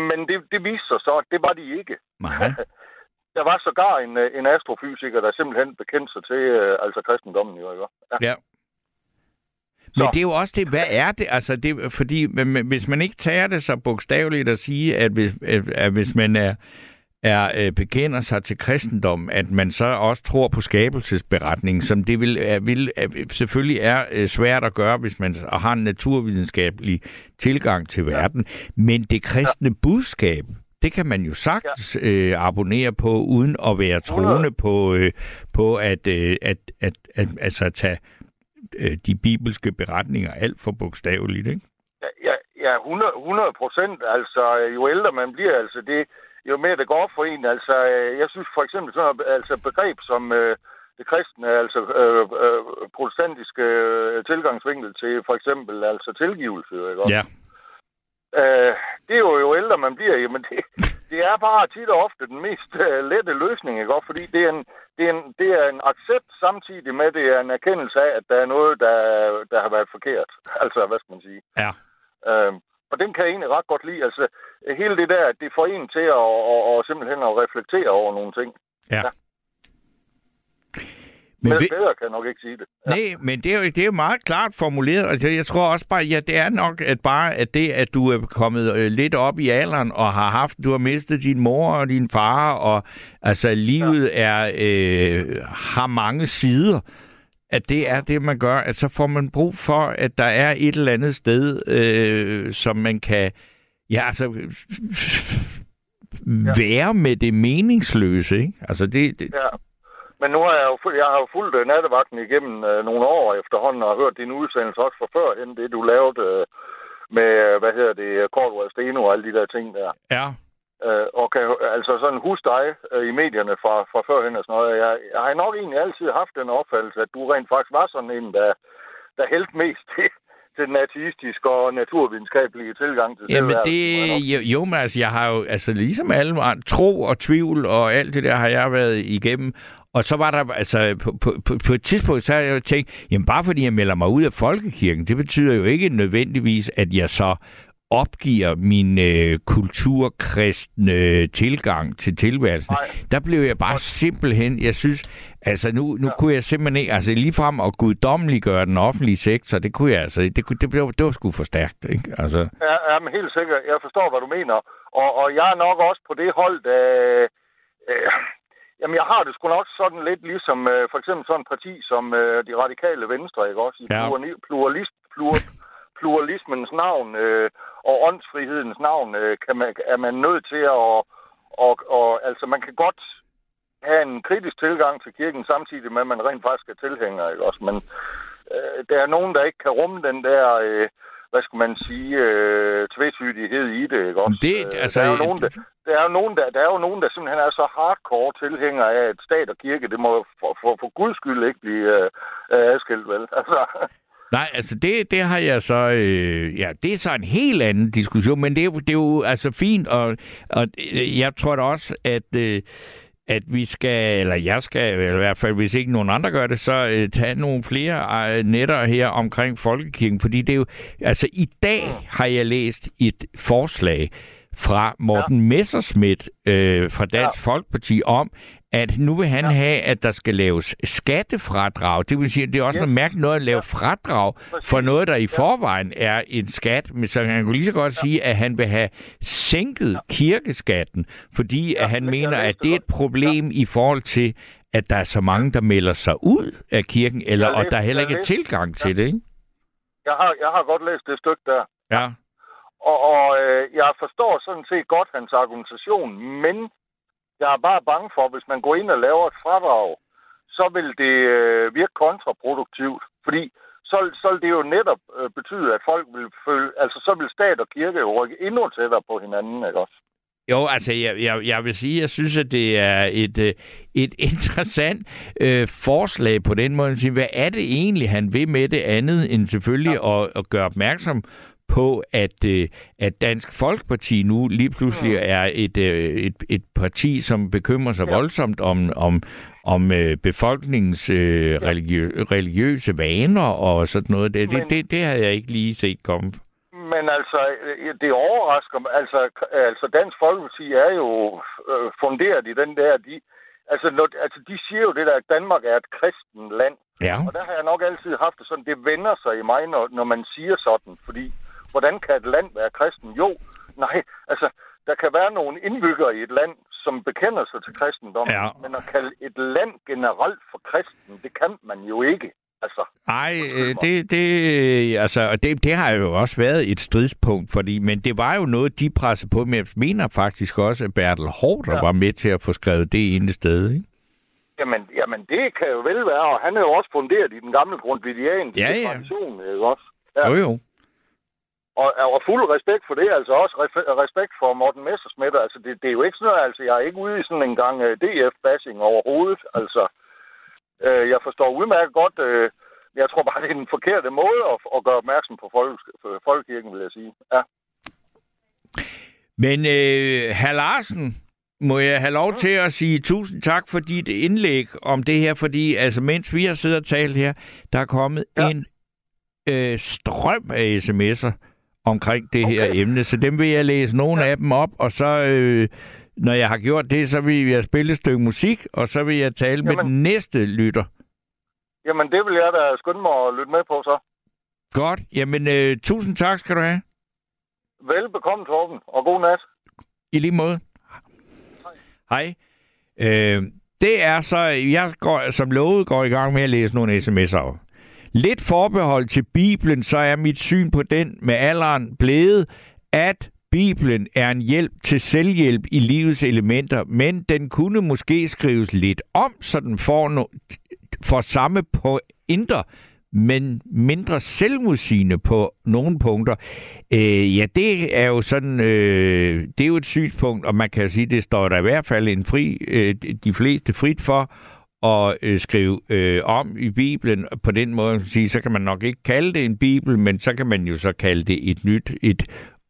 Men det, det viste sig så, at det var de ikke. Nej. Der var sågar en, øh, en astrofysiker, der simpelthen bekendte sig til øh, altså kristendommen jo, ikke? Ja. Ja. Men det er jo også det, hvad er det? Altså, det fordi hvis man ikke tager det så bogstaveligt at sige, at hvis, at, at hvis man er, er øh, bekender sig til kristendom, at man så også tror på skabelsesberetningen, som det vil, er, vil er, selvfølgelig er øh, svært at gøre, hvis man har en naturvidenskabelig tilgang til verden. Men det kristne budskab, det kan man jo sagtens øh, abonnere på, uden at være troende på, øh, på at, øh, at, at, at altså, tage øh, de bibelske beretninger alt for bogstaveligt, ikke? Ja, ja, ja 100, 100 procent. Altså, øh, jo ældre man bliver, altså det, jo mere det går op for en. Altså, øh, jeg synes for eksempel sådan altså begreb som øh, det kristne, altså øh, øh, protestantiske øh, tilgangsvinkel til for eksempel altså tilgivelse, ikke? Ja. Øh, det er jo, jo ældre man bliver, jamen det, det er bare tit og ofte den mest øh, lette løsning, ikke? Fordi det er, en, det, er en, det er en accept samtidig med, det er en erkendelse af, at der er noget, der, der har været forkert. Altså, hvad skal man sige? Ja. Øh, og den kan jeg egentlig ret godt lide. Altså, hele det der, at det får en til at, og, og simpelthen at reflektere over nogle ting. Ja. Ja. Men Men ved- bedre kan jeg nok ikke sige det. Nej, men det er, jo, det er jo meget klart formuleret. Altså, jeg tror også bare, ja, det er nok at bare at det, at du er kommet øh, lidt op i alderen og har haft, du har mistet din mor og din far, og altså livet ja. er øh, har mange sider. At det er det, man gør, at så får man brug for, at der er et eller andet sted, øh, som man kan, ja, altså, være med det meningsløse, ikke? Altså, det, det Ja. Men nu har jeg jo, jeg har jo fulgt øh, nattevagten igennem øh, nogle år efterhånden, og hørt din udsendelse også fra førhen, det du lavede øh, med, hvad hedder det, Cordua Steno og alle de der ting der. ja, Øh, og kan altså sådan huske dig øh, i medierne fra, fra førhen og sådan noget. Jeg, jeg har nok egentlig altid haft den opfattelse, at du rent faktisk var sådan en, der, der hældte mest til, til den ateistiske og naturvidenskabelige tilgang til Jamen det, jo, jo, men altså, jeg har jo, altså ligesom alle tro og tvivl og alt det der har jeg været igennem. Og så var der, altså, på, på, på, et tidspunkt, så har jeg tænkt, jamen bare fordi jeg melder mig ud af folkekirken, det betyder jo ikke nødvendigvis, at jeg så opgiver min øh, kulturkristne tilgang til tilværelsen. Nej. Der blev jeg bare simpelthen, jeg synes, altså nu, nu ja. kunne jeg simpelthen ikke, altså ligefrem at guddommeliggøre den offentlige sektor, det kunne jeg altså, det, kunne, det, blev, det var sgu for stærkt, ikke? Altså, Ja, ja, men helt sikkert. Jeg forstår, hvad du mener. Og, og jeg er nok også på det hold, der... Øh, jamen, jeg har det sgu nok sådan lidt ligesom øh, for eksempel sådan et parti som øh, de radikale venstre, ikke også? I Ja. plurali- pluralist, plur, pluralismens navn øh, og åndsfrihedens navn øh, kan man, er man nødt til at... Og, og, altså, man kan godt have en kritisk tilgang til kirken, samtidig med, at man rent faktisk er tilhænger, ikke også? Men øh, der er nogen, der ikke kan rumme den der... Øh, hvad skal man sige, øh, tvetydighed i det, ikke også? Det- Øh, altså, der, er jo nogen, der, der, er jo nogen, der, der er jo nogen, der simpelthen er så hardcore tilhængere af, at stat og kirke, det må for, for, for guds skyld ikke blive øh, øh, adskilt, vel? Altså, Nej, altså det, det har jeg så... Øh, ja, det er så en helt anden diskussion, men det er, det er jo altså fint, og, og øh, jeg tror da også, at... Øh, at vi skal, eller jeg skal, eller i hvert fald hvis ikke nogen andre gør det, så øh, tage nogle flere øh, netter her omkring Folkekirken, fordi det er jo, altså i dag har jeg læst et forslag fra Morten ja. Messerschmidt øh, fra Dansk ja. Folkeparti om, at nu vil han ja. have, at der skal laves skattefradrag. Det vil sige, at det er også ja. noget mærkeligt noget at lave ja. fradrag for noget, der i forvejen er en skat. Men så han kunne lige så godt ja. sige, at han vil have sænket ja. kirkeskatten, fordi ja, at han mener, at det er et problem ja. i forhold til, at der er så mange, der melder sig ud af kirken, eller og der heller ikke er tilgang ja. til det, ikke? Jeg har, jeg har godt læst det stykke der. Ja. Og, og øh, jeg forstår sådan set godt hans argumentation, men jeg er bare bange for, at hvis man går ind og laver et fradrag, så vil det øh, virke kontraproduktivt. Fordi så, så vil det jo netop øh, betyde, at folk vil føle, altså så vil stat og kirke jo rykke endnu tættere på hinanden, ikke også? Jo, altså jeg, jeg, jeg vil sige, jeg synes, at det er et, øh, et interessant øh, forslag på den måde. Hvad er det egentlig, han vil med det andet, end selvfølgelig ja. at, at gøre opmærksom på, at, øh, at Dansk Folkeparti nu lige pludselig mm. er et, øh, et, et parti, som bekymrer sig ja. voldsomt om, om, om øh, befolkningens øh, religiø- religiøse vaner og sådan noget. Det, men, det, det, det havde jeg ikke lige set komme. Men altså, det overrasker mig. Altså, altså Dansk Folkeparti er jo øh, funderet i den der... De, altså, når, altså, de siger jo det der, at Danmark er et kristen land. Ja. Og der har jeg nok altid haft det sådan, det vender sig i mig, når, når man siger sådan. Fordi hvordan kan et land være kristen? Jo, nej, altså, der kan være nogle indbyggere i et land, som bekender sig til kristendom, ja. men at kalde et land generelt for kristen, det kan man jo ikke. Altså, Ej, øh, det, det, altså, det, det har jo også været et stridspunkt, fordi, men det var jo noget, de pressede på, men jeg mener faktisk også, at Bertel Hård ja. var med til at få skrevet det ene sted, ikke? Jamen, jamen, det kan jo vel være, og han er jo også funderet i den gamle grundvidian, ja, ja. tradition, ikke også? Ja. Jo, jo. Og, og fuld respekt for det, altså også respekt for Morten Messersmith. Altså, det, det er jo ikke sådan noget, altså, jeg er ikke ude i sådan en gang uh, DF-bashing overhovedet. Altså, uh, jeg forstår udmærket godt, uh, jeg tror bare, det er den forkerte måde at, at gøre opmærksom på folk, folkekirken, vil jeg sige. Ja. Men uh, herr Larsen, må jeg have lov til at sige tusind tak for dit indlæg om det her, fordi altså, mens vi har siddet og talt her, der er kommet ja. en øh, strøm af sms'er omkring det okay. her emne, så dem vil jeg læse nogle ja. af dem op, og så, øh, når jeg har gjort det, så vil jeg spille et stykke musik, og så vil jeg tale Jamen. med den næste lytter. Jamen, det vil jeg da skynde mig at lytte med på, så. Godt. Jamen, øh, tusind tak skal du have. Velbekomme, Torben, og god nat. I lige måde. Hej. Hej. Øh, det er så, jeg går, som lovet går i gang med at læse nogle sms'er. Lidt forbehold til Bibelen, så er mit syn på den med alderen blevet, at Bibelen er en hjælp til selvhjælp i livets elementer, men den kunne måske skrives lidt om, så den får, no- får samme pointer, men mindre selvmodsigende på nogle punkter. Øh, ja, det er jo sådan, øh, det er jo et synspunkt, og man kan sige, det står der i hvert fald en fri, øh, de fleste frit for, at øh, skrive øh, om i Bibelen på den måde, sige, så kan man nok ikke kalde det en Bibel, men så kan man jo så kalde det et nyt, et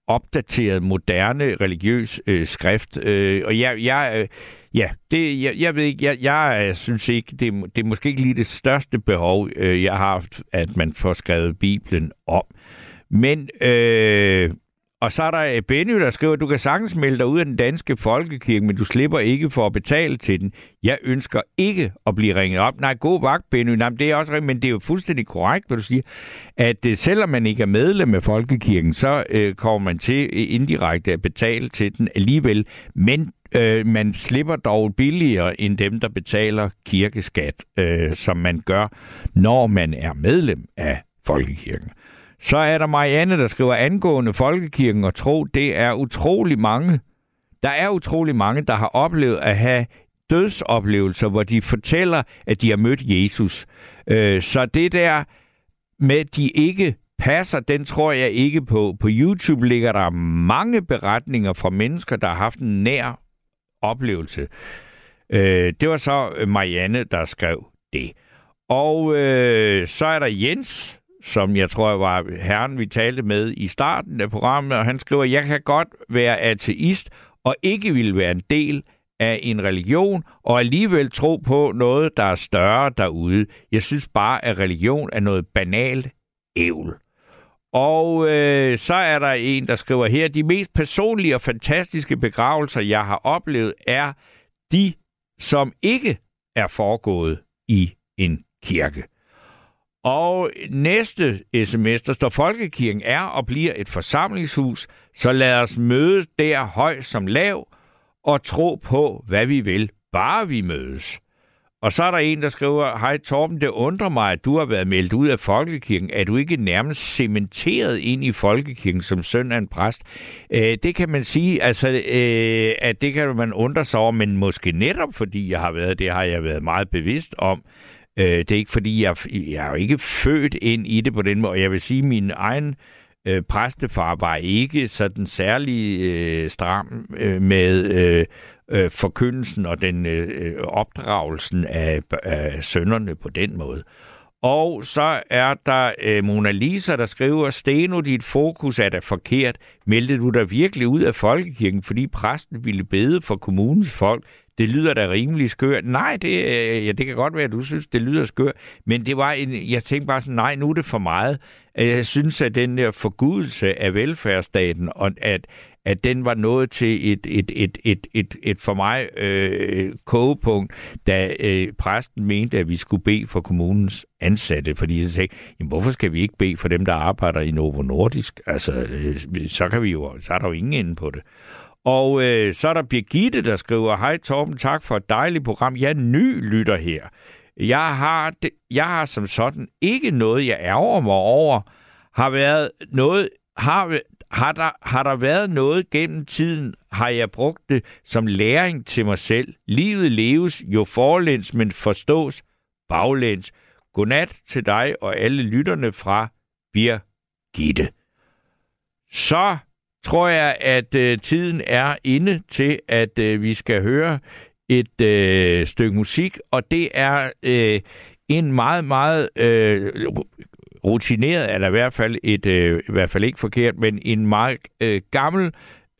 opdateret, moderne religiøs øh, skrift. Øh, og jeg, jeg, øh, ja, det, jeg, jeg ved ikke, jeg, jeg øh, synes ikke, det, det er måske ikke lige det største behov, øh, jeg har haft, at man får skrevet Bibelen om. Men øh, og så er der øh, Benny, der skriver, du kan sagtens melde dig ud af den danske folkekirke, men du slipper ikke for at betale til den. Jeg ønsker ikke at blive ringet op. Nej, god vagt, Benny. Nej, det er også men det er jo fuldstændig korrekt, hvad du siger, at uh, selvom man ikke er medlem af folkekirken, så uh, kommer man til uh, indirekte at betale til den alligevel. Men øh, man slipper dog billigere end dem, der betaler kirkeskat, øh, som man gør, når man er medlem af folkekirken. Så er der Marianne, der skriver angående folkekirken og tro, det er utrolig mange. Der er utrolig mange, der har oplevet at have dødsoplevelser, hvor de fortæller, at de har mødt Jesus. Øh, så det der med, at de ikke passer, den tror jeg ikke på. På YouTube ligger der mange beretninger fra mennesker, der har haft en nær oplevelse. Øh, det var så Marianne, der skrev det. Og øh, så er der Jens, som jeg tror var herren, vi talte med i starten af programmet, og han skriver, jeg kan godt være ateist og ikke vil være en del af en religion, og alligevel tro på noget, der er større derude. Jeg synes bare, at religion er noget banalt ævl. Og øh, så er der en, der skriver her, de mest personlige og fantastiske begravelser, jeg har oplevet, er de, som ikke er foregået i en kirke. Og næste sms, der står, Folkekirken er og bliver et forsamlingshus, så lad os mødes der høj som lav og tro på, hvad vi vil, bare vi mødes. Og så er der en, der skriver, Hej Torben, det undrer mig, at du har været meldt ud af Folkekirken. Er du ikke nærmest cementeret ind i Folkekirken som søn af en præst? Øh, det kan man sige, altså, øh, at det kan man undre sig over, men måske netop fordi jeg har været, det har jeg været meget bevidst om. Øh, det er ikke fordi, jeg, jeg er jo ikke født ind i det på den måde. Jeg vil sige, at min egen øh, præstefar var ikke sådan særlig øh, stram øh, med øh, øh, forkyndelsen og den øh, øh opdragelsen af, af sønderne på den måde. Og så er der øh, Mona Lisa, der skriver, Steno, dit fokus er da forkert. Meldte du dig virkelig ud af folkekirken, fordi præsten ville bede for kommunens folk? Det lyder da rimelig skørt. Nej, det, øh, ja, det kan godt være, at du synes, det lyder skørt. Men det var en, jeg tænkte bare sådan, nej, nu er det for meget. Øh, jeg synes, at den der forgudelse af velfærdsstaten, og at, at den var nået til et, et, et, et, et, et for mig øh, kogepunkt, da øh, præsten mente, at vi skulle bede for kommunens ansatte. Fordi så sagde, jamen, hvorfor skal vi ikke bede for dem, der arbejder i Novo Nordisk? Altså, øh, så, kan vi jo, så er der jo ingen inde på det. Og øh, så er der Birgitte, der skriver, Hej Torben, tak for et dejligt program. Jeg er ny lytter her. Jeg har, det, jeg har som sådan ikke noget, jeg ærger mig over. Har været noget, har, har, der, har der været noget gennem tiden, har jeg brugt det som læring til mig selv. Livet leves jo forlæns, men forstås baglæns. Godnat til dig og alle lytterne fra Birgitte. Så tror jeg, at øh, tiden er inde til, at øh, vi skal høre et øh, stykke musik, og det er øh, en meget, meget øh, rutineret, eller i hvert fald et, øh, i hvert fald ikke forkert, men en meget øh, gammel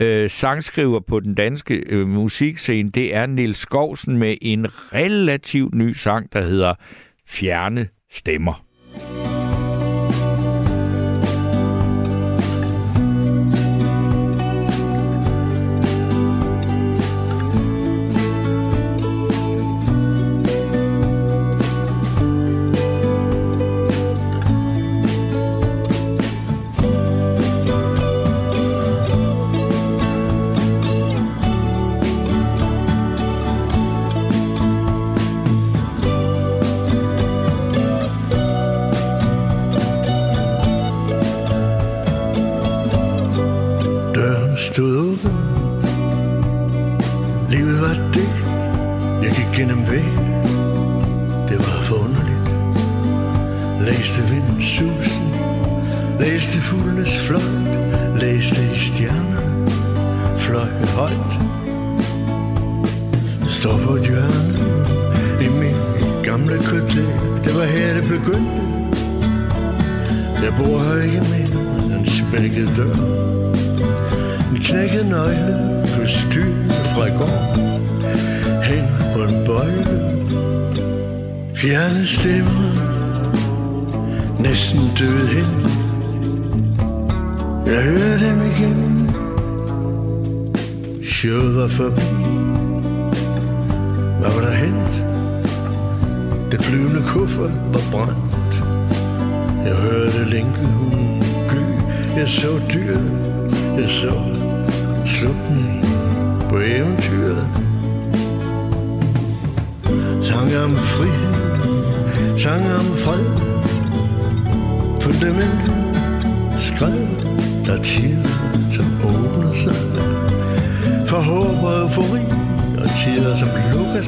øh, sangskriver på den danske øh, musikscene, det er Nils Skovsen med en relativt ny sang, der hedder Fjerne Stemmer.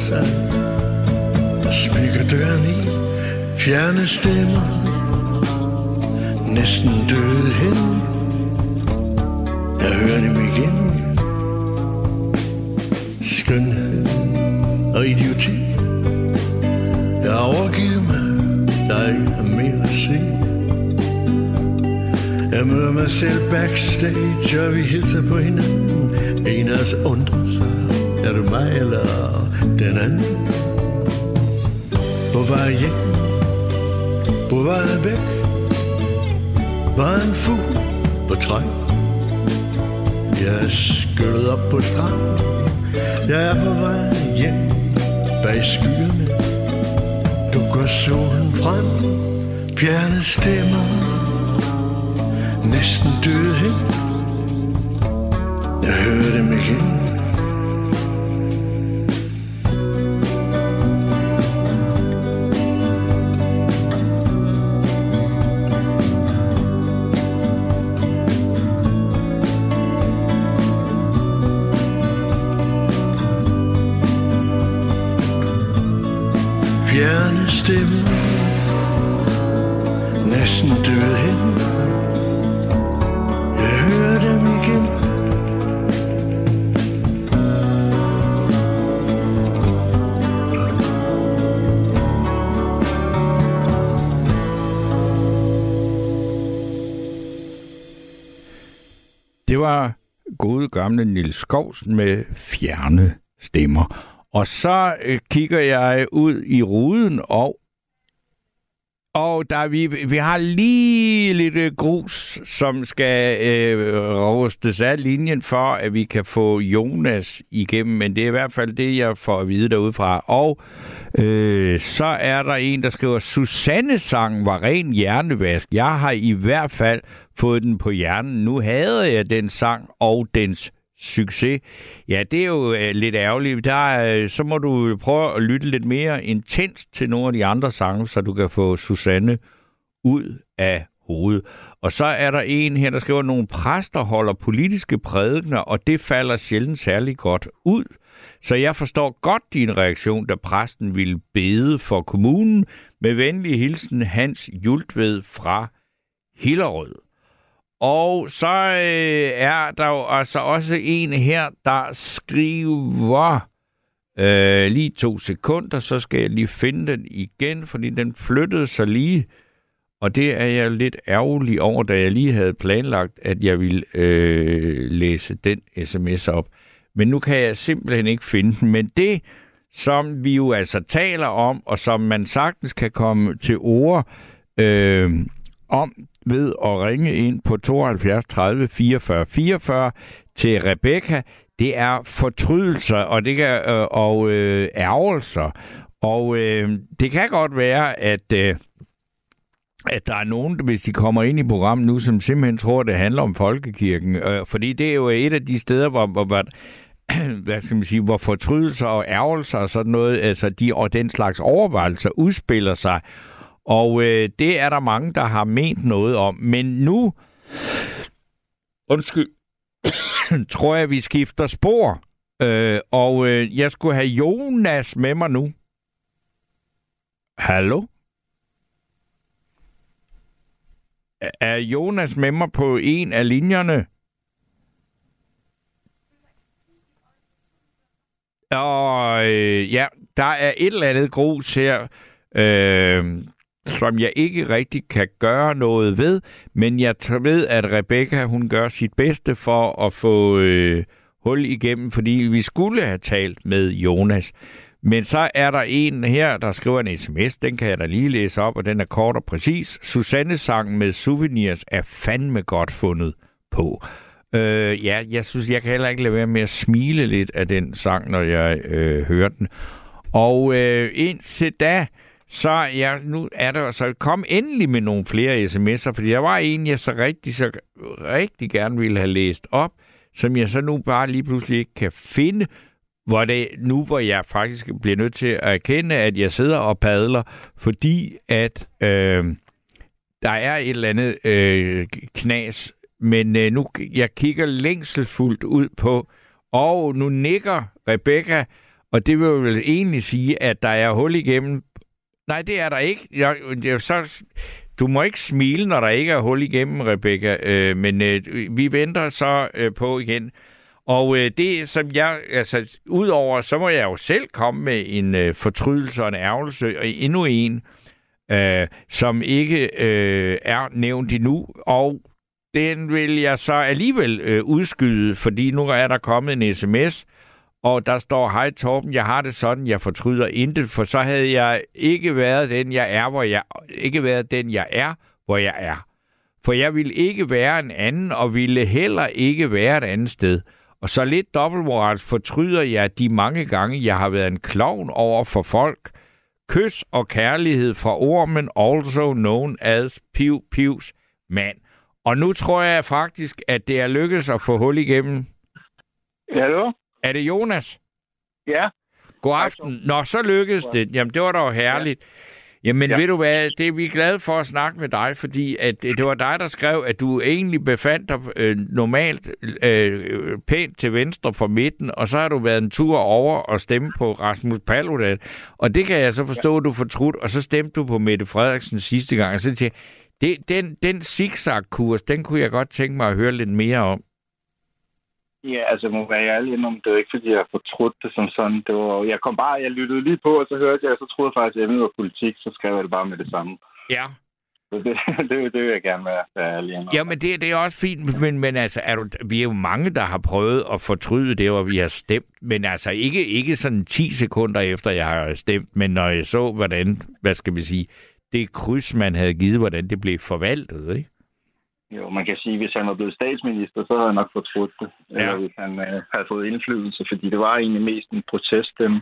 Sig. Og smykker døren i, fjerne stemmer. Næsten døde hen. Jeg hører dem igen. Skønhed og idioti. Jeg overgiver mig. Der er ikke mere at se. Jeg møder mig selv backstage Og vi hilser på hinanden. En af os undrer sig. Er du mig eller? Den anden? På vej hjem, på vej væk, var en fugl på træ. Jeg skyllede op på stranden, jeg er på vej hjem bag skyerne. Du går solen frem, fjerne stemmer, næsten døde hen. Jeg hører dem igen. Gamle Nils Skovsen med fjerne stemmer. Og så øh, kigger jeg ud i ruden, og, og der, vi, vi har lige lidt øh, grus, som skal øh, rustes af linjen for, at vi kan få Jonas igennem. Men det er i hvert fald det, jeg får at vide derudefra. Og øh, så er der en, der skriver, Susanne-sang var ren hjernevask. Jeg har i hvert fald fået den på hjernen. Nu havde jeg den sang og dens succes. Ja, det er jo øh, lidt ærgerligt. Der, øh, så må du prøve at lytte lidt mere intens til nogle af de andre sange, så du kan få Susanne ud af hovedet. Og så er der en her, der skriver, at nogle præster holder politiske prædikner, og det falder sjældent særlig godt ud. Så jeg forstår godt din reaktion, da præsten ville bede for kommunen. Med venlig hilsen Hans Jultved fra Hillerød. Og så øh, er der jo altså også en her, der skriver øh, lige to sekunder, så skal jeg lige finde den igen, fordi den flyttede sig lige. Og det er jeg lidt ærgerlig over, da jeg lige havde planlagt, at jeg ville øh, læse den sms op. Men nu kan jeg simpelthen ikke finde den. Men det, som vi jo altså taler om, og som man sagtens kan komme til ord øh, om, ved at ringe ind på 72 30 44 44 til Rebecca. Det er fortrydelser og det kan øh, og øh, ærgelser. Og øh, det kan godt være, at øh, at der er nogen, hvis de kommer ind i programmet nu, som simpelthen tror, at det handler om folkekirken. Øh, fordi det er jo et af de steder, hvor, hvor, hvor hvad skal man sige, hvor fortrydelser og ærgelser og sådan noget, altså de og den slags overvejelser udspiller sig. Og øh, det er der mange, der har ment noget om. Men nu, undskyld, tror jeg, vi skifter spor. Øh, og øh, jeg skulle have Jonas med mig nu. Hallo? Er Jonas med mig på en af linjerne? Og øh, ja, der er et eller andet grus her. Øh, som jeg ikke rigtig kan gøre noget ved, men jeg ved, at Rebecca hun gør sit bedste for at få øh, hul igennem, fordi vi skulle have talt med Jonas. Men så er der en her, der skriver en sms, den kan jeg da lige læse op, og den er kort og præcis. Susanne sang med souvenirs er fandme godt fundet på. Øh, ja, jeg synes, jeg kan heller ikke lade være med at smile lidt af den sang, når jeg øh, hører den. Og øh, indtil da, så ja, nu er der så kom endelig med nogle flere sms'er, fordi der var en, jeg så rigtig, så rigtig gerne ville have læst op, som jeg så nu bare lige pludselig ikke kan finde, hvor det nu, hvor jeg faktisk bliver nødt til at erkende, at jeg sidder og padler, fordi at øh, der er et eller andet øh, knas, men øh, nu jeg kigger længselsfuldt ud på, og nu nikker Rebecca, og det vil jo vel egentlig sige, at der er hul igennem Nej, det er der ikke. Jeg, jeg, så, du må ikke smile, når der ikke er hul igennem, Rebecca. Øh, men øh, vi venter så øh, på igen. Og øh, det, som jeg, altså, udover, så må jeg jo selv komme med en øh, fortrydelse og en ærgelse, og endnu en, øh, som ikke øh, er nævnt endnu. Og den vil jeg så alligevel øh, udskyde, fordi nu er der kommet en sms, og der står, hej Torben, jeg har det sådan, jeg fortryder intet, for så havde jeg ikke været den, jeg er, hvor jeg ikke været den, jeg er, hvor jeg er. For jeg ville ikke være en anden, og ville heller ikke være et andet sted. Og så lidt dobbeltmoralsk fortryder jeg de mange gange, jeg har været en klovn over for folk. Kys og kærlighed fra ormen, also known as Piv Pivs mand. Og nu tror jeg faktisk, at det er lykkedes at få hul igennem. Hallo? Er det Jonas? Ja. God aften. Nå, så lykkedes det. Jamen, det var da herligt. Jamen, ja. ved du hvad, det er vi glade for at snakke med dig, fordi at det var dig, der skrev, at du egentlig befandt dig øh, normalt øh, pænt til venstre for midten, og så har du været en tur over og stemme på Rasmus Paludan. Og det kan jeg så forstå, at du fortrudt, og så stemte du på Mette Frederiksen sidste gang. Og så tænkte jeg, det, den, den zigzag-kurs, den kunne jeg godt tænke mig at høre lidt mere om. Ja, altså må være ærlig indom, det var ikke, fordi jeg fortrudt det som sådan. Det var, jeg kom bare, jeg lyttede lige på, og så hørte jeg, og så troede jeg faktisk, at emnet var politik, så skrev jeg det bare med det samme. Ja. Så det, det, det vil jeg gerne være, være ærlig indom. Ja, men det, det er også fint, men, men altså, er du, vi er jo mange, der har prøvet at fortryde det, hvor vi har stemt, men altså ikke, ikke sådan 10 sekunder efter, jeg har stemt, men når jeg så, hvordan, hvad skal vi sige, det kryds, man havde givet, hvordan det blev forvaltet, ikke? Jo, man kan sige, at hvis han var blevet statsminister, så havde jeg nok fortrudt det. Ja. Eller hvis han øh, havde fået indflydelse, fordi det var egentlig mest en proteststemme.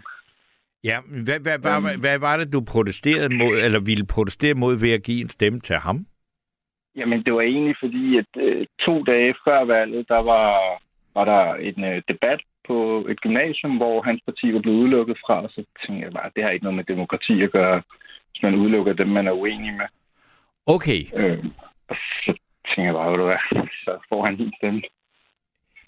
Ja, men hvad, hvad, hvad, hvad, hvad var det, du protesterede mod, eller ville protestere mod ved at give en stemme til ham? Jamen, det var egentlig fordi, at øh, to dage før valget, der var, var der en øh, debat på et gymnasium, hvor hans parti var blevet udelukket fra, og så tænkte jeg bare, det har ikke noget med demokrati at gøre, hvis man udelukker dem, man er uenig med. Okay. Øh, så tænkte jeg bare, ved du hvad, så får han en stemme.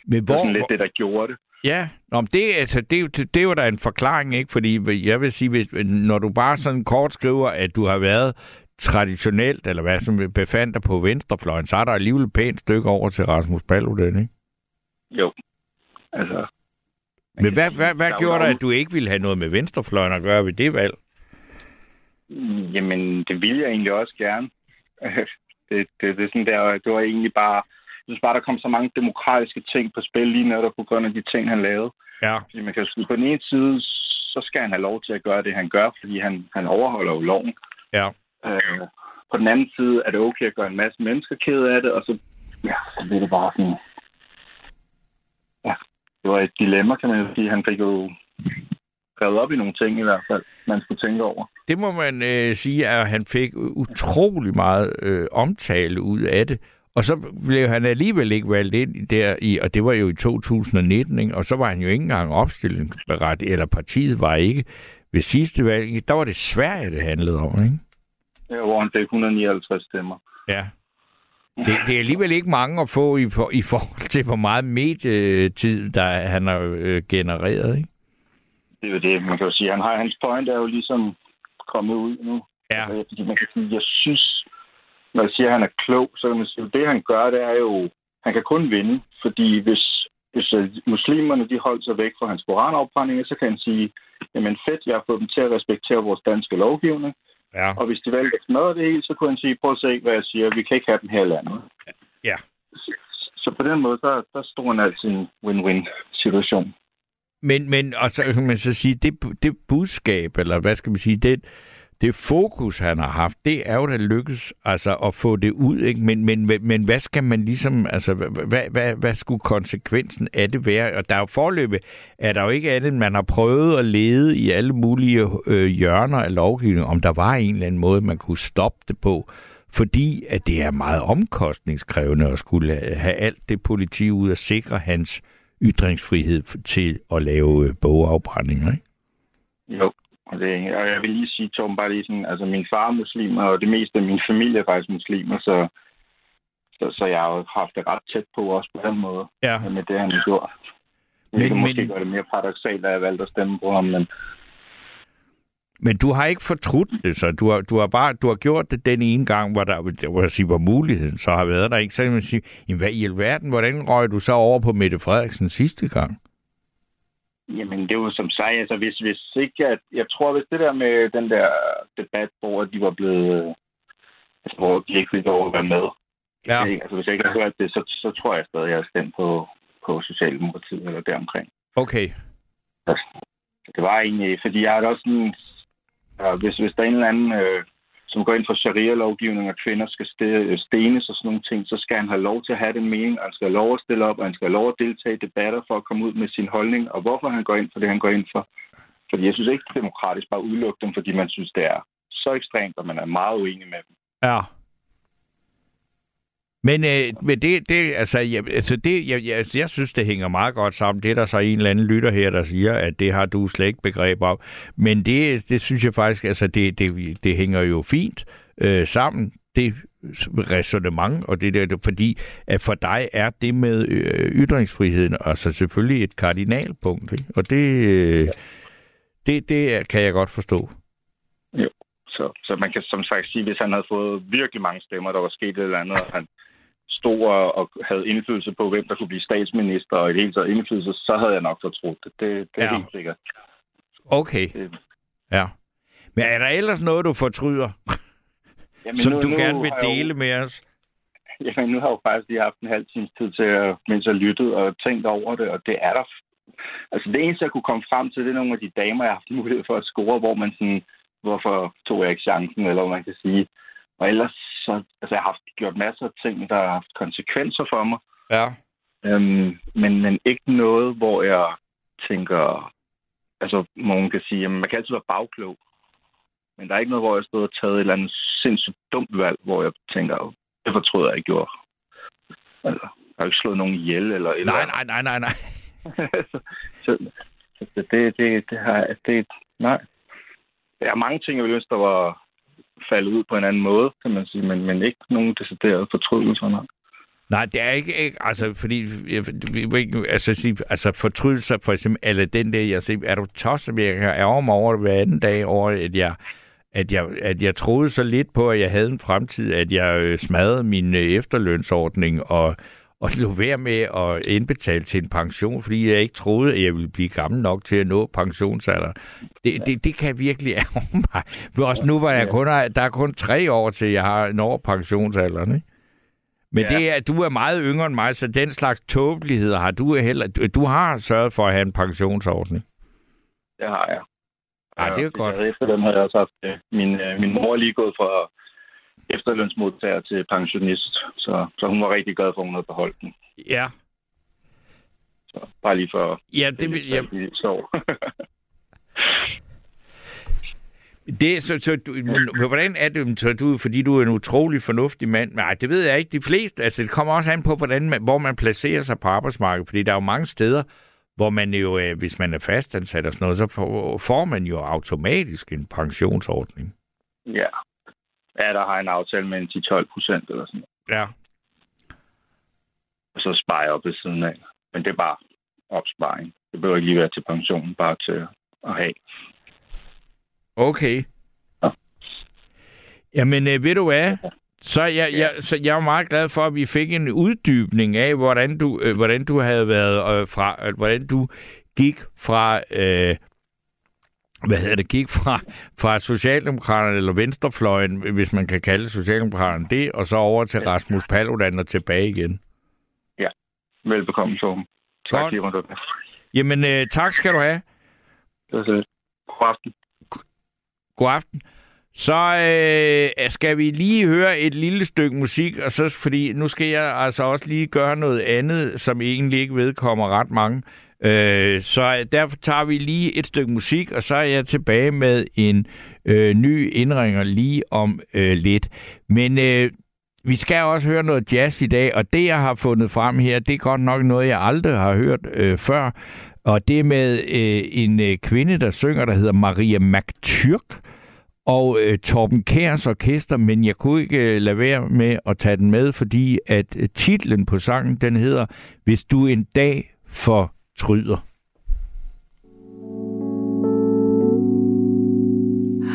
Men Det var hvor, sådan lidt hvor, det, der gjorde det. ja, Nå, men det, altså, det, det, det var da en forklaring, ikke? Fordi jeg vil sige, hvis, når du bare sådan kort skriver, at du har været traditionelt, eller hvad som befandt dig på venstrefløjen, så er der alligevel et pænt stykke over til Rasmus Paludan, ikke? Jo. Altså, Men hvad, hvad, hvad gjorde nogen- at du ikke ville have noget med venstrefløjen at gøre ved det valg? Mm, Jamen, det ville jeg egentlig også gerne. Det, det, det, sådan der, det var egentlig bare... Jeg synes bare, der kom så mange demokratiske ting på spil lige netop på grund af de ting, han lavede. Ja. Fordi man kan jo på den ene side, så skal han have lov til at gøre det, han gør, fordi han, han overholder jo loven. Ja. Øh, på den anden side er det okay at gøre en masse mennesker ked af det, og så, ja, så bliver det bare sådan... Ja, det var et dilemma, kan man jo sige. Han fik jo revet op i nogle ting i hvert fald, man skulle tænke over. Det må man øh, sige, at han fik utrolig meget øh, omtale ud af det. Og så blev han alligevel ikke valgt ind der i, og det var jo i 2019, ikke? og så var han jo ikke engang opstillingsberet, eller partiet var ikke. Ved sidste valg, der var det Sverige, det handlede om, ikke? Ja, hvor han fik 159 stemmer. Ja. Det, det er alligevel ikke mange at få i, for, i forhold til, hvor meget medietid, der han har øh, genereret, ikke? Det er jo det, man kan jo sige. Han har, hans point er jo ligesom kommet ud nu. Ja. Altså, man kan sige, jeg synes, når jeg siger, at han er klog, så kan man sige, at det han gør, det er jo, han kan kun vinde. Fordi hvis, hvis øh, muslimerne de holdt sig væk fra hans koranafbrændinger, så kan han sige, jamen fedt, jeg har fået dem til at respektere vores danske lovgivning. Ja. Og hvis de valgte at smadre det hele, så kunne han sige, prøv at se, hvad jeg siger, vi kan ikke have dem her i landet. Ja. Så, så på den måde, der, der stod han altså i en win-win-situation. Men, men og så kan man så sige, det, det budskab, eller hvad skal man sige, det, det fokus, han har haft, det er jo da lykkes altså, at få det ud. Ikke? Men, men, men hvad skal man ligesom, altså, hvad, hvad, hvad skulle konsekvensen af det være? Og der er jo forløbe, er der jo ikke andet, man har prøvet at lede i alle mulige øh, hjørner af lovgivningen, om der var en eller anden måde, man kunne stoppe det på. Fordi at det er meget omkostningskrævende at skulle have alt det politi ud og sikre hans ytringsfrihed til at lave øh, bogafbrændinger, ikke? Jo, og, det, og jeg vil lige sige, Torben, bare lige sådan, altså min far er muslimer, og det meste af min familie er faktisk muslimer, så, så, så jeg har jo haft det ret tæt på også på den måde, ja. med det, han har gjort. Men, det kan måske gøre det mere paradoxalt, at jeg valgte at stemme på ham, men Men du har ikke fortrudt det, så du har, du har bare du har gjort det den ene gang, hvor der hvor jeg siger, hvor muligheden så har været der. Ikke? Så kan man sige, jamen, hvad i alverden, hvordan røg du så over på Mette Frederiksen sidste gang? Jamen, det er jo som sagt, altså hvis, hvis ikke, at, jeg tror, hvis det der med den der debat, hvor de var blevet, altså hvor de ikke lov at være med, ja. ikke? altså hvis jeg ikke har hørt det, så, så tror jeg stadig, at jeg har stemt på, på Socialdemokratiet eller deromkring. Okay. Det var egentlig, fordi jeg har også sådan, ja, hvis, hvis der er en eller anden, øh, som går ind for sharia-lovgivning, og kvinder skal øh, stenes og sådan nogle ting, så skal han have lov til at have den mening, og han skal have lov at stille op, og han skal have lov at deltage i debatter for at komme ud med sin holdning, og hvorfor han går ind for det, han går ind for. Fordi jeg synes ikke, det er demokratisk bare at udelukke dem, fordi man synes, det er så ekstremt, og man er meget uenig med dem. Ja. Men, øh, men det, det, altså, jeg, altså det, jeg, jeg, jeg synes, det hænger meget godt sammen. Det er der så en eller anden lytter her, der siger, at det har du slet ikke begreb om. Men det, det synes jeg faktisk, altså det, det, det hænger jo fint øh, sammen. Det resonemang, og det der, fordi at for dig er det med øh, ytringsfriheden altså selvfølgelig et kardinalpunkt. Ikke? Og det, øh, det, det kan jeg godt forstå. Jo. Så, så man kan som sagt sige, hvis han havde fået virkelig mange stemmer, der var sket et eller andet, og han stod og, og havde indflydelse på, hvem der kunne blive statsminister, og i det hele taget indflydelse, så havde jeg nok fortrudt det. Det, det er Ja. helt sikkert. Okay. Det, Ja. Men er der ellers noget, du fortryder, jamen, som du gerne vil jeg jo- dele med os? Jamen, nu har jeg jo faktisk lige haft en halv times tid til, at, mens jeg lyttede og tænkt over det, og det er der... Altså, det eneste, jeg kunne komme frem til, det er nogle af de damer, jeg har haft mulighed for at score, hvor man sådan, hvorfor tog jeg ikke chancen, eller hvad man kan sige. Og ellers, så, altså, jeg har haft gjort masser af ting, der har haft konsekvenser for mig, Ja. øhm, men, men ikke noget, hvor jeg tænker, altså, nogen kan sige, jamen, man kan altid være bagklog, men der er ikke noget, hvor jeg stod og taget et eller andet sindssygt dumt valg, hvor jeg tænker, det fortrød jeg, jeg gjorde. Altså, jeg har ikke slået nogen ihjel eller et Nej, eller nej, nej, nej, nej. så, så, så det, det, det, det har det, nej. Der er mange ting, jeg ville ønske, der var faldet ud på en anden måde, kan man sige, men, men ikke nogen decideret fortrydelser. Nej. Nej, det er ikke, ikke altså, fordi, vi, vi, altså, sige, altså fortrydelser, for eksempel, eller den der, jeg siger, er du tosset, jeg kan ærge mig over det hver anden dag, over at jeg, at jeg, at jeg troede så lidt på, at jeg havde en fremtid, at jeg øh, smadrede min øh, efterlønsordning, og, og lå være med at indbetale til en pension, fordi jeg ikke troede, at jeg ville blive gammel nok til at nå pensionsalderen. Det, det, det kan virkelig ærge mig. For også nu, hvor jeg kun der er kun tre år til, jeg har når pensionsalderen, ikke? Men Ja. ja. det er, du er meget yngre end mig, så den slags tåbeligheder har du heller... Du, du har sørget for at have en pensionsordning. Det har jeg. Ej, det er godt. Efter den har jeg også haft øh, min, øh, min mor er lige gået fra efterlønsmodtager til pensionist, så, så hun var rigtig glad for, at hun havde beholdt den. Ja. Så bare lige for Ja, det vil sov. Det, så, så du, hvordan er det, så du, fordi du er en utrolig fornuftig mand? Nej, det ved jeg ikke. De fleste, altså det kommer også an på, hvordan man, hvor man placerer sig på arbejdsmarkedet, fordi der er jo mange steder, hvor man jo, øh, hvis man er fastansat og sådan noget, så får man jo automatisk en pensionsordning. ja. Ja, der har en aftale med en 10-12 procent eller sådan noget. Ja. Og så sparer jeg op ved siden af. Men det er bare opsparing. Det behøver ikke lige være til pensionen, bare til at have. Okay. Ja. Jamen, øh, ved du hvad? Så jeg, jeg, så jeg er meget glad for, at vi fik en uddybning af, hvordan du, øh, hvordan du havde været øh, fra, øh, hvordan du gik fra, øh, hvad hedder det, gik fra, fra Socialdemokraterne eller Venstrefløjen, hvis man kan kalde Socialdemokraterne det, og så over til Rasmus Paludan og tilbage igen. Velbekomme, Torben. Tak, Godt. Simon. Jamen, øh, tak skal du have. Det var. God aften. God aften. Så øh, skal vi lige høre et lille stykke musik, og så fordi nu skal jeg altså også lige gøre noget andet, som egentlig ikke vedkommer ret mange. Øh, så derfor tager vi lige et stykke musik, og så er jeg tilbage med en øh, ny indringer lige om øh, lidt. Men øh, vi skal også høre noget jazz i dag, og det jeg har fundet frem her, det er godt nok noget, jeg aldrig har hørt øh, før. Og det er med øh, en øh, kvinde, der synger, der hedder Maria McTyrk og øh, Torben Kærs orkester, men jeg kunne ikke øh, lade være med at tage den med, fordi at øh, titlen på sangen, den hedder Hvis du en dag tryder.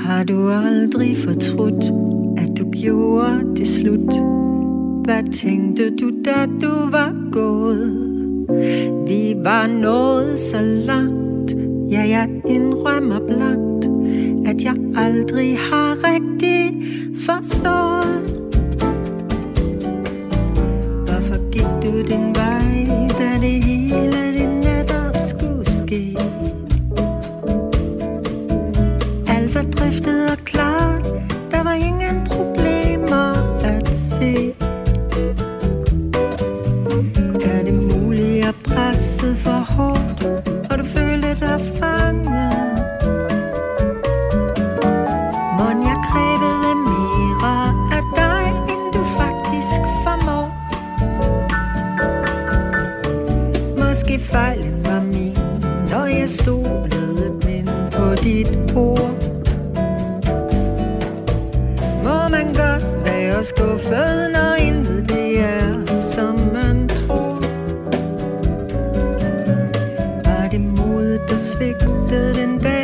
Har du aldrig fortrudt, at du gjorde det slut? Hvad tænkte du, da du var gået? Vi var nået så langt, ja, jeg indrømmer blankt, at jeg aldrig har rigtig forstået. Hvorfor gik du din vej, da det hele det. Er det muligt at presse for hårdt Og du føler dig fanget? Mon jeg krævede mere af dig End du faktisk formår? Måske fejlen var min Når jeg stolede blind på dit ord. Skuffet, når intet det er, som man tror. Var det mod, der svigtede den dag,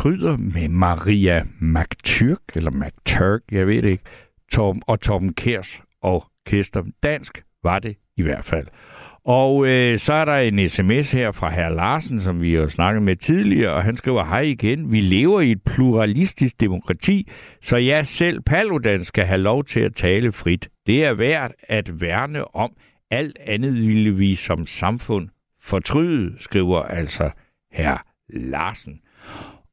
fortryder med Maria McTurk, eller McTurk, jeg ved det ikke, Tom, og Tom Kers og Kirsten. Dansk var det i hvert fald. Og øh, så er der en sms her fra herr Larsen, som vi har snakket med tidligere, og han skriver, hej igen, vi lever i et pluralistisk demokrati, så jeg selv Paludan skal have lov til at tale frit. Det er værd at værne om. Alt andet ville vi som samfund fortryde, skriver altså herr Larsen.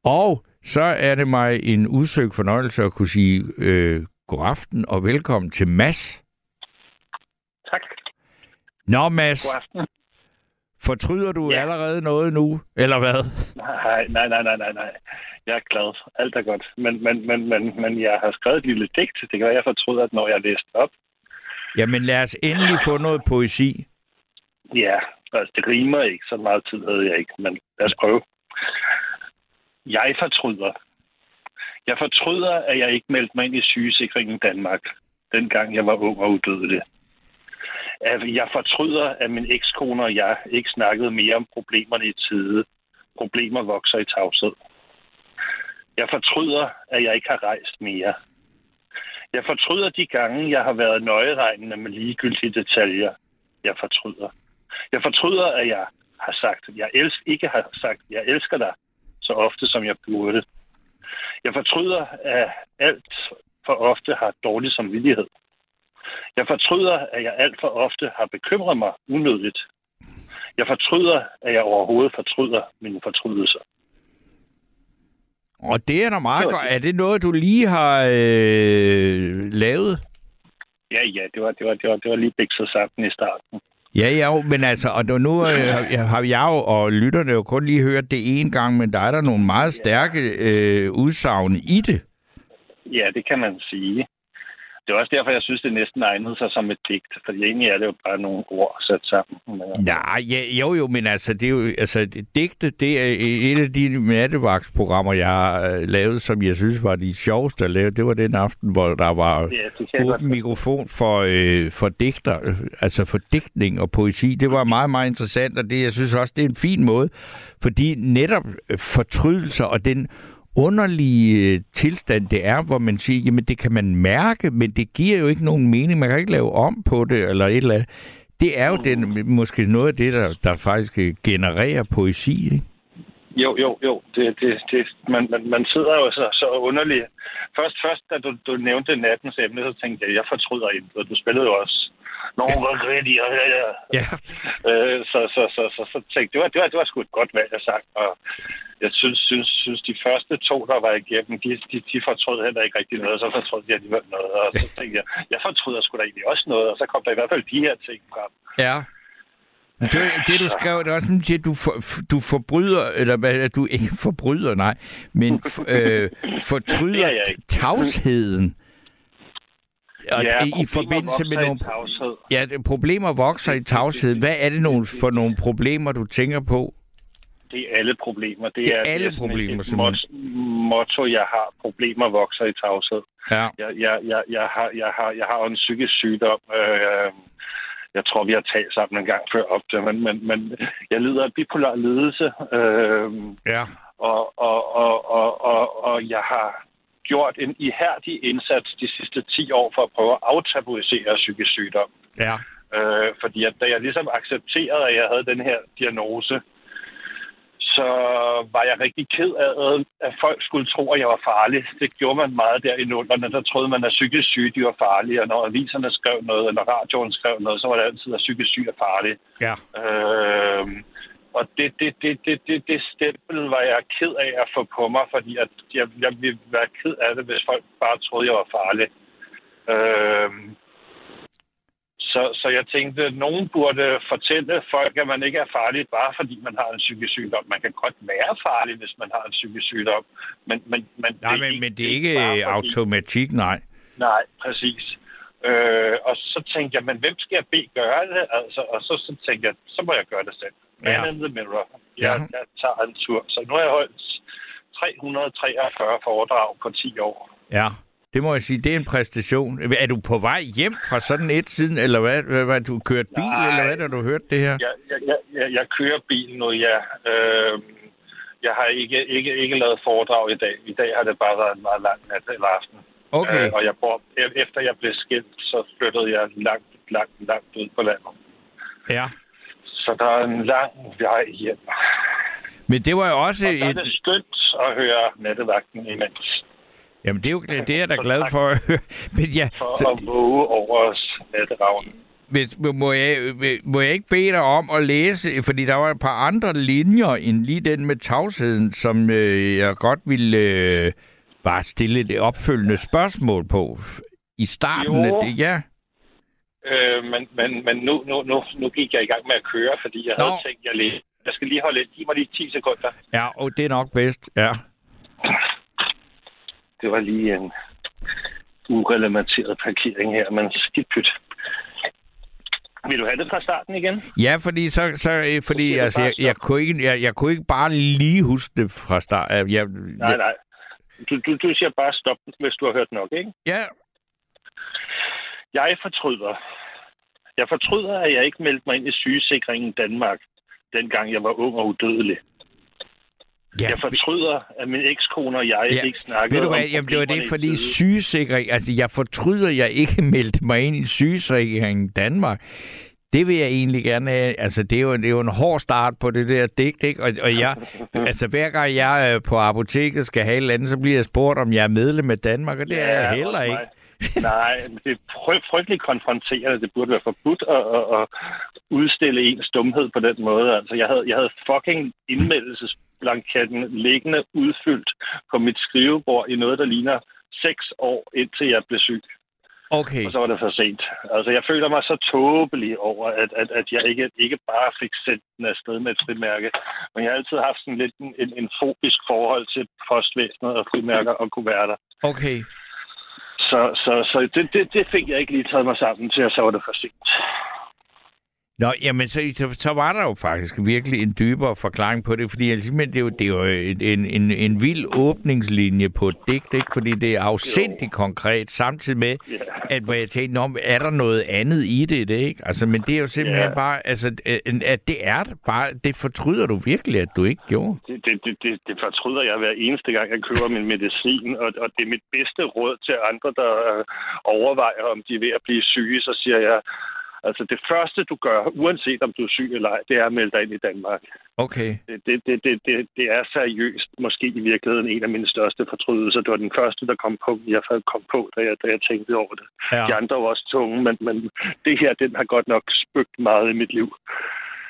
Og så er det mig en udsøgt fornøjelse at kunne sige øh, god aften og velkommen til Mads. Tak. Nå, Mads. God aften. Fortryder du ja. allerede noget nu, eller hvad? Nej, nej, nej, nej, nej, nej. Jeg er glad. Alt er godt. Men, men, men, men, men jeg har skrevet et lille digt. Det kan være, jeg fortryder, at når jeg læste op. Jamen lad os endelig få noget poesi. Ja, altså det rimer ikke. Så meget tid havde jeg ikke, men lad os prøve. Jeg fortryder. Jeg fortryder, at jeg ikke meldte mig ind i sygesikringen Danmark, dengang jeg var ung og udødelig. Jeg fortryder, at min ekskone og jeg ikke snakkede mere om problemerne i tide. Problemer vokser i tavshed. Jeg fortryder, at jeg ikke har rejst mere. Jeg fortryder de gange, jeg har været nøjeregnende med ligegyldige detaljer. Jeg fortryder. Jeg fortryder, at jeg har sagt, jeg elsker, ikke har sagt, jeg elsker dig, så ofte som jeg burde. Jeg fortryder, at alt for ofte har dårlig samvittighed. Jeg fortryder, at jeg alt for ofte har bekymret mig unødigt. Jeg fortryder, at jeg overhovedet fortryder mine fortrydelser. Og det er da meget godt. Er det noget, du lige har øh, lavet? Ja, ja, det var, det var, det var, det var lige bikset sammen i starten. Ja, ja, men altså, og nu- øh, har- har jeg jo, og lytterne jo kun lige hørt det en gang, men der er der nogle meget stærke øh, udsagn i det. Ja, det kan man sige. Det er også derfor, jeg synes, det næsten egnede sig som et digt, for egentlig er det jo bare nogle ord sat sammen. Men, Nej, ja, jo jo, men altså, det er jo, altså, det, digte, det er et af de nattevagtsprogrammer, jeg har øh, lavet, som jeg synes var de sjoveste at lave. Det var den aften, hvor der var Ja, åben mikrofon for, øh, for digter, øh, altså for digtning og poesi. Det var meget, meget interessant, og det, jeg synes også, det er en fin måde, fordi netop øh, fortrydelser og den underlige øh, tilstand, det er, hvor man siger, jamen det kan man mærke, men det giver jo ikke nogen mening. Man kan ikke lave om på det, eller et eller andet. Det er jo den, måske noget af det, der, der faktisk øh, genererer poesi, ikke? Jo, jo, jo. Det, det, det, man, man, man sidder jo så, så underligt. Først, først, da du, du nævnte nattens emne, så tænkte jeg, jeg fortryder intet. Du spillede jo også nogen rigtig, ja, ja, ja. Ja. Øh, så, så, så, så, så tænkte det var, det var, det var sgu et godt valg, jeg sagt. Og jeg synes, synes, synes, de første to, der var igennem, de, de, de fortrød heller ikke rigtig noget, så fortrød de alligevel noget. Og så tænkte jeg, jeg fortryder sgu da egentlig også noget, og så kom der i hvert fald de her ting frem. Ja. Det, det du skrev, det var sådan, at du, for, du forbryder, eller hvad, du ikke forbryder, nej, men øh, fortryder er tavsheden. Og Ja, i, i forbindelse med i nogle tavshed. ja, det- problemer vokser i tavshed. Hvad er det nogle, for nogle problemer, du tænker på? Det er alle problemer. Det, Det er er alle næsten problemer, et simpelthen. mot- motto, jeg har. Problemer vokser i tavshed. Ja. Jeg, jeg, jeg, jeg, har, jeg, har, jeg har en psykisk sygdom. Øh, jeg tror, vi har talt sammen en gang før op til, men, men, men jeg lider af bipolar lidelse. Øh, ja. Og, og, og, og, og, og jeg har gjort en ihærdig indsats de sidste 10 år for at prøve at aftabuisere psykisk sygdom. Ja. Øh, fordi at da jeg ligesom accepterede, at jeg havde den her diagnose, så var jeg rigtig ked af, at folk skulle tro, at jeg var farlig. Det gjorde man meget der i nullerne. Der troede man, at psykisk syge de var farlige, og når aviserne skrev noget, eller radioen skrev noget, så var det altid, at psykisk syge er farlige. Ja. Øh, og det, det, det, det, det, det stempel var jeg ked af at få på mig, fordi at jeg, jeg ville være ked af det, hvis folk bare troede, jeg var farlig. Øh, så, så jeg tænkte, at nogen burde fortælle folk, at man ikke er farlig, bare fordi man har en psykisk sygdom. Man kan godt være farlig, hvis man har en psykisk sygdom. Men, men, men, Nej, det, er men, ikke- men det er ikke bare øh, fordi- automatik, nej. Nej, præcis. Øh, og så tænkte jeg, men hvem skal jeg bede gøre det? Altså, og så, så tænkte jeg, så må jeg gøre det selv. Man Ja. in the mirror. Ja. Jeg, jeg tager en tur. Så nu har jeg holdt 343 foredrag på 10 år. Ja, det må jeg sige, det er en præstation. Er du på vej hjem fra sådan et siden, eller hvad? hvad, hvad du kørt bil, Nej. eller hvad, da du hørt det her? Jeg, jeg, jeg, jeg, jeg kører bil nu, ja. Øh, jeg har ikke, ikke, ikke lavet foredrag i dag. I dag har det bare været en meget lang nat eller aften. Okay. Øh, og jeg bor, e- efter jeg blev skilt, så flyttede jeg langt, langt, langt ud på landet. Ja. Så der er en lang vej hjem. Men det var jo også Og så er et... det skønt at høre nattevagten imens. Jamen, det er jo det, det er jeg da glad for. Men ja, For så, at våge over os natteravnen. hvis, må, jeg, må jeg ikke bede dig om at læse, fordi der var et par andre linjer end lige den med tavsheden, som øh, jeg godt ville øh, bare stille et opfølgende spørgsmål på. I starten af Jo. det, ja. Øh, men men, men nu, nu, nu, nu gik jeg i gang med at køre, fordi jeg Nå. havde tænkt, jeg læste. Jeg skal lige holde lidt. Giv mig lige 10 sekunder. Ja, og det er nok bedst, ja. Det var lige en urelementeret parkering her, men skidt pyt. Vil du have det fra starten igen? Ja, fordi så, så øh, fordi det altså, jeg, jeg, kunne ikke, jeg, jeg kunne ikke bare lige huske det fra start. Jeg, jeg, Nej, nej. Du, du, du siger bare stop, hvis du har hørt nok, ikke? Ja. Jeg fortryder. Jeg fortryder, at jeg ikke meldte mig ind i sygesikringen i Danmark, dengang jeg var ung og udødelig. Ja, jeg fortryder, at min ekskone og jeg Ja, ikke snakkede Ved du om hvad, jamen, det var det, fordi sygesikring, altså jeg fortryder, at jeg ikke meldte mig ind i sygesikringen i Danmark. Det vil jeg egentlig gerne have. Altså, det er jo, det er jo en hård start på det der digt, ikke? Og, og jeg, altså, hver gang jeg er på apoteket skal have et eller andet, så bliver jeg spurgt, om jeg er medlem af Danmark, og det er jeg heller ikke. Nej, det er fry- frygteligt konfronterende. Det burde være forbudt at, at, at udstille ens dumhed på den måde. Altså, jeg havde, jeg havde fucking indmeldelsesblanketten liggende udfyldt på mit skrivebord i noget, der ligner seks år, indtil jeg blev syg. Okay. Og så var det for sent. Altså, jeg føler mig så tåbelig over, at, at, at jeg ikke, ikke bare fik sendt den afsted med et frimærke. Men jeg har altid haft sådan lidt en, en, en fobisk forhold til postvæsenet og frimærker og kuverter. Okay. Så, så, så det, det, det fik jeg ikke lige taget mig sammen til, og så var det for sent. Nå, jamen, så, så, så var der jo faktisk virkelig en dybere forklaring på det, fordi altså, men det er jo, det er jo en, en, en, vild åbningslinje på et digt, ikke? fordi det er afsindigt konkret, samtidig med, at hvor jeg tænkte, Nå, er der noget andet i det, det ikke? Altså, men det er jo simpelthen Ja. bare, altså, at det er det bare, det fortryder du virkelig, at du ikke gjorde. Det, det, det, det, det fortryder jeg hver eneste gang, jeg køber min medicin, og, og det er mit bedste råd til andre, der øh, overvejer, om de er ved at blive syge, så siger jeg, altså det første, du gør, uanset om du er syg eller ej, det er at melde dig ind i Danmark. Okay. Det, det, det, det, det, det er seriøst, måske i virkeligheden en af mine største fortrydelser. Det var den første, der kom på, jeg kom på, da jeg, da jeg tænkte over det. Ja. De andre var også tunge, men, men det her, den har godt nok spøgt meget i mit liv.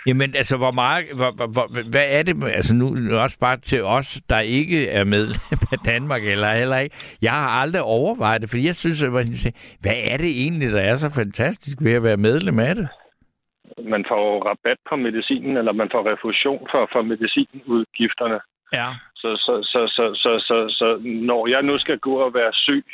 Jamen, altså, hvor meget, hvor, hvor, hvor, hvad er det, altså nu også bare til os, der ikke er med af Danmark, eller heller ikke. Jeg har aldrig overvejet det, fordi jeg synes, at man siger, hvad er det egentlig, der er så fantastisk ved at være medlem af det? Man får rabat på medicinen, eller man får refusion for, for medicinudgifterne. Ja. Så, så, så, så, så, så, så når jeg nu skal gå og være syg,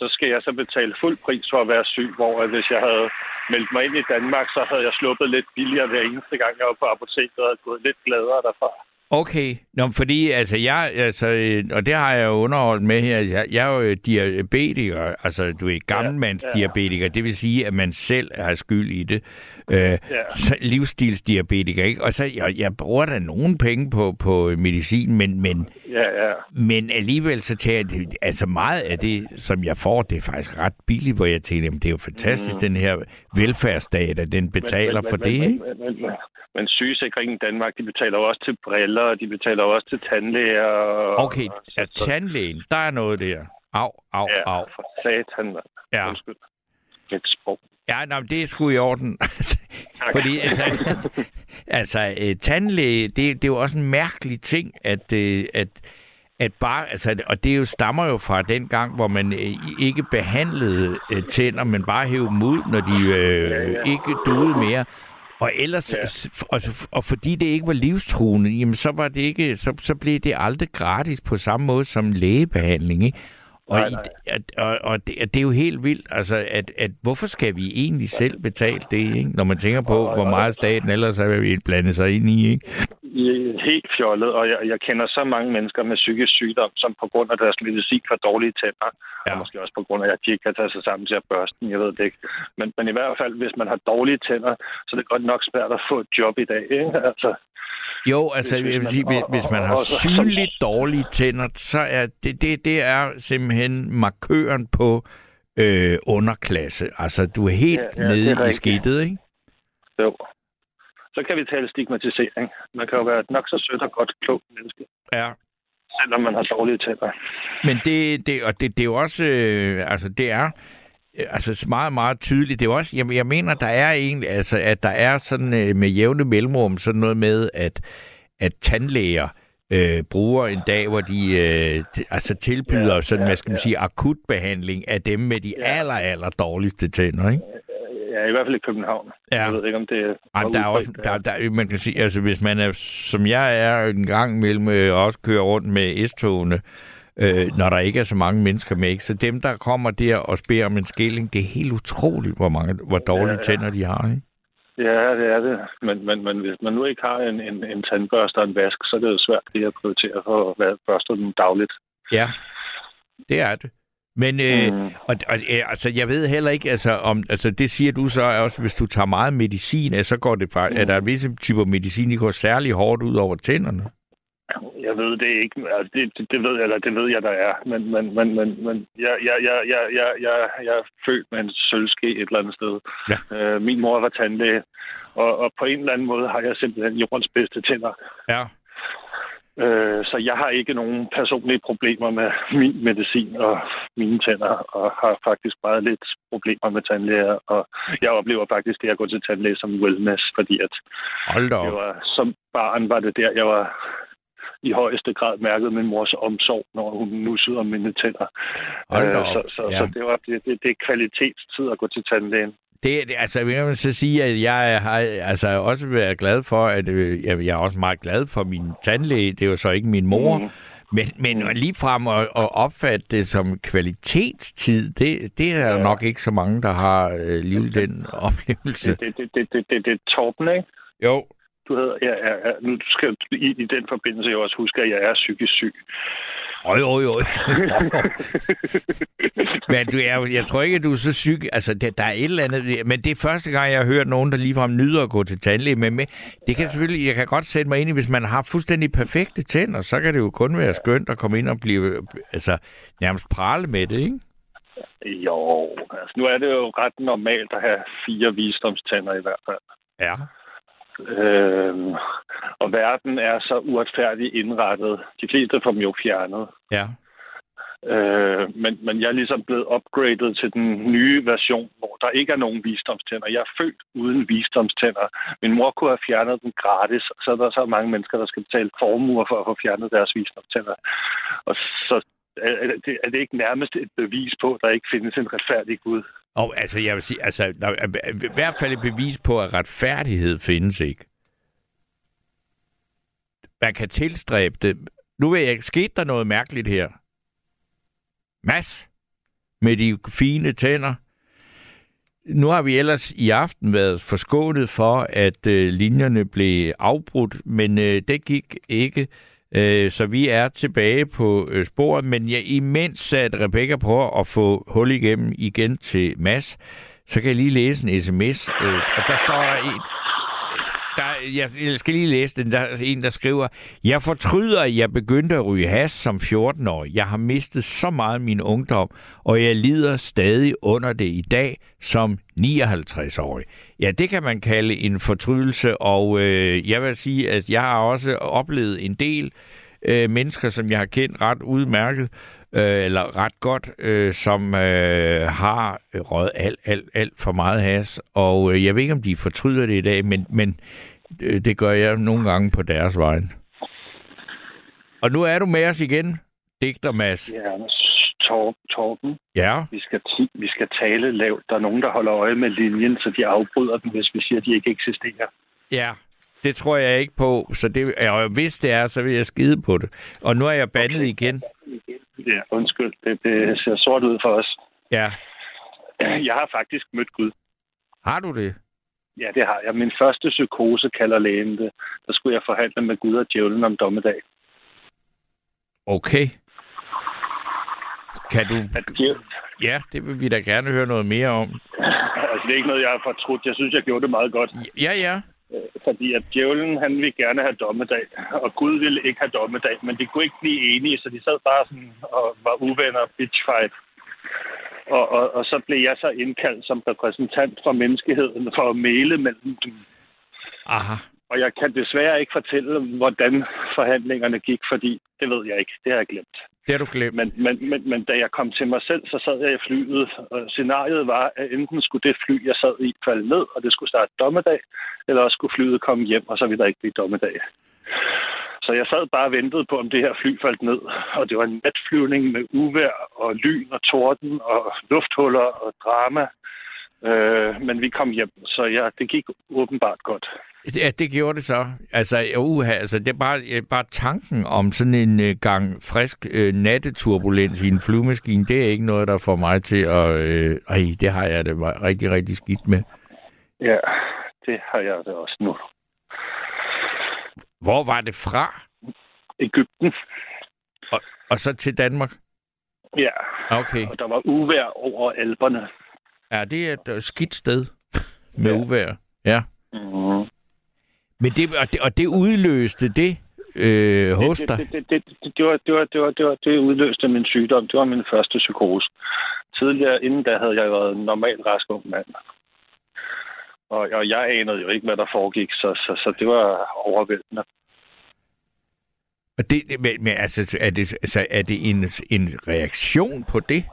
så skal jeg så betale fuld pris for at være syg, hvor at hvis jeg havde meldt mig ind i Danmark, så havde jeg sluppet lidt billigere hver eneste gang, jeg var på apoteket og havde gået lidt gladere derfra. Okay, Nå, men fordi altså jeg, altså, øh, og det har jeg jo underholdt med her, jeg, jeg er jo diabetiker, altså du er gammelmandsdiabetiker, det vil sige, at man selv har skyld i det, øh, så, livsstilsdiabetiker, ikke? Og så, jeg, jeg bruger da nogle penge på, på medicin, men, men, Ja, ja. men alligevel så tager jeg det, altså meget af det, som jeg får, det er faktisk ret billigt, hvor jeg tænker, jamen, det er jo fantastisk, mm. den her velfærdsstat, at den betaler men, for men, det, men, ikke? Men, men, men, sygesikringen i Danmark, de betaler jo også til briller, og de betaler jo også til tandlæger. Og, Okay, ja, tandlægen, der er noget der. Au, au, ja, au. for satan, mand. Ja. Undskyld. Mit sprog. Ja, nej, det er sgu i orden. Fordi altså, altså øh, tandlæge, det, det er jo også en mærkelig ting, at, øh, at, at bare, altså, og det jo stammer jo fra den gang, hvor man øh, ikke behandlede tænder, men bare hævde dem ud, når de øh, ikke duede mere. Og ellers, ja. og, og fordi det ikke var livstruende, jamen så var det ikke, så, så blev det aldrig gratis på samme måde som lægebehandling, ikke? Og, Nej, i, nej. at, og, og det, det er jo helt vildt, altså, at, at hvorfor skal vi egentlig selv betale det, ikke? når man tænker på, hvor meget staten ellers er blande sig ind i, ikke? I helt fjollet, og jeg, jeg kender så mange mennesker med psykisk sygdom, som på grund af deres medicin får dårlige tænder, ja. og måske også på grund af, at de ikke kan tage sig sammen til at børste den, jeg ved det ikke. Men, men i hvert fald, hvis man har dårlige tænder, så er det godt nok svært at få et job i dag, ikke? Altså, Jo, altså Hvis- jeg vil man- sige, hvis, hvis man har synligt dårlige tænder, så er det, det, det er simpelthen markøren på øh, underklasse. Altså, du er helt Ja, ja, nede i skidtet, ikke? jo. Så kan vi tale stigmatisering. Man kan jo være et nok så sødt og godt klogt menneske, Ja. selvom man har dårlige tænder. Men det, det, og det, det er jo også, øh, altså det er altså meget, meget tydeligt. Det er også, jeg, jeg mener, der er egentlig, altså at der er sådan øh, med jævne mellemrum sådan noget med, at, at tandlæger øh, bruger en dag, hvor de øh, altså tilbyder ja, sådan, hvad skal man sige, akut behandling af dem med de aller, aller dårligste tænder, ikke? Ja, i hvert fald i København. Ja. Jeg ved ikke, om det er... Ej, der er også, der, der, man kan sige, altså hvis man er, som jeg er en gang imellem, øh, også kører rundt med S-togene, øh, når der ikke er så mange mennesker med, ikke? så dem, der kommer der og beder om en skilling, det er helt utroligt, hvor, mange, hvor dårlige Ja, ja, tænder de har. Ikke? Ja, det er det. Men, men, men hvis man nu ikke har en, en, en tandbørste og en vask, så er det jo svært lige at prioritere for at børste dem dagligt. Ja, det er det. Men øh, Mm. mm. og, og, øh, altså, jeg ved heller ikke, altså, om, altså, det siger du så også, hvis du tager meget medicin, så går det fra, mm. er der visse typer medicin, de går særlig hårdt ud over tænderne? Jeg ved det ikke. Altså, det, det, det, ved jeg, eller det ved jeg, der er. Men, men, men, men, men jeg, jeg, jeg, jeg, jeg, jeg, jeg er født med en sølvske et eller andet sted. Ja. Øh, min mor var tandlæge, og, og på en eller anden måde har jeg simpelthen jordens bedste tænder. Ja. Øh, så jeg har ikke nogen personlige problemer med min medicin og mine tænder, og har faktisk meget lidt problemer med tandlæger. Og jeg oplever faktisk det at gå til tandlæge som wellness, fordi at Hold da jeg var, som barn var det der, jeg var i højeste grad mærket min mors omsorg, når hun nussede om mine tænder. Øh, så, så, ja. så det, var, det, det, det er kvalitetstid at gå til tandlægen. Det, det altså, jeg vil så sige, at jeg har altså også været glad for, at øh, jeg, jeg er også meget glad for min tandlæge. Det er jo så ikke min mor. Mm. Men, men lige frem at, at opfatte det som kvalitetstid, det, det er der Ja. nok ikke så mange, der har øh, livet den oplevelse. Det, det, det, det, det, det, er Torben, ikke? Jo. Du ja, ja, ja. Nu skal i, i den forbindelse jo også huske, at jeg er psykisk syg. Oj, oj, oj. men du er, jo- jeg tror ikke, at du er så syg. Altså, det, der er et eller andet. Men det er første gang, jeg har hørt nogen, der ligefrem nyder at gå til tandlæge. Men med, det kan selvfølgelig, jeg kan godt sætte mig ind i, hvis man har fuldstændig perfekte tænder, så kan det jo kun være skønt at komme ind og blive altså, nærmest prale med det, ikke? Jo, altså nu er det jo ret normalt at have fire visdomstænder i hvert fald. Ja. Øhm, og verden er så uretfærdigt indrettet. De fleste får dem jo fjernet. Ja. Øh, men, men jeg er ligesom blevet upgradet til den nye version, hvor der ikke er nogen visdomstænder. Jeg er født uden visdomstænder. Min mor kunne have fjernet dem gratis, og så er der så mange mennesker, der skal betale formuer for at få fjernet deres visdomstænder. Og så er det, er det ikke nærmest et bevis på, at der ikke findes en retfærdig Gud. Og altså, jeg vil sige, altså, der er i hvert fald et bevis på, at retfærdighed findes ikke. Man kan tilstræbe det. Nu ved jeg ikke, skete der noget mærkeligt her? Mads, med de fine tænder. Nu har vi ellers i aften været forskånet for, at øh, linjerne blev afbrudt, men øh, det gik ikke. Øh, så vi er tilbage på øh, sporet, men jeg, imens at Rebecca prøver at få hul igennem igen til Mads, så kan jeg lige læse en sms, øh, og der står der en, der, jeg, jeg skal lige læse den. Der er en, der skriver, Jeg fortryder, at jeg begyndte at ryge has som 14-årig. Jeg har mistet så meget af min ungdom, og jeg lider stadig under det i dag som 59-årig. Ja, det kan man kalde en fortrydelse, og øh, jeg vil sige, at jeg har også oplevet en del øh, mennesker, som jeg har kendt ret udmærket, øh, eller ret godt, øh, som øh, har røget alt, alt, alt for meget has. Og øh, jeg ved ikke, om de fortryder det i dag, men, men øh, det gør jeg nogle gange på deres vej. Og nu er du med os igen, digter Mads. Ja, Tor, Torben, Ja, vi skal, vi skal tale lavt. Der er nogen, der holder øje med linjen, så de afbryder den, hvis vi siger, at de ikke eksisterer. ja. Det tror jeg ikke på, så det, og hvis det er, så vil jeg skide på det. Og nu er jeg bandet okay. igen. Ja, undskyld. Det, det ser sort ud for os. Ja. Jeg har faktisk mødt Gud. Har du det? Ja, det har jeg. Min første psykose kalder lægen det. Der skulle jeg forhandle med Gud og djævlen om dommedag. Okay. Kan du... At djæv- Ja, det vil vi da gerne høre noget mere om. Altså, det er ikke noget, jeg har fortrudt. Jeg synes, jeg gjorde det meget godt. Ja, ja. Øh, Fordi at djævlen, han ville gerne have dommedag, og Gud ville ikke have dommedag, men de kunne ikke blive enige, så de sad bare sådan og var uvenner bitchfight. Og, og, og så blev jeg så indkaldt som repræsentant for menneskeheden for at male mellem dem. Aha. Og jeg kan desværre ikke fortælle, hvordan forhandlingerne gik, fordi det ved jeg ikke. Det har jeg glemt. Det har du glemt. Men, men, men, men da jeg kom til mig selv, så sad jeg i flyet, og scenariet var, at enten skulle det fly, jeg sad i, falde ned, og det skulle starte dommedag, eller også skulle flyet komme hjem, og så ville der ikke blive dommedag. Så jeg sad bare og ventede på, om det her fly faldt ned. Og det var en natflyvning med uvejr og lyn og torden og lufthuller og drama. Øh, men vi kom hjem, så ja, det gik åbenbart godt. Ja, det gjorde det så. Altså, uha, altså det er bare, øh, bare tanken om sådan en øh, gang frisk øh, natteturbulens i en flyvemaskine, det er ikke noget, der får mig til at... Øh, ej, det har jeg det rigtig, rigtig skidt med. Ja, det har jeg det også nu. Hvor var det fra? Ægypten. Og, og så til Danmark? Ja, Okay. og der var uvejr over alberne. Ja, det er et øh, skidt sted med ja. uvejr. Ja. Mm. Men det, og, det, og det udløste det øh, hos dig? det, det, det, det, det, var, det, var, det, var, det, var, det udløste min sygdom. Det var min første psykose. Tidligere, inden da, havde jeg været en normal rask ung mand. Og, og jeg anede jo ikke, hvad der foregik, så, så, så det var overvældende. Og det, men, men altså, er det, altså, er det en, en reaktion på det?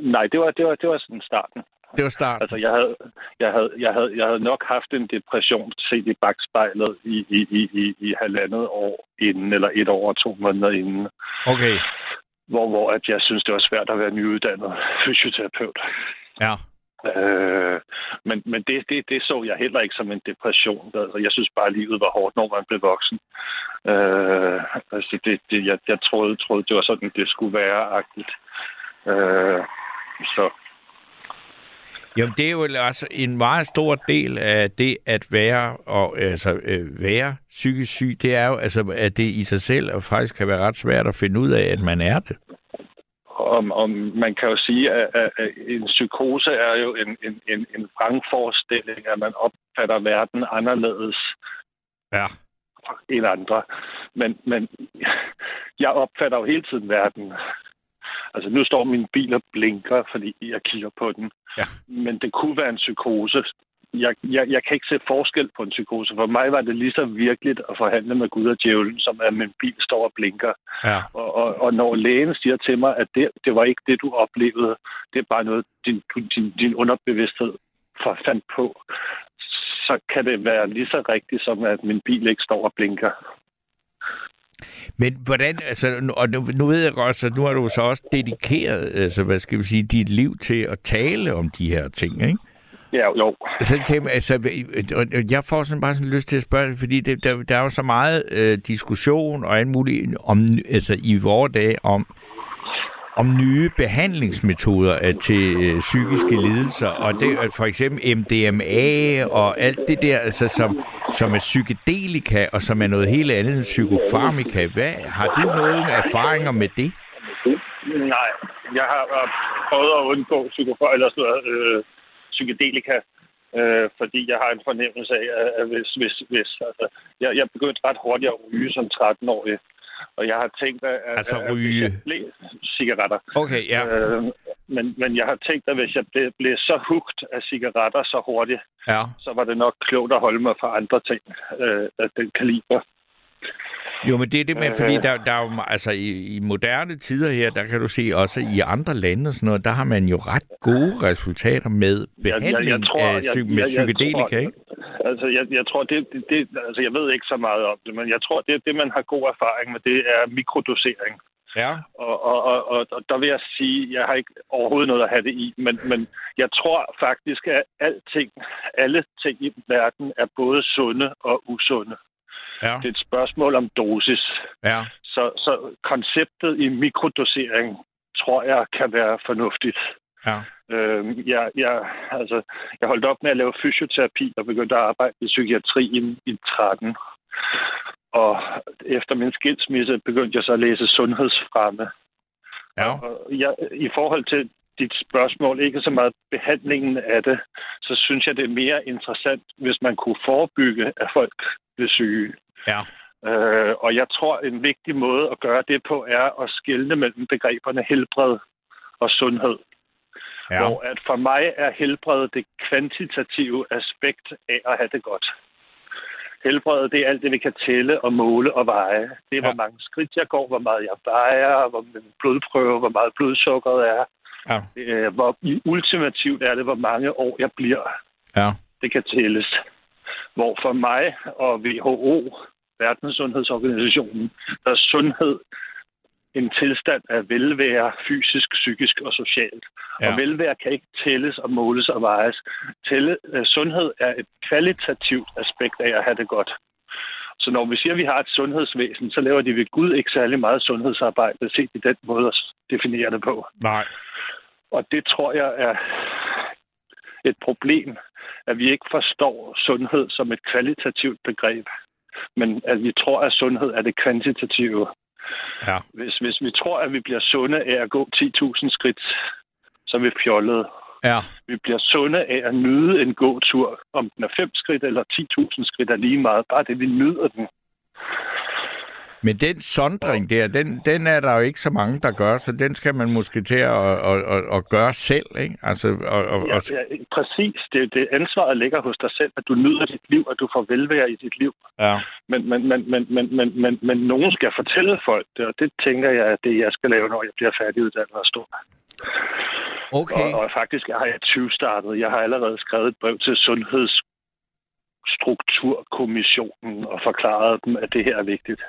Nej, det var, det var, det var sådan starten. Det var starten. Altså, jeg havde, jeg havde, jeg havde, jeg havde nok haft en depression set i bagspejlet i, i, i, i, i halvandet år inden, eller et år og to måneder inden. Okay. Hvor, hvor at jeg synes, det var svært at være nyuddannet fysioterapeut. Ja. Øh, men men det, det, det så jeg heller ikke som en depression. Altså, jeg synes bare, at livet var hårdt, når man blev voksen. Øh, altså, det, det, jeg, jeg troede, troede, det var sådan, det skulle være agtigt. Øh, så Jamen, det er jo altså en meget stor del af det at være og altså øh, være psykisk syg, det er jo altså at det i sig selv faktisk kan være ret svært at finde ud af at man er det om, om man kan jo sige, at, at, en psykose er jo en, en, en, en vrangforestilling, at man opfatter verden anderledes ja. end andre. Men, men jeg opfatter jo hele tiden verden. Altså nu står min bil og blinker, fordi jeg kigger på den. Ja. Men det kunne være en psykose. Jeg, jeg, jeg kan ikke se forskel på en psykose. For mig var det lige så virkeligt at forhandle med Gud og djævlen, som at min bil står og blinker. Ja. Og, og, og når lægen siger til mig, at det, det var ikke det, du oplevede, det er bare noget, din, din, din underbevidsthed fandt på, så kan det være lige så rigtigt, som at min bil ikke står og blinker. Men hvordan, altså, og nu, nu ved jeg godt, at nu har du så også dedikeret, altså, hvad skal vi sige, dit liv til at tale om de her ting, ikke? Ja, jo. Så jeg tænker, altså, jeg får sådan bare sådan lyst til at spørge, fordi det, der, der er jo så meget øh, diskussion og alt muligt om, altså, i vores dage om, om nye behandlingsmetoder øh, til øh, psykiske lidelser, og det er for eksempel MDMA og alt det der, altså, som, som er psykedelika, og som er noget helt andet end psykofarmika. Hvad, har du nogle erfaringer med det? Nej, jeg har øh, prøvet at undgå psykofor, eller sådan noget, øh, psykedelika, øh, fordi jeg har en fornemmelse af, at- at hvis, hvis, hvis altså, jeg, jeg begyndte ret hurtigt at ryge som 13-årig, og jeg har tænkt, at, at- Altså at, at ryge? hvis jeg blev cigaretter. Okay, ja. Øh, men, men jeg har tænkt, at hvis jeg blev, blev så hugt af cigaretter så hurtigt, Ja. så var det nok klogt at holde mig fra andre ting øh, af den kaliber. Jo, men det er det med, fordi Øh. der, der er jo, altså i, i moderne tider her, der kan du se også i andre lande og sådan noget, der har man jo ret gode resultater med behandling af psy- med psykedelika, tror, ikke? Altså, jeg, jeg tror, det, det, det, altså, jeg ved ikke så meget om det, men jeg tror, det, det man har god erfaring med, det er mikrodosering. Ja. Og, og, og, og, og der vil jeg sige, jeg har ikke overhovedet noget at have det i, men, men jeg tror faktisk, at alting, alle ting i verden er både sunde og usunde. Ja. Det er et spørgsmål om dosis. Ja. Så, så konceptet i mikrodosering tror jeg kan være fornuftigt. Ja. Øh, jeg, jeg, altså, jeg holdt op med at lave fysioterapi og begyndte at arbejde i psykiatrien i 13. Og efter min skilsmisse begyndte jeg så at læse sundhedsfremme. Ja. Og jeg, I forhold til dit spørgsmål, ikke så meget behandlingen af det, så synes jeg, det er mere interessant, hvis man kunne forebygge, at folk bliver syge. Ja. Øh, og jeg tror, en vigtig måde at gøre det på, er at skelne mellem begreberne helbred og sundhed. Ja. Hvor at for mig er helbred det kvantitative aspekt af at have det godt. Helbredet, det er alt det, vi kan tælle og måle og veje. Det er, ja. hvor mange skridt jeg går, hvor meget jeg vejer, hvor min blodprøve, hvor meget blodsukkeret er. Ja. Øh, hvor ultimativt er det, hvor mange år jeg bliver. Ja. Det kan tælles. Hvor for mig og WHO, Verdenssundhedsorganisationen, der er sundhed en tilstand af velvære, fysisk, psykisk og socialt. Ja. Og velvære kan ikke tælles og måles og vejes. Tælle, uh, sundhed er et kvalitativt aspekt af at have det godt. Så når vi siger, at vi har et sundhedsvæsen, så laver de ved Gud ikke særlig meget sundhedsarbejde, set i den måde at definere det på. Nej. Og det tror jeg er et problem, at vi ikke forstår sundhed som et kvalitativt begreb, men at vi tror, at sundhed er det kvantitative. Ja. Hvis, hvis vi tror, at vi bliver sunde af at gå 10.000 skridt, så er vi fjollede. Ja. Vi bliver sunde af at nyde en gåtur. Om den er 5 skridt eller 10.000 skridt er lige meget. Bare det, vi nyder den. Men den sondring der, den, den er der jo ikke så mange, der gør, så den skal man måske til at, at, at, at gøre selv, ikke? Altså, og, og, Ja, og, ja, præcis. Det, det ansvaret ligger hos dig selv, at du nyder dit liv, at du får velvære i dit liv. ja. Men, men, men, men, men, men, men, men nogen skal fortælle folk det, og det tænker jeg, at det jeg skal lave, når jeg bliver færdiguddannet og stor. Okay. Og, og faktisk har jeg 20 startet. Jeg har allerede skrevet et brev til Sundhedsstrukturkommissionen og forklaret dem, at det her er vigtigt.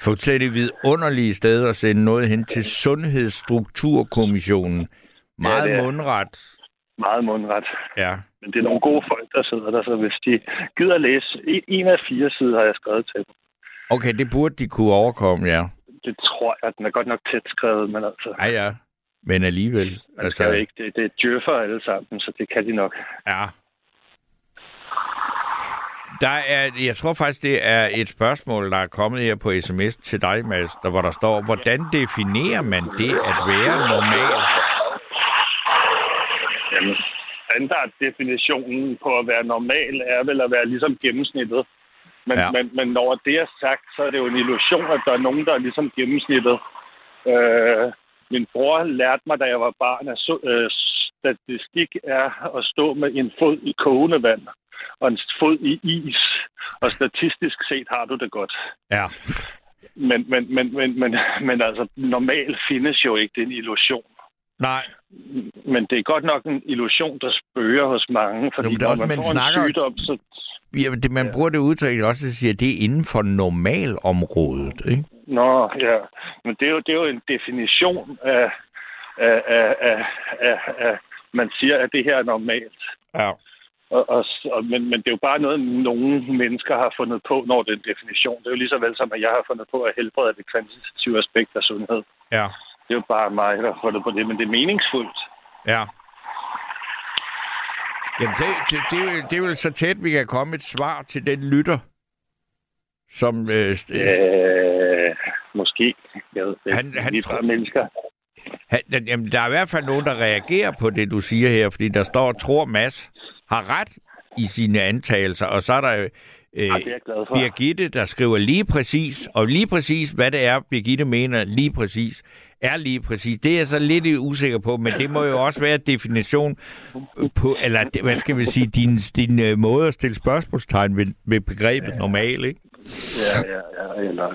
Fuldstændig vidunderlige steder at sende noget hen til Sundhedsstrukturkommissionen. Meget Ja, det mundret. Meget mundret. Ja. Men det er nogle gode folk, der sidder der, så hvis de gider læse en- af fire sider, har jeg skrevet til dem. Okay, det burde de kunne overkomme, ja. Det tror jeg, den er godt nok tæt skrevet, men altså, Ja, ja. Men alligevel. man skal jo ikke, det, det er djøffer alle sammen, så det kan de nok. Ja. Der er, jeg tror faktisk, det er et spørgsmål, der er kommet her på sms til dig, Mads, der, hvor der står, hvordan definerer man det at være normal? Jamen, standarddefinitionen på at være normal er vel at være ligesom gennemsnittet. Men, Ja. men, men når det er sagt, så er det jo en illusion, at der er nogen, der er ligesom gennemsnittet. Øh, min bror lærte mig, da jeg var barn, at so, øh, statistik er at stå med en fod i kogende vand og en fod i is. Og statistisk set har du det godt. Ja. Men, men, men, men, men, men altså, normalt findes jo ikke. Det er en illusion. Nej. Men det er godt nok en illusion, der spørger hos mange, fordi men det er når også, man man får snakker- en sygdom, så... Ja, det, man bruger det udtryk også at sige, at det er inden for normalområdet, ikke? Nå, ja. Men det er jo, det er jo en definition af, af, af, af, af, af... Man siger, at det her er normalt. Ja. Og, og, og, men, men det er jo bare noget, nogle mennesker har fundet på, når det er en definition. Det er jo lige så vel som, at jeg har fundet på at helbrede det kvantitative aspekt af sundhed. Ja. Det er jo bare mig, der har fundet på det, men det er meningsfuldt. Ja. Jamen, det, det, det, er jo- det er jo så tæt, vi kan komme et svar til den lytter, som... Øh, Øh, måske. Jeg ved, det. Han- han vi er bare mennesker. Han, den- jamen, der er i hvert fald nogen, der reagerer på det, du siger her, fordi der står, tror Mads har ret i sine antagelser, og så er der øh, for. Birgitte, der skriver lige præcis, og lige præcis, hvad det er, Birgitte mener lige præcis, er lige præcis. Det er jeg så lidt usikker på, men det må jo også være definition på, eller hvad skal vi sige, din, din øh, måde at stille spørgsmålstegn ved, ved begrebet normal, ikke? Ja, ja, ja. Eller,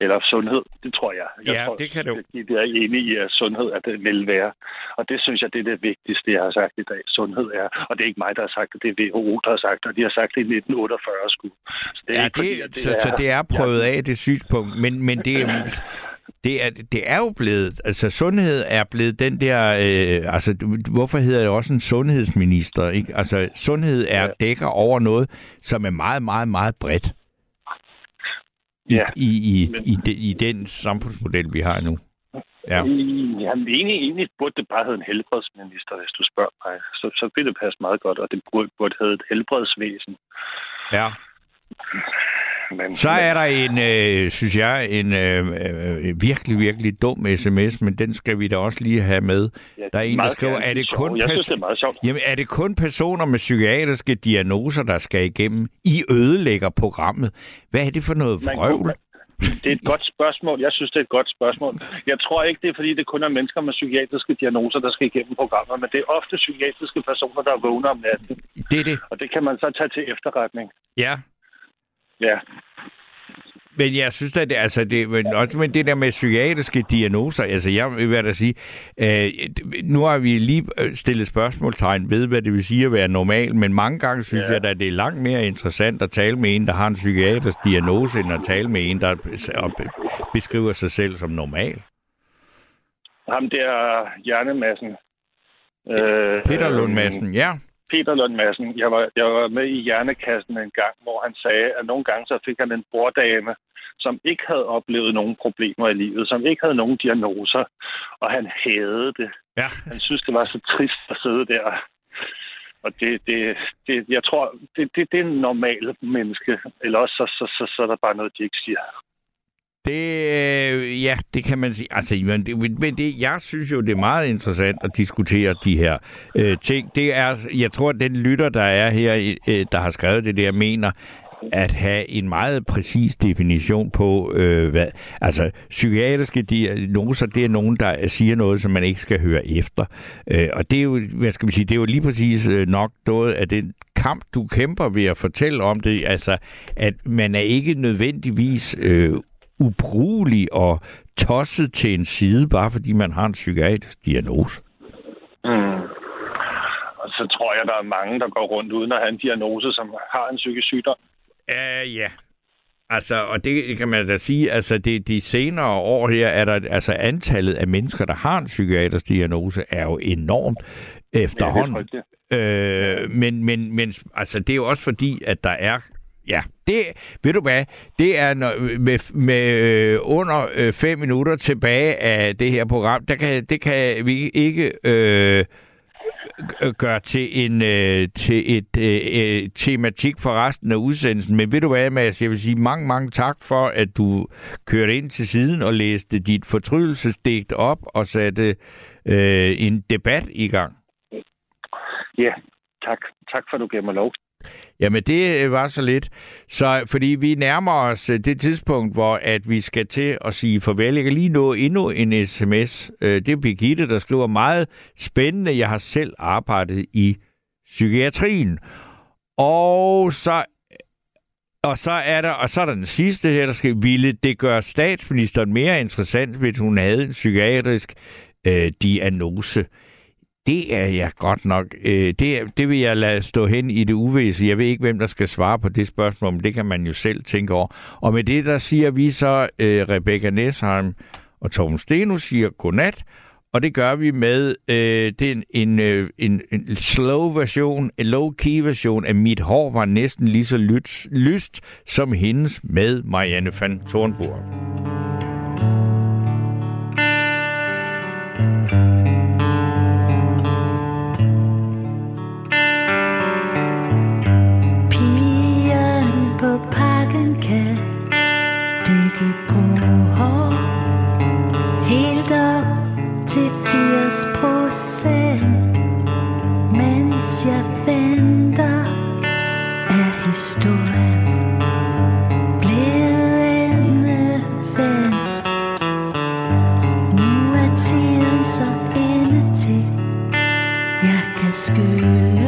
eller sundhed, det tror jeg. jeg Ja, tror, det kan det jo. Det er enig i, at sundhed er det vil være. Og det synes jeg, det er det vigtigste, jeg har sagt i dag. Sundhed er. Og det er ikke mig, der har sagt det. Det er WHO, der har sagt det. Og de har sagt det i 1948 sgu. Så det er Ja, ikke, fordi, det, så, så det er prøvet af, det synspunkt. Men, men det, er- det, er, det er jo blevet... Altså, sundhed er blevet den der... Øh, altså, hvorfor hedder det også en sundhedsminister? Ikke? Altså, sundhed er dækker over noget, som er meget, meget, meget bredt. I, Ja, i, i, men- i, de, I den samfundsmodel, vi har nu. Ja. Jamen, egentlig, egentlig burde det bare hedde en helbredsminister, hvis du spørger mig. Så, så ville det passe meget godt, og det burde, burde hedde et helbredsvæsen. Ja. Men, Så er der en, øh, synes jeg, en øh, øh, virkelig, virkelig dum sms, men den skal vi da også lige have med. Ja, der er en, der skriver, er det kun Jeg synes, det er meget sjovt. Jamen, er det kun personer med psykiatriske diagnoser, der skal igennem? I ødelægger programmet. Hvad er det for noget vrøvl? Det er et godt spørgsmål. Jeg synes, det er et godt spørgsmål. Jeg tror ikke, det er, fordi det kun er mennesker med psykiatriske diagnoser, der skal igennem programmet, men det er ofte psykiatriske personer, der vågner om natten. Det er det. Og det kan man så tage til efterretning. Ja, Ja. men jeg synes at det, altså det, men også med det der med psykiatriske diagnoser, altså jeg vil da sige, øh, nu har vi lige øh, stillet spørgsmålstegn ved, hvad det vil sige at være normal, men mange gange synes ja. jeg at det er langt mere interessant at tale med en, der har en psykiatrisk diagnose, end at tale med en, der beskriver sig selv som normal. Ham der hjernemassen. Øh, Peter Lund Madsen, ja. Peter Lund Madsen. Jeg var, jeg var med i Hjernekassen en gang, hvor han sagde, at nogle gange så fik han en borddame, som ikke havde oplevet nogen problemer i livet, som ikke havde nogen diagnoser, og han havde det. Ja. Han synes, det var så trist at sidde der. Og det, det, det jeg tror, det, det, det er en normal menneske. Eller også så, så, så, så er der bare noget, de ikke siger. Det, øh, ja, det kan man sige. Altså, men det, men det, jeg synes jo, det er meget interessant at diskutere de her øh, ting. Det er, jeg tror, at den lytter, der er her, øh, der har skrevet det der, mener, at have en meget præcis definition på, øh, hvad, altså psykiatriske diagnoser, det er nogen, der siger noget, som man ikke skal høre efter. Øh, og det er jo, hvad skal man sige, det er jo lige præcis øh, nok noget af den kamp, du kæmper ved at fortælle om det, altså, at man er ikke nødvendigvis øh, ubrugelig og tosset til en side, bare fordi man har en psykiatrisk diagnose. Mm. Og så tror jeg, der er mange, der går rundt uden at have en diagnose, som har en psykisk sygdom. Uh, ja. Altså, og det kan man da sige, altså det, de senere år her, er der, altså antallet af mennesker, der har en psykiatrisk diagnose, er jo enormt efterhånden. Ja, øh, men, men, men altså, det er jo også fordi, at der er Ja, det, ved du hvad, det er når, med, med øh, under øh, fem minutter tilbage af det her program, der kan, det kan vi ikke øh, gøre til en øh, til et øh, øh, tematik for resten af udsendelsen. Men ved du hvad, Mads, jeg vil sige mange, mange tak for, at du kørte ind til siden og læste dit fortrydelsesdigt op og satte øh, en debat i gang. Ja, tak. Tak for, at du gav mig lov. Jamen, det øh, var så lidt. Så, fordi vi nærmer os øh, det tidspunkt, hvor at vi skal til at sige farvel. Jeg kan lige nå endnu en sms. Øh, det er Birgitte, der skriver meget spændende. Jeg har selv arbejdet i psykiatrien. Og så og så er der, og så er der den sidste her, der skal ville det gøre statsministeren mere interessant, hvis hun havde en psykiatrisk øh, diagnose. Det er jeg godt nok. Øh, det, det vil jeg lade stå hen i det uvisse. Jeg ved ikke, hvem der skal svare på det spørgsmål, men det kan man jo selv tænke over. Og med det, der siger vi så, øh, Rebecca Nesheim og Torben Steno siger godnat, og det gør vi med øh, det er en, en, en, en slow version, en low-key version af Mit hår var næsten lige så lyst, lyst som hendes med Marianne van Thornburg. Til 80 procent Mens jeg venter er historien blevet endevendt Nu er tiden så inde til Jeg kan skylde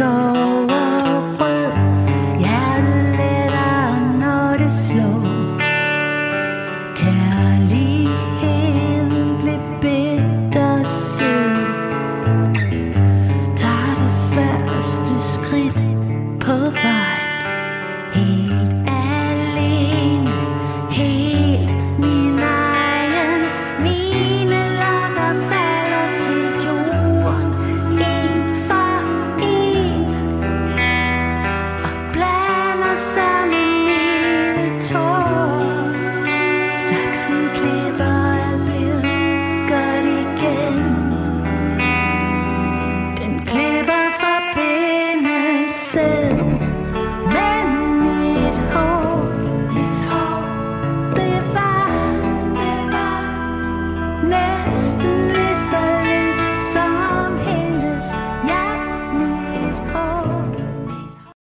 til